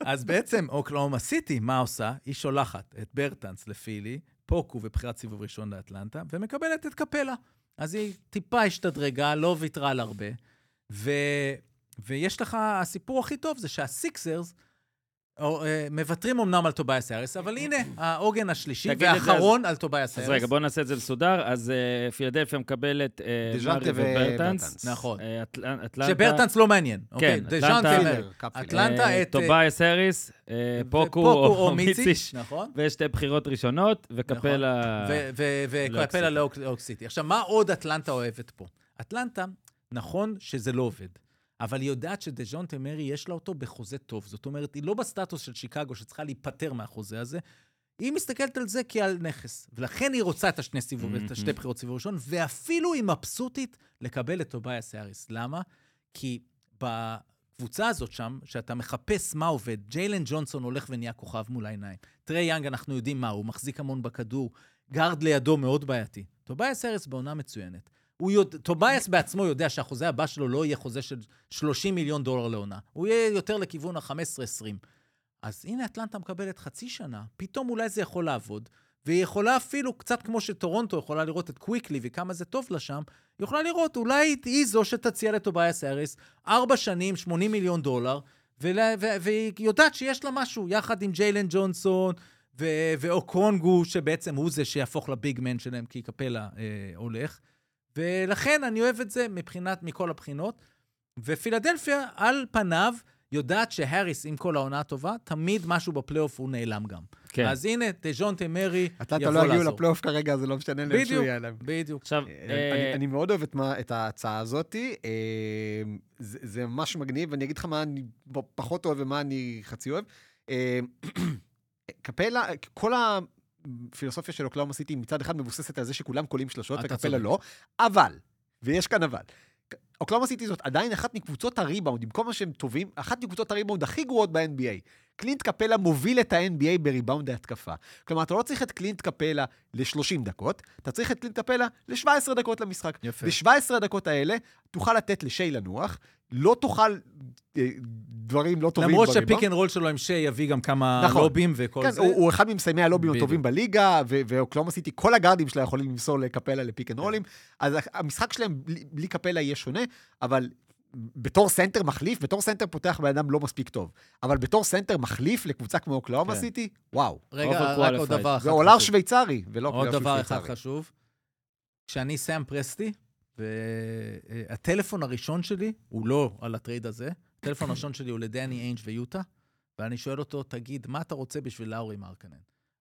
אז בעצם אוקלהומה סיטי, מה עושה? היא שולחת את ברטנס לפילי, פוקו ובחירת סיבוב ראשון לאטלנטה, ומקבלת את קפלה. אז היא טיפה השתדרגה, לא ויתרה על הרבה. ו... ויש לך, הסיפור הכי טוב זה שהסיקסרס או, אה, מוותרים אמנם על טובייס האריס, אבל הנה, העוגן השלישי והאחרון על טובייס אז האריס. רגע, בואו נעשה את זה מסודר. אז אה, פילדלפיה מקבלת אה, דז'אנטה מרי וברטנס. נכון. אה, אטל- אטלנטה. שברטנס לא מעניין. אוקיי, כן, דז'אנטה אטלנטה- אה, את... טובייס האריס, אה, פוקו או מיציץ', נכון. ושתי בחירות ראשונות, וקפלה... ו- וקפלה לאוק לאוק סיטי. עכשיו, מה עוד אטלנטה אוהבת פה? אטלנטה, נכון שזה לא עובד, אבל היא יודעת שדז'ונטה מרי יש לה אותו בחוזה טוב. זאת אומרת, היא לא בסטטוס של שיקגו שצריכה להיפטר מהחוזה הזה, היא מסתכלת על זה כעל נכס, ולכן היא רוצה את השני סיבוב, את השתי בחירות סיבוב ראשון, ואפילו היא מבסוטית לקבל את טובייס האריס. למה? כי בקבוצה הזאת שם, שאתה מחפש מה עובד, ג'יילן ג'ונסון הולך ונהיה כוכב מול העיניים. טרי יאנג, אנחנו יודעים מה, הוא מחזיק המון בכדור, גארד לידו מאוד בעייתי. טובייס האריס בעונה מצוינת. הוא יודע, טובייס בעצמו יודע שהחוזה הבא שלו לא יהיה חוזה של 30 מיליון דולר לעונה. הוא יהיה יותר לכיוון ה-15-20. אז הנה, אטלנטה מקבלת חצי שנה, פתאום אולי זה יכול לעבוד, והיא יכולה אפילו, קצת כמו שטורונטו יכולה לראות את קוויקלי וכמה זה טוב לה שם, היא יכולה לראות, אולי היא זו שתציע לטובייס האריס ארבע שנים, 80 מיליון דולר, ולה, ו- והיא יודעת שיש לה משהו, יחד עם ג'יילן ג'ונסון ואוקונגו, שבעצם הוא זה שיהפוך לביג מן שלהם, כי קפלה אה, הולך. ולכן אני אוהב את זה מבחינת, מכל הבחינות. ופילדלפיה, על פניו, יודעת שהאריס, עם כל העונה הטובה, תמיד משהו בפלייאוף הוא נעלם גם. כן. אז הנה, דז'ונטה מרי אטלנטה יבוא לא הגיעו לעזור. לפלייאוף כרגע, זה לא משנה לאן שהוא יהיה להם. בדיוק. עכשיו, אה, אה, אני- אני מאוד אוהב את מה- את ההצעה הזאת. אה, זה זה ממש מגניב, ואני אגיד לך מה אני פחות אוהב ומה אני חצי אוהב. קפלה, כל הפילוסופיה של אוקלאומה סיטי מצד אחד מבוססת על זה שכולם קולים שלושות, וקפלה. לא, אבל, ויש כאן אבל, אוקלהומה סיטי זאת עדיין אחת מקבוצות הריבאונד, עם כל מה שהם טובים, אחת מקבוצות הריבאונד הכי גרועות ב-NBA. קלינט קפלה מוביל את ה-NBA בריבאונד ההתקפה. כלומר, אתה לא צריך את קלינט קפלה ל-30 דקות, אתה צריך את קלינט קפלה ל-17 דקות למשחק. יפה. ב-17 הדקות האלה תוכל לתת לשי לנוח, לא תוכל אה, דברים לא טובים למרות. שפיק אנד רול שלו עם שי יביא גם כמה נכון. לובים וכל כן, זה. הוא, הוא אחד ממסיימי הלובים. הטובים בליגה, ואוקלהומה סיטי, כל הגארדים שלה יכולים למסור לקפלה לפיק אנד רולים, אז המשחק שלהם בלי, בלי קפלה יהיה שונה, אבל בתור סנטר מחליף, בתור סנטר פותח בן אדם לא מספיק טוב, אבל בתור סנטר מחליף לקבוצה כמו אוקלהומה כן. סיטי, וואו. רגע, רק עוד. דבר אחד זה אולר חשוב. שוויצרי, ולא עוד דבר אחד. חשוב. כשאני סאם פרסטי, והטלפון הראשון שלי הוא לא על הטרייד הזה, הטלפון הראשון שלי הוא לדני איינג' ויוטה, ואני שואל אותו, תגיד, מה אתה רוצה בשביל לאורי מרקנן?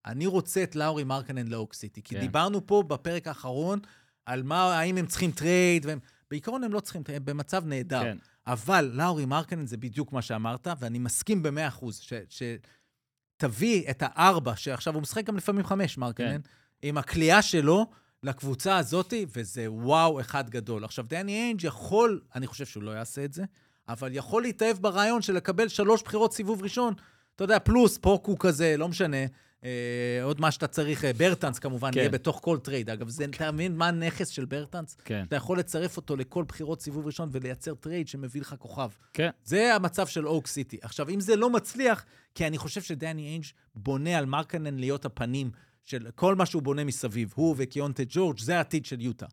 אני רוצה את לאורי מרקנן לאוק סיטי, כי כן. דיברנו פה בפרק האחרון על מה, האם הם צריכים טרייד, והם... בעיקרון הם לא צריכים, הם במצב נהדר. כן. אבל לאורי מרקנן זה בדיוק מה שאמרת, ואני מסכים במאה אחוז, ש... ש... תביא את הארבע, שעכשיו הוא משחק גם לפעמים חמש, מרקנן, כן. עם הקליעה שלו, לקבוצה הזאת, וזה וואו אחד גדול. עכשיו, דני איינג' יכול, אני חושב שהוא לא יעשה את זה, אבל יכול להתאהב ברעיון של לקבל שלוש בחירות סיבוב ראשון. אתה יודע, פלוס פוקו כזה, לא משנה. אה, עוד מה שאתה צריך, אה, ברטנס כמובן, כן. יהיה בתוך כל טרייד. אגב, זה, אתה מבין מה הנכס של ברטנס? כן. אתה יכול לצרף אותו לכל בחירות סיבוב ראשון ולייצר טרייד שמביא לך כוכב. כן. זה המצב של אוק סיטי. עכשיו, אם זה לא מצליח, כי אני חושב שדני איינג' בונה על מרקנן להיות הפנים של כל מה שהוא בונה מסביב, הוא וקיונטה ג'ורג', זה העתיד של יוטה.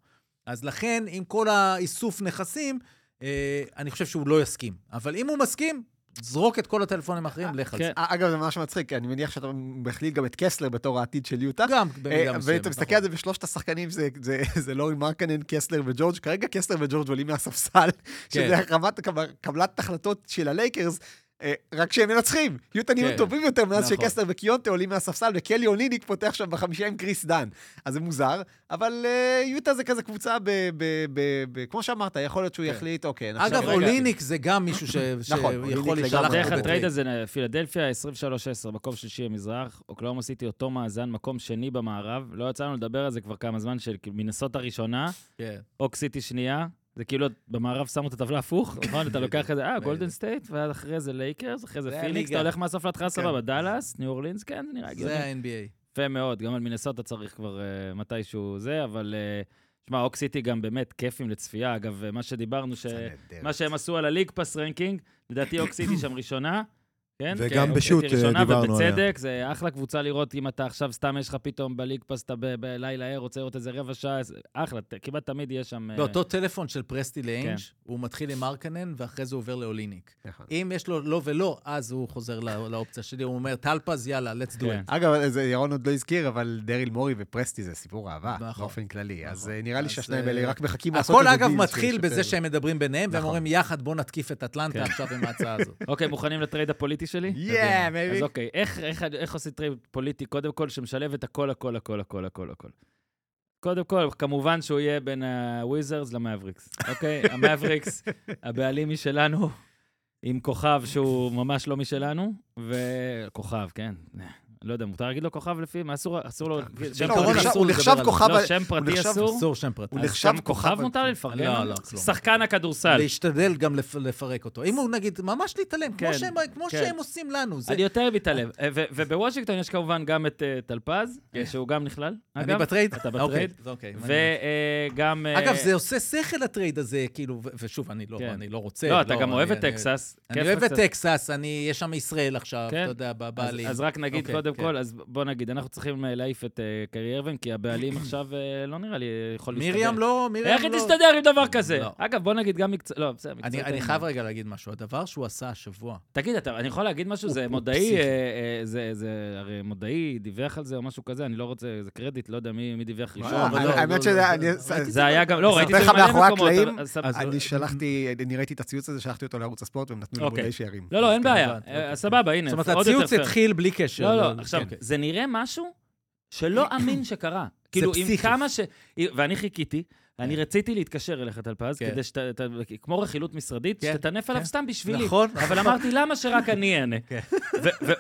אז לכן, עם כל האיסוף נכסים, אה, אני חושב שהוא לא יסכים. אבל אם הוא מסכים, זרוק את כל הטלפונים האחרים, לך על כן. זה. אה, אגב, זה ממש מצחיק, אני מניח שאתה מכליל גם את קסלר בתור העתיד של יוטה. גם במידה אה, מסוימת. ואתה מסתכל על זה בשלושת השחקנים, זה- זה- זה לורי מרקנן, קסלר וג'ורג'. כרגע קסלר וג'ורג' עולים מהספסל, כן. שזה רמת קב- קבלת החלטות של הלייקרס. אה, רק שהם מנצחים. יוטה נהיו כן. טובים יותר מאז נכון. שקסלר וקיונטה עולים מהספסל, וקלי אוליניק פותח שם בחמישה עם קריס דן. אז זה מוזר, אבל אה, יוטה זה כזה קבוצה ב... ב- ב- ב- כמו שאמרת, יכול להיות שהוא כן. יחליט, אוקיי, אגב. אוליניק זה גם מישהו ש- נכון, אוליניק שיכול לגמרי. להישלח דרך הטרייד. הזה, פילדלפיה 23-10, מקום שלישי במזרח, אוקלהומה סיטי אותו מאזן, מקום שני במערב. לא יצא לנו לדבר על זה כבר כמה זמן, של כאילו, מינסוטה ראשונה, כן. אוק סיטי שנייה. זה כאילו במערב שמו את הטבלה הפוך, נכון? אתה לוקח את זה, אה, גולדן סטייט, ואז אחרי זה לייקרס, אחרי זה הליגה. אתה הולך מהסוף להתחלה, כן. סבבה, דאלאס, ניו אורלינס, כן, זה נראה הגיוני. זה ה-NBA. יפה מאוד, גם על מינסוטה צריך כבר אה, מתישהו זה, אבל... אה, שמע, אוק סיטי גם באמת כיפים לצפייה. אגב, אה, מה שדיברנו, ש... מה. שהם עשו על ה League Pass ranking, לדעתי אוק סיטי שם ראשונה. כן? וגם כן, ראשונה, אה, דיברנו עליה. ובצדק, זה אחלה קבוצה לראות אם אתה עכשיו, סתם יש לך פתאום בליג פס, אתה ב- בלילה ער, רוצה לראות איזה רבע שעה, אחלה, ת- כמעט תמיד יש שם... באותו טלפון של פרסטי לאינג', כן. הוא מתחיל עם מרקנן, ואחרי זה עובר לאוליניק. נכון. אם יש לו לא ולא, אז הוא חוזר לא- לאופציה שלי, הוא אומר, טלפז, יאללה, let's do כן. it. אגב, זה ירון עוד לא הזכיר, אבל דריל מורי ופרסטי זה סיפור אהבה, נכון. באופן כללי. אז נכון. אה, נראה לי שהשניים האלה רק מחכים לעשות הכל איזה אגב דיל מתחיל. בזה שהם מדברים ביניהם, והם. אומרים, יחד בואו נתקיף את אטלנטה כן. עכשיו עם ההצעה הזאת. אוקיי, מוכנים לטרייד הפוליטי שלי? Yeah, אז baby. אוקיי, איך, איך, איך עושים טרייד פוליטי? קודם כל, שמשלב את הכל, הכל, הכל, הכל, הכל, הכל. קודם כל, כמובן שהוא יהיה בין הוויזארדס למאבריקס, אוקיי? המאבריקס, הבעלים משלנו, עם כוכב שהוא ממש לא משלנו, וכוכב, כן. לא יודע, מותר להגיד לו כוכב לפי? מה אסור, אסור לו... שם לא, הוא פרטי נחשב-. כוכב- לא, שם פרטי אסור. אסור שם פרטי. הוא נחשב כוכב מותר לי לפרגן? לא? לא, כלום. שחקן הכדורסל. להשתדל גם לפ- לפרק אותו. אם הוא נגיד, ממש להתעלם, כמו כן, שהם- כן. שהם עושים לנו. אני יותר מתעלם. אה, ובוושינגטון יש כמובן גם את אה, טלפז, אה, שהוא גם נכלל, אני. בטרייד? אתה אוקיי, בטרייד. אוקיי. וגם... אגב, זה עושה שכל הטרייד הזה, כאילו, ו- ושוב, אני לא, כן. אני לא רוצה. לא, אתה גם אוהב אני- את טקסס. אני אוהב את. טקסס, אני, יש שם ישראל עכשיו, כן. אתה יודע, אז- בבעלים. אז רק נגיד אוקיי, קודם כן. כל, אז בוא נגיד, אנחנו צריכים אה, להעיף את אה, קרי ארווין, כי הבעלים עכשיו אה, לא נראה לי יכול להסתדר. מרים לא, מרים לא. איך היא תסתדר עם דבר כזה? לא. אגב, בוא נגיד גם מקצוע... לא, בסדר, מקצוע... אני, אני חייב רגע להגיד משהו. הדבר שהוא עשה השבוע, תגיד, אתה, אני יכול להגיד משהו? זה מודעי. אה, אה, זה, זה הרי מודעי דיווח על זה או משהו כזה, אני לא רוצה, זה קרדיט, לא יודע מי מי דיווח ראשון. אבל לא, האמת לא, שזה... לא, לא, זה היה גם, לא, ראיתי את זה במלא מקומות. אני שלחתי, אני ראיתי את הציוץ הזה, שלחתי אותו לערוץ הספורט, והם נתנו לי אוקיי. מודעי שירים. לא, לא, אין בעיה. סבבה, הנה, זאת אומרת, הציוץ. התחיל בלי קשר. לא, לא, כן. עכשיו, זה נראה משהו שלא אמין שקרה. כאילו, עם. כמה ש... ואני חיכיתי, אני כן. רציתי להתקשר אליך, טלפז, כן. כדי שאתה, אתה- כמו רכילות משרדית, כן, שתטנף עליו. סתם בשבילי. נכון. אבל אמרתי, למה שרק אני אענה? כן.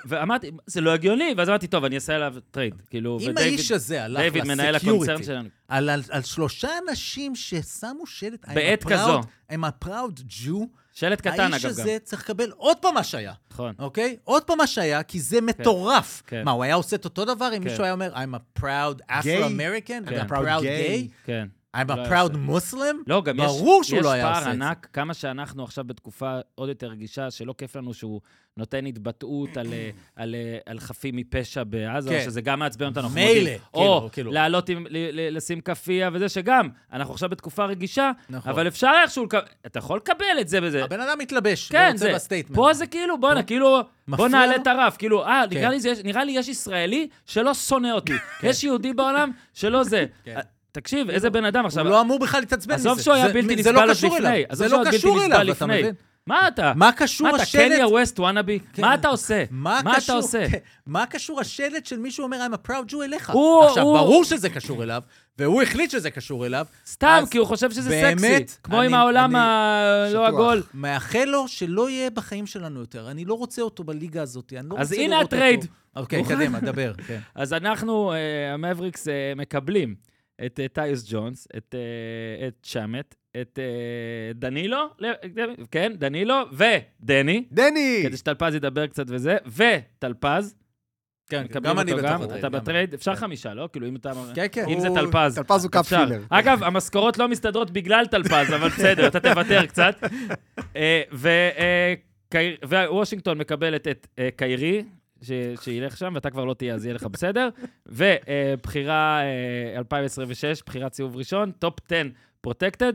ואמרתי, זה לא הגיוני, ואז אמרתי, טוב, אני אעשה עליו טרייד. כאילו, אם ודייוויד- האיש הזה הלך דיוויד, מנהל הקונצרן לסקיוריטי, שלנו. על, שלושה אנשים ששמו שלט, בעת כזו. A proud Jew, שלט קטן, האיש אגב, גם. הזה צריך לקבל עוד פעם השעיה, נכון. אוקיי? עוד פעם השעיה, כי זה מטורף. כן. מה, הוא היה עושה את אותו דבר אם. מישהו היה אומר, I'm a proud Afro-American, כן. I'm a proud gay, כן. I'm לא a היה proud. Muslim? לא, גם יש, ברור שהוא יש לא היה פער זה. ענק, כמה שאנחנו עכשיו בתקופה עוד יותר רגישה, שלא כיף לנו שהוא נותן התבטאות על, אה, על, אה, על חפים מפשע בעזה, כן. שזה גם מעצבן אותנו. מילא, מודים. או כאילו, כאילו. לעלות, עם, ל, ל, לשים כאפיה וזה, שגם, אנחנו עכשיו בתקופה רגישה, נכון. אבל אפשר איכשהו, אתה יכול לקבל את זה וזה. הבן אדם מתלבש, כן, זה, ב statement. פה זה כאילו, בואנה, כאילו, בוא נעלה? את הרף, כאילו, אה, כן. נראה לי זה- נראה לי יש ישראלי שלא שונא אותי. יש יהודי בעולם שלא זה. תקשיב, איזה בן אדם עכשיו... הוא לא אמור בכלל להתעצבן מזה. עזוב שהוא היה בלתי זה לא נסבל עוד לפני. זה לא קשור נסבל אליו, אתה. מבין? מה אתה? מה קשור מה אתה, השלט? קניה ווסט wannabe? כן. מה אתה עושה? מה, אתה עושה? כן, מה קשור השלט של מישהו אומר, I'm a proud Jew אליך? עכשיו, ברור שזה קשור אליו, והוא החליט שזה קשור אליו. סתם, כי הוא חושב שזה באמת, סקסי. כמו אני- עם העולם הלא. עגול. מאחל לו שלא יהיה בחיים שלנו יותר. אני לא רוצה אותו בליגה הזאת, אני לא אז רוצה הנה לראות אותו. הטרייד. אוקיי? קדימה, דבר. כן. אז אנחנו, אה, המאבריקס, אה, מקבלים את אה, טאיוס ג'ונס, את, אה, את שמט, את אה, דנילו, ל- כן, דנילו, ודני, דני! כדי שטלפז ידבר קצת וזה, וטלפז, כן, מקבלים גם אני אותו בתוך הטרייד. אתה בטרייד. אפשר כן. חמישה, לא? כאילו, אם אתה... כן, כן. אם זה טלפז. טלפז הוא cap אפשר. filler. אגב, המשכורות לא מסתדרות בגלל טלפז, אבל בסדר, אתה תוותר קצת. ווושינגטון מקבלת את קיירי, ש- שילך שם, ואתה כבר לא תהיה, אז יהיה לך בסדר. ובחירה 2026, בחירת סיבוב ראשון, top 10 protected,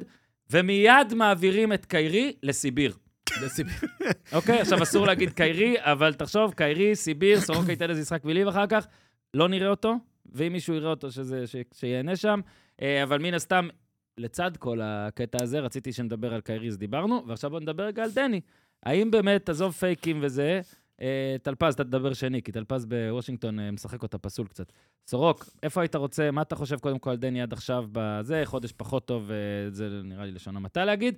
ומיד מעבירים את קיירי לסיביר. לסיב- אוקיי, עכשיו אסור להגיד קיירי, אבל תחשוב, קיירי, סיביר, סורוקה ייתן איזה משחק מילים אחר כך, לא נראה אותו, ואם מישהו יראה אותו, שזה, ש, שיהנה שם. אה, אבל מן הסתם, לצד כל הקטע הזה, רציתי שנדבר על קיירי, אז דיברנו, ועכשיו בואו נדבר רגע על דני. האם באמת, עזוב פייקים וזה, אה, טלפז, אתה תדבר שני, כי טלפז בוושינגטון אה, משחק אותה פסול קצת. סורוק, איפה היית רוצה, מה אתה חושב קודם כל על דני עד עכשיו בזה, חודש פחות טוב, אה, זה נראה לי לשון המעטה להגיד.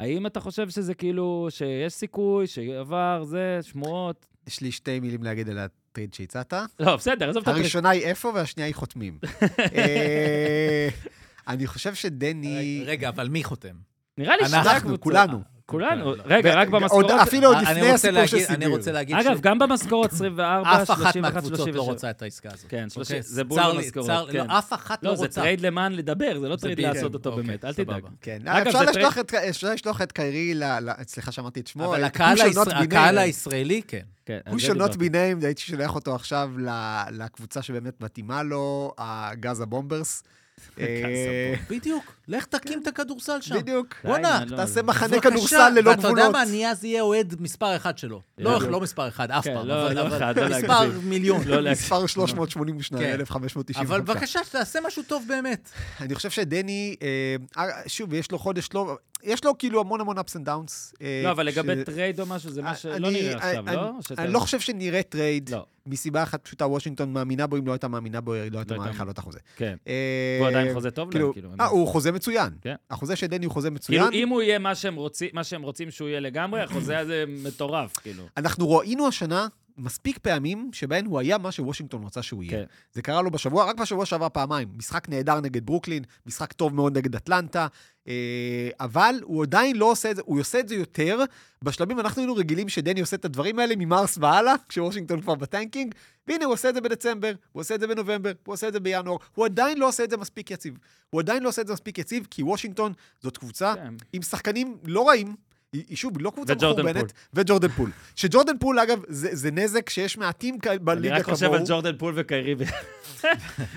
האם אתה חושב שזה כאילו, שיש סיכוי, שעבר, זה, שמועות? יש לי שתי מילים להגיד על הטרייד שהצעת. לא, בסדר, עזוב את הטריק. הראשונה היא איפה והשנייה היא חותמים. אה, אני חושב שדני... רגע, אבל מי חותם? נראה לי אנחנו, שתי הקבוצות- כולנו. כולנו. לא. רגע, רק במשכורות... אפילו עוד לפני רוצה הסיפור של להגיד- אני סיביר. רוצה להגיד אגב, גם במשכורות 24, אף אחת 31, מהקבוצות 37. לא רוצה את העסקה הזאת. כן, אוקיי? זה בול במשכורות, צר לי, כן. לא, אף אחת לא לא, זה רוצה. טרייד למען לדבר, זה לא טרייד. לעשות אותו אוקיי, באמת, אל. תדאג. כן, אגב, אפשר לשלוח את- קיירי ל... ל- סליחה שאמרתי את שמו. אבל הקהל. הישראלי, כן. כן, הוא זה שונות. ביניהם, הייתי שולח אותו עכשיו ל- לקבוצה שבאמת מתאימה לו, הגאזה בומברס. אה, בדיוק. לך תקים את הכדורסל שם. בדיוק. בואנה, לא, תעשה מחנה. כדורסל ללא ואתה יודע גבולות. מה, אני אז אהיה אוהד מספר אחד שלו. לא, בדיוק. לא מספר אחד, אף כן, פעם, לא, לא לא מספר. מיליון. לא. מספר 382, כן. 1595. אבל בבקשה, שתעשה משהו טוב באמת. אני חושב שדני, אה, שוב, יש לו חודש לא... יש לו כאילו המון המון ups and downs. אה, לא, אבל לגבי טרייד או משהו, זה מה שלא אני- נראה עכשיו, אני- לא? שאתה- אני לא חושב שנראה טרייד, לא, מסיבה אחת פשוטה, וושינגטון מאמינה בו, אם לא הייתה מאמינה בו, היא לא הייתה הייתה מעריכה לו את החוזה. כן. אה, והוא עדיין חוזה טוב כאילו, להם, כאילו. אה, הוא חוזה מצוין. כן. החוזה של דני הוא חוזה כאילו, מצוין. אם הוא יהיה מה שהם רוצים שהוא יהיה לגמרי, החוזה הזה מטורף, כאילו. אנחנו ראינו השנה מספיק פעמים שבהן הוא היה מה שוושינגטון רוצה שהוא יהיה. כן. זה קרה לו בשבוע, רק בשבוע שעבר פעמיים. משחק נהדר נגד ברוקלין, משחק טוב מאוד נגד אטלנטה, אה, אבל הוא עדיין לא עושה את זה, הוא עושה את זה יותר. בשלבים אנחנו היינו רגילים שדני עושה את הדברים האלה ממרס והלאה, כשוושינגטון כבר ב tanking, והנה הוא עושה את זה בדצמבר, הוא עושה את זה בנובמבר, הוא עושה את זה בינואר, הוא עדיין לא עושה את זה מספיק יציב. הוא עדיין לא עושה את זה מספיק יציב, כי וושינגטון זאת קבוצה כן. עם שחקנים לא רעים. היא שוב, היא לא קבוצה וג'ורדן מחורבנת. וג'ורדן פול. שג'ורדן פול, אגב, זה, זה נזק שיש מעטים כ- אני בליגה רק כמוהו. חושב על ג'ורדן פול וקיירי.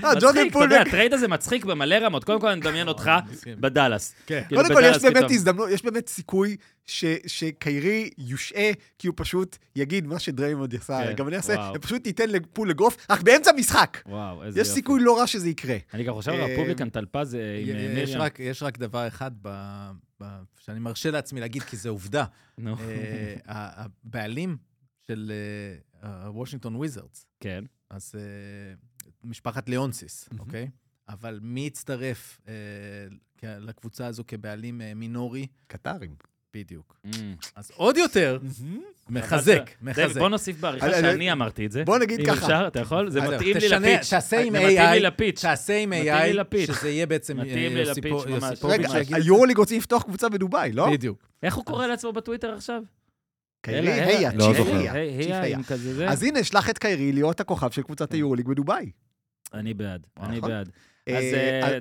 ג'ורדן מצחיק, אתה פול... יודע, הטרייד הזה מצחיק במלא רמות. קודם כל, אני מדמיין אותך בדאלאס. כן. כאילו, קודם כל, יש באמת. הזדמנות, יש באמת סיכוי שקיירי יושעה, כי הוא פשוט יגיד מה שדריימונד עשה, כן, גם אני אעשה. ופשוט ייתן לפול אגרוף, רק באמצע משחק. וואו, איזה יש. סיכוי לא רע שזה יקרה. אני גם חושב על אה, רפובליקן טלפז אה, עם אה, מרים. יש רק דבר אחד שאני מרשה לעצמי להגיד, כי זה עובדה. נו, אה, הבעלים של אה, הוושינגטון וויזרדס, כן. אז אה, משפחת ליאונסיס, אוקיי? אבל מי הצטרף לקבוצה הזו כבעלים מינורי? קטרים. בדיוק. Mm. אז עוד יותר מחזק, מחזק. בוא נוסיף בעריכה אני- שאני אמרתי את זה. בוא נגיד אם ככה. אפשר, אתה יכול? זה מתאים לי לפיץ'. תעשה עם זה מתאים לי AI, לפיץ'. תעשה עם AI. שזה יהיה בעצם מתאים אה, רגע, היורוליג רוצים לפתוח קבוצה בדובאי, לא? בדיוק. איך הוא קורא לעצמו בטוויטר עכשיו? קיירי, היה, לא chief. היה, היי, chief היי, היה. אז הנה, שלח את קיירי להיות הכוכב של קבוצת היורוליג בדובאי. אני בעד, אני נכון. בעד. אה,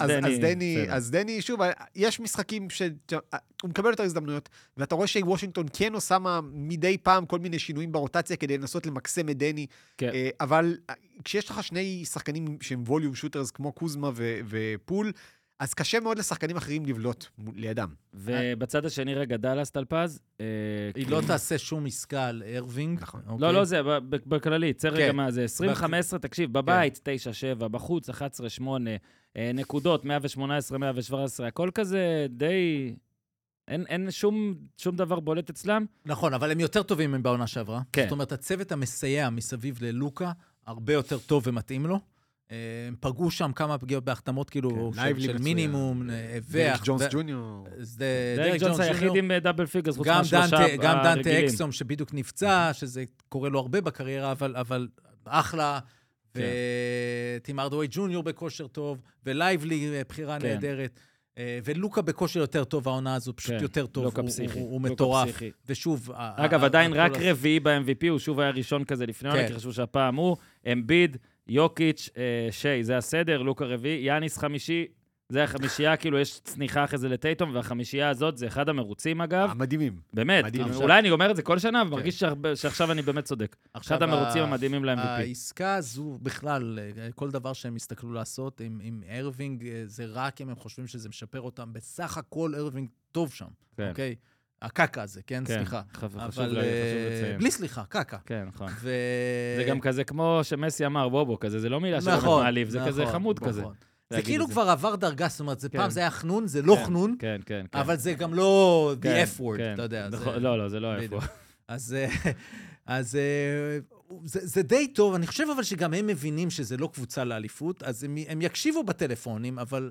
אז, אה, אז- דני, שוב, יש משחקים שהוא מקבל יותר הזדמנויות, ואתה רואה שוושינגטון כן עושה מה- מדי פעם כל מיני שינויים ברוטציה כדי לנסות למקסם את דני, כן. אה, אבל אה, כשיש לך שני שחקנים שהם volume shooters כמו קוזמה ו- ופול, אז קשה מאוד לשחקנים אחרים לבלוט לידם. ובצד השני, רגע, דאלאס טלפז. אה, היא כאילו- לא תעשה שום עסקה על ארווינג. נכון. אוקיי? לא, לא זה, בכללי, צא רגע כן. מה זה, 20-15, תקשיב, בבית 9-7, בחוץ 11-8, אה, נקודות 118-117, הכל כזה די... אין, אין שום, שום דבר בולט אצלם. נכון, אבל הם יותר טובים מבעונה שעברה. כן. זאת אומרת, הצוות המסייע מסביב ללוקה הרבה יותר טוב ומתאים לו. אה, הם פגעו שם כמה פגיעות בהחתמות, כאילו, כן, של, של. מינימום, אה, דריק ו- ג'ונס ג'וניור. זה דרק ג'ונס היחיד. עם אה, double figures, חוץ גם מהשלושה דנטה, גם דנטה הרגילים. אקסום, שבדיוק נפצע, שזה קורה לו הרבה בקריירה, אבל, אבל אחלה. וטים הארדוויי ג'וניור בכושר טוב, ולייבלי אה, בחירה כן. נהדרת. אה, ולוקה בכושר יותר טוב העונה הזו, פשוט כן, יותר טוב. לוקה הוא- פסיכי, הוא, הוא לוקה מטורף. פסיכי. ושוב... אגב, ה- עדיין רק רביעי ב-MVP, הוא שוב היה ראשון כזה לפני עונה, כן. כי חשבו שהפעם הוא, אמביד, יוקיץ', אה, שי, זה הסדר, לוקה רביעי, יאניס חמישי, זה החמישייה, כאילו יש צניחה אחרי זה לטייטום, והחמישייה הזאת זה אחד המרוצים, אגב. המדהימים. באמת, עכשיו- אולי אני אומר את זה כל שנה, ומרגיש שהרבה- שעכשיו אני באמת צודק. אחד המרוצים המדהימים ל-MVP. העסקה הזו, בכלל, אה, כל דבר שהם הסתכלו לעשות עם, עם ארווינג, אה, זה רק אם הם חושבים שזה משפר אותם. בסך הכל ארווינג טוב שם, כן. אוקיי? הקקה הזה, כן? כן, סליחה. חשוב אבל חשוב לה- אה, חשוב לציין. בלי סליחה, קקה. כן, נכון. ו... זה גם כזה כמו שמסי אמר, בובו כזה, זה לא מילה נכון, מעליב, זה כזה נכון, חמוד כזה. נכון. זה כאילו זה. כבר עבר דרגה, זאת אומרת, זה כן. פעם זה היה חנון, זה לא כן, חנון, כן, כן, כן. אבל זה גם לא כן, the F word, כן. אתה יודע. נכון, זה- לא, לא, זה לא בדיוק. איפה. אז, אה, אז אה, זה, זה די טוב, אני חושב אבל שגם הם מבינים שזה לא קבוצה לאליפות, אז הם, הם יקשיבו בטלפונים, אבל...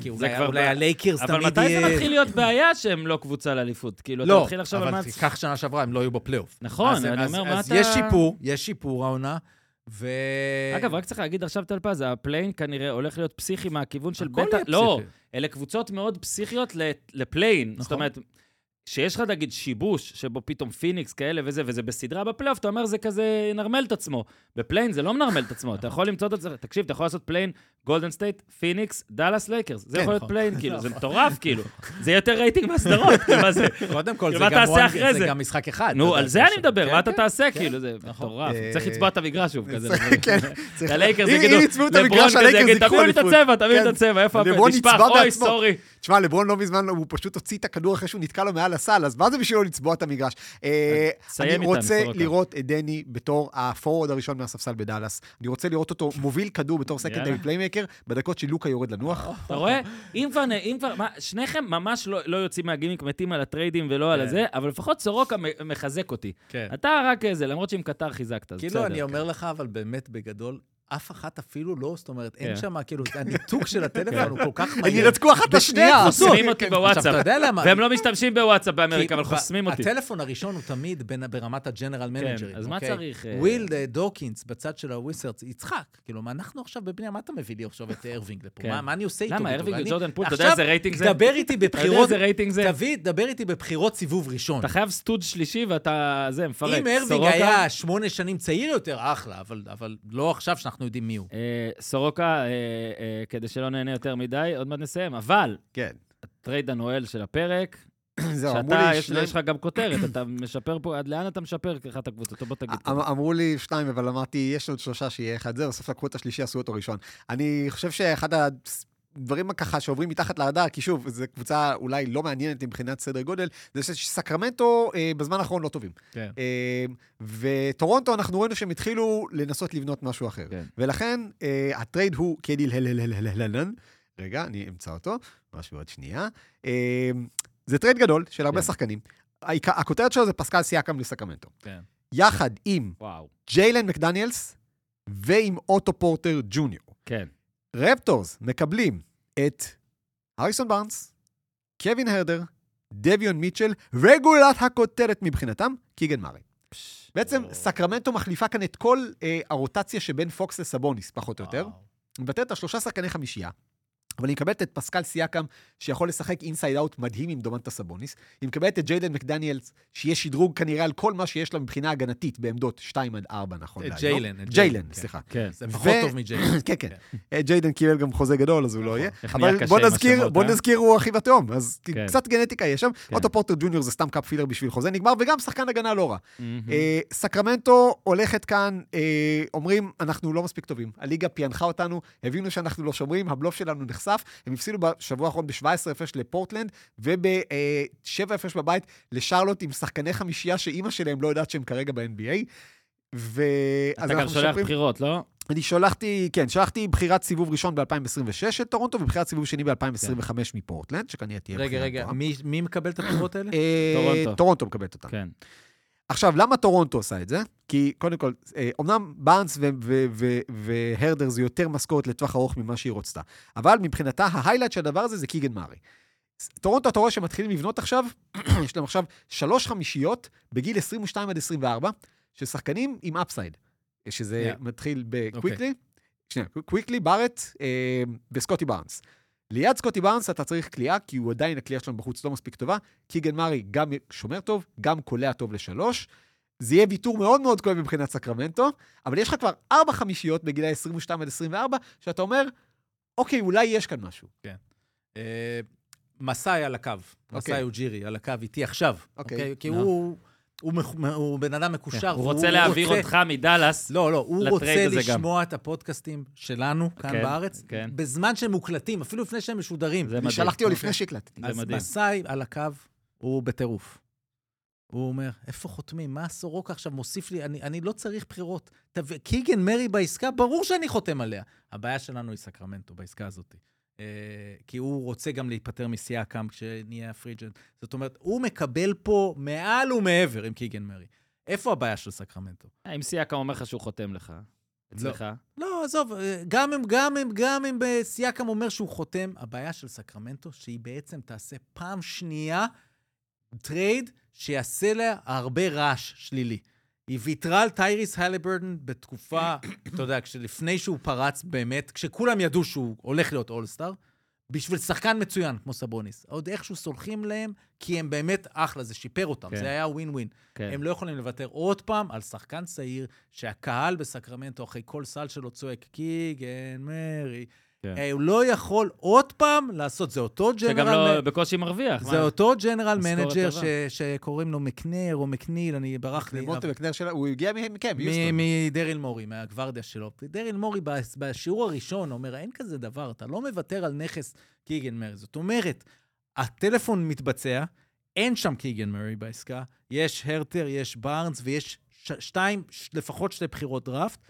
כי אולי, כבר אולי ב- הלייקרס תמיד אבל מתי זה יהיה... מתחיל להיות בעיה שהם לא קבוצה לאליפות? כאילו, אתה לא, מתחיל עכשיו על אבל מה... תיקח שנה שעברה, הם לא היו בפלייאוף. נכון, אז, אני אז, אומר, מה אז אתה... יש שיפור, יש שיפור העונה, ו... אגב, רק צריך להגיד עכשיו טלפז, הפליי-אין כנראה הולך להיות פסיכי מהכיוון של הכל בטא... יהיה לא, פסיכי. אלה קבוצות מאוד פסיכיות לפליי-אין. זאת נכון. אומרת, שיש לך, נגיד, שיבוש, שבו פתאום פיניקס כאלה וזה, וזה בסדרה בפלייאוף, אתה אומר, זה כזה ינרמל את עצמו. בפליי-אין זה לא מנרמל את עצמו, אתה יכול למצוא את זה, תקשיב, אתה יכול לעשות פליי-אין, גולדן סטייט, פיניקס, דאלאס לייקרס. זה כן, יכול להיות נכון. פליי-אין, כאילו, זה מטורף, כאילו. זה יותר רייטינג מהסדרות, מה זה? קודם כל, זה גם, משחק אחד. נו, על זה אני מדבר, כן, מה אתה כן, תעשה. כאילו, זה נכון. מטורף. אה, צריך לצבוע את המגרש שוב, כזה. כן, צריך- הלייקרס יגידו, לברון כזה יגיד, תביאו לי את אליפות." הצבע, תביאו לי את. הצבע, איפה הפעם? לברון תשפך, נצבע אוי, בעצמו. sorry. תשמע, לברון לא מזמן, הוא פשוט הוציא את הכדור אחרי שהוא נתקע לו מעל הסל, אז מה זה בשבילו לצבוע את המגרש? אה, אני רוצה. לראות את דני בתור הפורוורד הראשון מהספסל בדאלאס. אני רוצה לראות אותו מוביל כדור בתור secondary. playmaker, בדקות שלוקה יורד לנוח. אתה רואה? אם כבר, אם כבר, שניכם ממש לא, לא יוצאים מהגימיק, מתים על הטריידים ולא על כן. הזה, אבל לפחות סורוקה מחזק אותי. כן. אתה רק איזה, למרות שעם קטר חיזקת, אז בסדר. כאילו, אני אומר לך, אבל באמת, בגדול, אף אחת אפילו לא, זאת אומרת, אין כן. שם, כאילו, הניתוק של הטלפון הוא כל כך מהיר. הם ינתקו אחת את השנייה. בשנייה, חוסמים כן, אותי כן. בוואטסאפ. עכשיו, אתה יודע למה? והם לא משתמשים בוואטסאפ באמריקה, אבל חוסמים אותי. הטלפון הראשון הוא תמיד ברמת ה general manager ים. אז מה אוקיי? צריך, אה, וויל אה, דוקינס בצד של הוויזארדס, יצחק. כאילו, מה אנחנו עכשיו בבנייה, מה אתה מביא לי עכשיו את ארווינג לפה? כן. מה- אני עושה איתו? למה? ארווינג וג'ורדן פול, אתה יודע איזה רייטינג זה? דבר איתי אתה יודע בבחירות, איזה רייטינג זה? תביא, דבר איתי בבחירות סיבוב ראשון. אתה חייב צד שלישי ואתה, זה, מפרק. אם ארווינג סורוקה- היה שמונה שנים צעיר יותר, אחלה, אבל- אבל לא עכשיו שאנחנו יודעים מי הוא. אה, סורוקה, אה, אה, כדי שלא נהנה יותר מדי, עוד מעט נסיים, אבל, כן. טרייד הנואל של הפרק, זהו, אמרו שאתה, לי יש שניים- יש לך גם כותרת, אתה משפר פה, עד לאן אתה משפר כאחת הקבוצות? בוא תגיד. אמ- אמרו לי שניים, אבל אמרתי, יש עוד שלושה שיהיה אחד. זהו, בסוף לקחו את השלישי, עשו אותו ראשון. אני חושב שאחד הדברים ככה שעוברים מתחת לרדאר, כי שוב, זו קבוצה אולי לא מעניינת מבחינת סדר גודל, זה שסקרמנטו אה, בזמן האחרון לא טובים. כן. אה, וטורונטו, אנחנו ראינו שהם התחילו לנסות לבנות משהו אחר. כן. ולכן, אה, הטרייד הוא כדלהלן. רפטורס מקבלים את הריסון בארנס, קווין הרטר, דביון מיטשל, וגולת הכותרת מבחינתם, קיגן מארי. בעצם וואו. סקרמנטו מחליפה כאן את כל אה, הרוטציה שבין פוקס לסבוניס, פחות או יותר. וואו. היא מוותרת על שלושה שחקני חמישייה, אבל היא מקבלת את פסקל סיאקם, שיכול לשחק inside out מדהים עם דומנטאס סבוניס. היא מקבלת את ג'יידן מקדניאלס, שיהיה שדרוג כנראה על כל מה שיש לה מבחינה הגנתית בעמדות 2 עד 4, נכון את להיום. ג'יילן, את ג'יילן, כן. סליחה. כן. זה פחות טוב מג'יילן. כן, כן. אה, ג'יידן קיבל גם חוזה גדול, אז הוא לא יהיה. איך נהיה אבל בוא נזכיר, אה? הוא אחיו התאום, אז כן. קצת גנטיקה יש שם. כן. אוטו פורטר ג'וניור זה סתם cap filler בשביל חוזה נגמר, וגם שחקן הגנה לא רע. אה, סקרמנטו הולכת כאן, אה, אומרים, אנחנו לא מספיק טובים. הליגה פענחה אותנו, הבינו שאנחנו לא שומרים, הבלוף שלנו נחשף. הם הפסידו בשבוע האחרון ב-17 הפרש לפורטלנד, וב-7 הפרש בבית לשרלוט עם שחקני חמישייה שאימא שלהם לא יודעת שהם כרגע ב-NBA. ו... אתה גם שולח משפרים- בחירות, לא? אני שלחתי, כן, שלחתי בחירת סיבוב ראשון ב-2026 של טורונטו, ובחירת סיבוב שני ב-2025 מפורטלנד, שכנראה תהיה רגע, בחירה רגע, גבוהה. מי- מי מקבל את הבחירות האלה? אה, טורונטו. טורונטו מקבלת אותה. כן. עכשיו, למה טורונטו עושה את זה? כי קודם כל, אה, אומנם בארנס ו- ו- והרטר זה יותר משכורת לטווח ארוך ממה שהיא רצתה, אבל מבחינתה, ה highlight של הדבר הזה זה קיגן מארי. טורונטו, אתה רואה שמתחילים לבנות עכשיו, יש להם עכשיו שלוש חמישיות בגיל 22 עד 24, של שחקנים עם upside. שזה Yeah. מתחיל בקוויקלי, שנייה, קוויקלי, בארט אה, וסקוטי בארנס. ליד סקוטי בארנס אתה צריך קליעה, כי הוא עדיין, הקליעה שלו מבחוץ לא מספיק טובה. קיגן מארי גם שומר טוב, גם קולע טוב לשלוש. זה יהיה ויתור מאוד מאוד כואב מבחינת סקרמנטו, אבל יש לך כבר ארבע חמישיות בגילאי 22 עד 24, שאתה אומר, אוקיי, אולי יש כאן משהו. אה, מסאי על הקו, מסאי אוג'ירי על הקו איתי עכשיו. אוקיי. אוקיי? כי. הוא... הוא, מח- הוא בן אדם מקושר. הוא והוא רוצה להעביר רוצה- אותך מדאלאס. לא, לא, הוא רוצה הזה גם. לשמוע את הפודקאסטים שלנו כאן כן, בארץ, כן. בזמן שהם מוקלטים, אפילו לפני שהם משודרים. זה אני מדהים. שלחתי לו אוקיי. לפני שהקלטתי. זה אז מדהים. מסאי על הקו, הוא בטירוף. הוא אומר, איפה חותמים? מה סורוקה עכשיו מוסיף לי? אני, אני לא צריך בחירות. תב... קיגן מרי בעסקה, ברור שאני חותם עליה. הבעיה שלנו היא סקרמנטו בעסקה הזאת. אה, כי הוא רוצה גם להיפטר מסיאקם כשנהיה ה free agent. זאת אומרת, הוא מקבל פה מעל ומעבר עם קיגן מרי. איפה הבעיה של סקרמנטו? אם סיאקם אומר לך שהוא חותם לך, אצלך, לא, עזוב, אה, גם אם, גם אם, גם אם אה, סיאקם אומר שהוא חותם, הבעיה של סקרמנטו, שהיא בעצם תעשה פעם שנייה טרייד שיעשה לה הרבה רעש שלילי. היא ויתרה על טייריס הליברטון בתקופה, אתה יודע, כשלפני שהוא פרץ באמת, כשכולם ידעו שהוא הולך להיות אולסטאר, בשביל שחקן מצוין כמו סבוניס. עוד איכשהו סולחים להם, כי הם באמת אחלה, זה שיפר אותם, כן. זה היה ווין ווין. כן. הם לא יכולים לוותר עוד פעם על שחקן צעיר, שהקהל בסקרמנטו, אחרי כל סל שלו, צועק, קיגן, מרי. כן. אה, הוא לא יכול עוד פעם לעשות, זה אותו שגם general... לא בקושי מרוויח. זה מה? אותו general manager. ש- שקוראים לו מקנר או מקניל, אני ברח לי. מוטו וקנר שלה, הוא הגיע מ- כן, מ- מיוסטון. מדריל מורי, מהגוורדיה שלו. דריל מורי ב- בשיעור הראשון אומר, אין כזה דבר, אתה לא מוותר על נכס קיגן מרי. זאת אומרת, הטלפון מתבצע, אין שם קיגן מרי בעסקה, יש הרטר, יש בארנס ויש ש- שתיים, ש- לפחות שתי בחירות דראפט,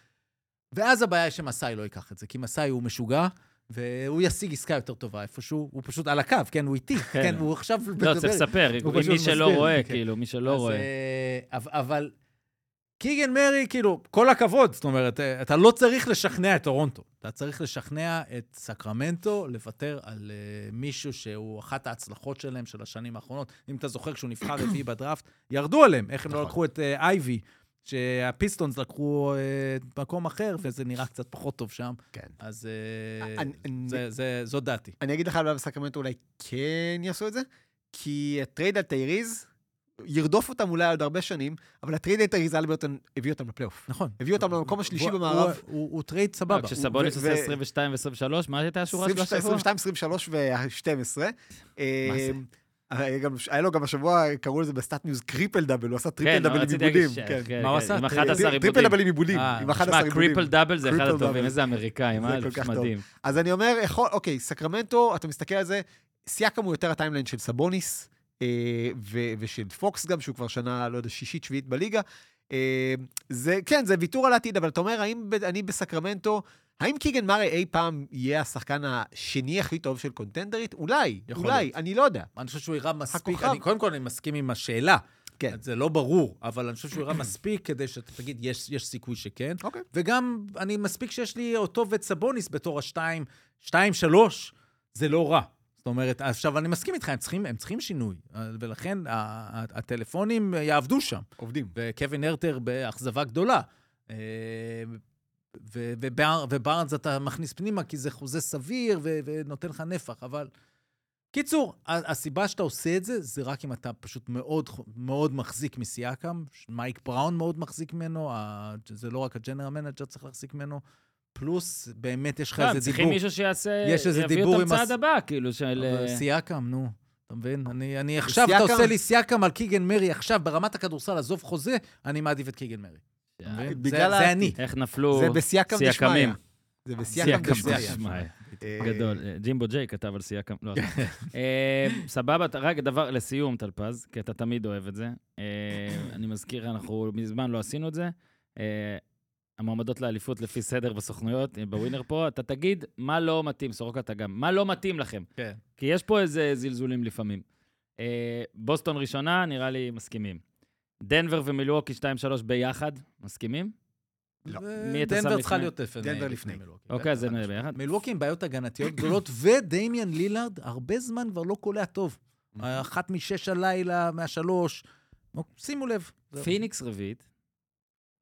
ואז הבעיה היא שמסאי לא ייקח את זה, כי מסאי הוא משוגע. והוא ישיג עסקה יותר טובה איפשהו, הוא פשוט על הקו, כן, הוא איתי, כן. כן, הוא עכשיו לא, צריך לספר, הוא אם פשוט מי שלא רואה, כן. כאילו, מי שלא אז, רואה. אה, אבל- קיגן מרי, כאילו, כל הכבוד, זאת אומרת, אה, אתה לא צריך לשכנע את טורונטו. אתה צריך לשכנע את סקרמנטו לוותר על אה, מישהו שהוא אחת ההצלחות שלהם של השנים האחרונות. אם אתה זוכר, כשהוא נבחר רביעי בדראפט, ירדו עליהם, איך הם לא נכון. לקחו את אה, אייבי, שהפיסטונס לקחו אה, מקום אחר, וזה נראה קצת פחות טוב שם. כן. אז אה, אני- אני- זה- זה- זו דעתי. אני אגיד לך למה בסקרמנטו אולי כן יעשו את זה, כי הטרייד על טייריס ירדוף אותם אולי עוד הרבה שנים, אבל הטרייד על טייריס הליברטון הביא אותם לפלייאוף. נכון. הביא אותם למקום השלישי במערב. הוא- טרייד סבבה. כשסבוניס עושה ו- 22 ו-23, מה הייתה השורה של השבוע? 22, 23 ו-12. מה זה? היה לו גם השבוע, קראו לזה בסטאט מיוז קריפל דאבל, הוא עשה טריפל דאבל עם עיבודים. מה הוא עשה? עם טריפל 11 טריפל עיבודים. דאבל עם עיבודים, עם 11 שמע, עיבודים. קריפל דאבל זה אחד טריפל הטובים. איזה אמריקאים, זה אה? כל זה כך טוב. מדהים. אז אני אומר, אוקיי, סקרמנטו, אתה מסתכל על זה, סיאקם הוא יותר ה timeline של סבוניס, אה, ושל פוקס גם, שהוא כבר שנה, לא יודע, שישית, שביעית בליגה. אה, זה, כן, זה ויתור על העתיד, אבל אתה אומר, האם אני בסקרמנטו, האם קיגן מארי אי פעם יהיה השחקן השני הכי טוב של קונטנדרית? אולי, אולי, להיות. אני לא יודע. אני חושב שהוא יראה מספיק, הכוכב. אני, קודם כל אני מסכים עם השאלה. כן. זה לא ברור, אבל אני חושב שהוא יראה מספיק כדי שאתה תגיד, יש, יש סיכוי שכן. אוקיי. וגם, אני מספיק שיש לי אותו ואת סבוניס בתור השתיים, שתיים, שלוש, זה לא רע. זאת אומרת, עכשיו, אני מסכים איתך, הם צריכים, הם צריכים שינוי, ולכן ה- ה- הטלפונים יעבדו שם. עובדים. וקווין הרטר באכזבה גדולה. ובארנס אתה מכניס פנימה כי זה חוזה סביר ו- ונותן לך נפח, אבל... קיצור, הסיבה שאתה עושה את זה, זה רק אם אתה פשוט מאוד, מאוד מחזיק מסיאקם, מייק בראון מאוד מחזיק ממנו, ה- זה לא רק ה general manager צריך להחזיק ממנו, פלוס באמת יש לך לא, איזה צריכים דיבור. מישהו שיעשה, יש איזה יביא דיבור אותם עם צעד הבא, כאילו, של... אה, סיאקם, נו. אתה מבין? אני, אני עכשיו, אתה עושה לי סיאקם על קיגן מרי עכשיו, ברמת הכדורסל, עזוב חוזה, אני מעדיף את קיגן מרי. מבין? בגלל זה, אני. איך נפלו זה בסיאקם דשמיא. זה בסיאקם סיאקם דשמיא. אה, גדול. אה, ג'ימבו ג'יי כתב על סייקם. לא, אה, סבבה, רק דבר לסיום, טלפז, כי אתה תמיד אוהב את זה. אה, אני מזכיר, אנחנו מזמן לא עשינו את זה. אה, המועמדות לאליפות לפי סדר בסוכנויות, אה, בווינר פה, אתה תגיד מה לא מתאים, סורוקה אתה גם, מה לא מתאים לכם. כן. כי יש פה איזה זלזולים לפעמים. אה, בוסטון ראשונה, נראה לי מסכימים. דנבר ומילואוקי 2-3 ביחד, מסכימים? לא. מי אתה שם דנבר צריכה? להיות לפני. דנבר לפני. מילווקי. אוקיי, אז זה בטח, ביחד. מילווקי עם בעיות הגנתיות גדולות, ודמיאן לילארד הרבה זמן כבר לא קולע טוב. אחת משש הלילה, מהשלוש. שימו לב. פיניקס רביעית,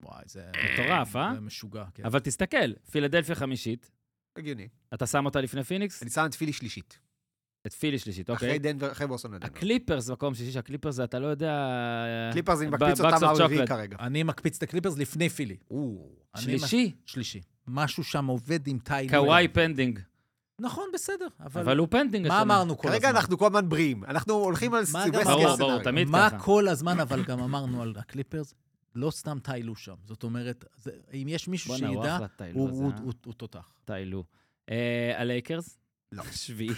וואי, זה... מטורף, אה? זה משוגע, כן. אבל תסתכל, פילדלפיה חמישית, הגיוני. אתה שם אותה לפני פיניקס? אני שם את פילי שלישית. את פילי שלישית, אחרי אוקיי. דנבר, אחרי בוסטון לדנבר. הקליפרס מקום שישי, שהקליפרס זה, אתה לא יודע... קליפרס, אני מקפיץ אותם שלישית. כרגע. אני מקפיץ את הקליפרס לפני פילי. שלישי, מש- שלישי. משהו שם עובד עם טייל. קוואי pending. נכון, בסדר, אבל... אבל הוא pending מה. אמרנו כל הזמן? כרגע אנחנו כל הזמן בריאים. אנחנו הולכים על גם ברור, ברור, מה. כל הזמן, אבל גם אמרנו על הקליפרס, לא סתם טיילו שם. זאת אומרת, זה- אם יש מישהו שידע, הוא תותח. טיילו. אה, הלייקרס? לא. שביעי.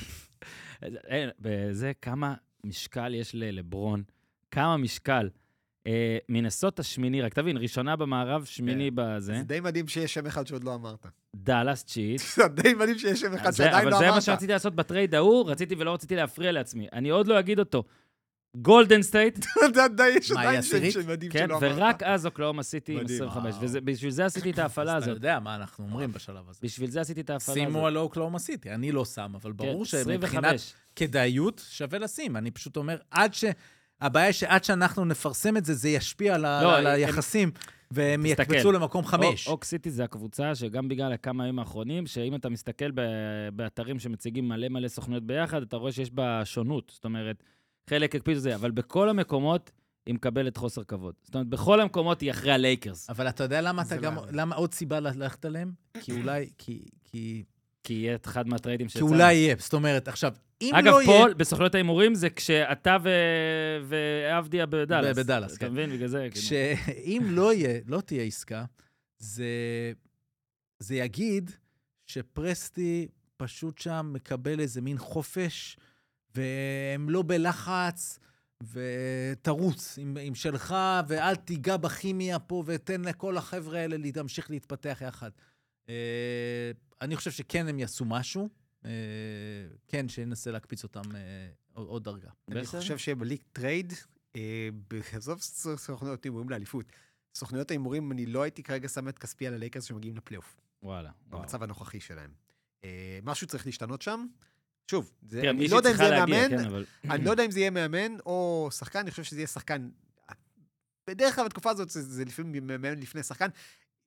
אין, בזה כמה משקל יש ללברון, כמה משקל. אה, מנסות השמיני, רק תבין, ראשונה במערב, שמיני בזה, זה די מדהים שיש שם אחד שעוד לא אמרת. דאלאס צ'יט. זה די מדהים שיש שם אחד אז זה- שעדיין אבל לא זה מה אמרת. שרציתי לעשות בטרייד ההוא, רציתי ולא רציתי להפריע לעצמי. אני עוד לא אגיד אותו. גולדן סטייט, זה די, יש עדיין שם עשירית? שמדהים כן, שלא אמרת. ורק אז אוקלהומה סיטי עם מדהים. 25. וואו. ובשביל זה עשיתי את ההפעלה אז אתה הזאת. יודע מה אנחנו אומרים בשלב הזה. בשביל זה עשיתי את ההפעלה שימו הזאת. על אוקלהומה סיטי, אני לא שם, אבל ברור כן, שמבחינת 25. כדאיות שווה לשים. אני פשוט אומר, עד ש... הבעיה היא שעד שאנחנו נפרסם את זה, זה ישפיע על לא, היחסים, והם. יקפצו למקום חמש. אוק סיטי זה הקבוצה שגם בגלל הכמה ימים האחרונים, שאם אתה מסתכל ב- באתרים שמציגים מלא מלא סוכנויות ביחד, אתה רואה שיש בה שונות. זאת אומרת, חלק הקפידו זה, אבל בכל המקומות היא מקבלת חוסר כבוד. זאת אומרת, בכל המקומות היא אחרי הלייקרס. אבל אתה יודע למה אתה לא גם... יאמן. למה עוד סיבה ללכת עליהם? כי אולי... כי... כי... כי יהיה את אחד מהטריידים כי שיצא. אולי יהיה. זאת אומרת, עכשיו, אם אגב, לא יהיה... פה, בסוכנויות ההימורים, זה כשאתה ו- ועבדיה בדאלאס. בדאלאס, אתה כן. מבין? בגלל זה, כאילו. שאם לא יהיה, לא תהיה עסקה, זה, זה יגיד שפרסטי פשוט שם מקבל איזה מין חופש, והם לא בלחץ, ותרוץ עם, עם שלך, ואל תיגע בכימיה פה, ותן לכל החבר'ה האלה להמשיך להתפתח יחד. אה, אני חושב שכן הם יעשו משהו, אה, כן, שינסה להקפיץ אותם אה, עוד, עוד דרגה. אני בסדר. חושב שבלי טרייד, אה, בעזוב ס- סוכנויות הימורים לאליפות, סוכנויות ההימורים, אני לא הייתי כרגע שם את כספי על הלייקרס שמגיעים לפלייאוף, וואלה. וואו. במצב הנוכחי שלהם. אה, משהו צריך להשתנות שם. שוב, זה- תראה, אני מישהי לא יודע אם זה יהיה מאמן, כן, אבל... אני לא יודע אם זה יהיה מאמן או שחקן, אני חושב שזה יהיה שחקן. בדרך כלל בתקופה הזאת זה, זה לפעמים מאמן לפני שחקן.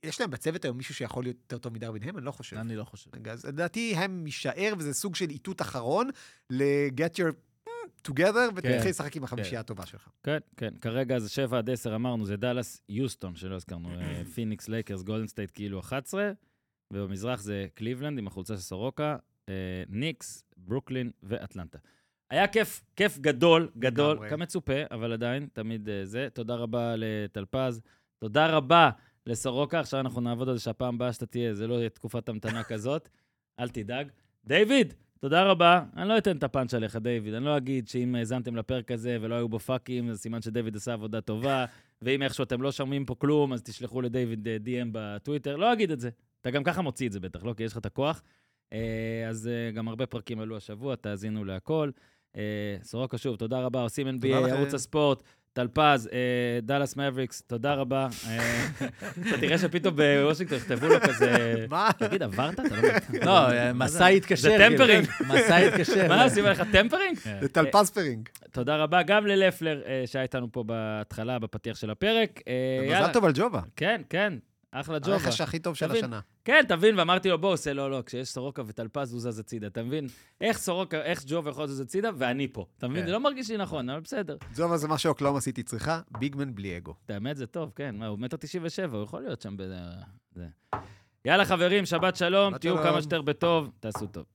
יש להם בצוות היום מישהו שיכול להיות יותר טוב מדרווין הם? אני לא חושב. אני לא חושב. אז לדעתי הם יישאר, וזה סוג של איתות אחרון ל-get your mm, together, ותתחיל לשחק עם החמישייה הטובה שלך. כן, כן. כרגע זה 7 עד 10, אמרנו, זה דאלאס, יוסטון, שלא הזכרנו, אה, פיניקס, לייקרס, גולדן סטייט, כאילו 11, ובמזרח זה קליבלנד עם החולצה של סורוקה, ניקס, ברוקלין ואטלנטה. היה כיף, כיף גדול, גדול. כמצופה, אבל עדיין, תמיד אה, זה. תודה רבה לטלפז, תודה רבה לסורוקה, עכשיו אנחנו נעבוד על זה שהפעם הבאה שאתה תהיה, זה לא יהיה תקופת המתנה כזאת, אל תדאג. דיוויד, תודה רבה. אני לא אתן את הפאנץ' עליך, דיוויד. אני לא אגיד שאם האזנתם לפרק הזה ולא היו בו פאקים, זה סימן שדיוויד עשה עבודה טובה, ואם איכשהו אתם לא שומעים פה כלום, אז תשלחו לדיוויד אה, DM בטוויטר. לא אגיד את זה. אתה גם ככה מוציא את זה בטח, לא? כי יש לך את הכוח. אה, אז אה, גם הרבה פרקים עלו השבוע, תאזינו להכל. אה, סורוקה שוב, תודה רבה, עושים NBA. ערוץ הספורט, טלפז, אה, דאלאס מבריקס, תודה רבה. אתה תראה שפתאום בוושינגטון יכתבו לו כזה... מה? תגיד, עברת? אתה לא. לא, מסאי התקשר. זה tampering. כאילו. מסאי התקשר. מה, עושים עליך tampering? זה טלפזפרינג. תודה רבה גם ללפלר, שהיה איתנו פה בהתחלה, בפתיח של הפרק. מזל טוב על ג'ובה. כן, כן, אחלה ג'ובה. הרכש הכי טוב של. השנה. כן, תבין, ואמרתי לו, בוא, עושה לא, לא, כשיש סורוקה וטלפז, הוא זז הצידה, אתה מבין? איך סורוקה, איך ג'ובה יכול לזוז הצידה, ואני פה. אתה מבין? כן. זה לא מרגיש לי נכון, אבל בסדר. ג'ובה זה מה שאוקלהומה סיטי צריכה, big man בלי אגו. האמת, זה טוב, כן. מה, הוא מטר תשעים ושבע, הוא יכול להיות שם ב... יאללה, חברים, שבת שלום, תהיו. כמה שיותר בטוב, תעשו טוב.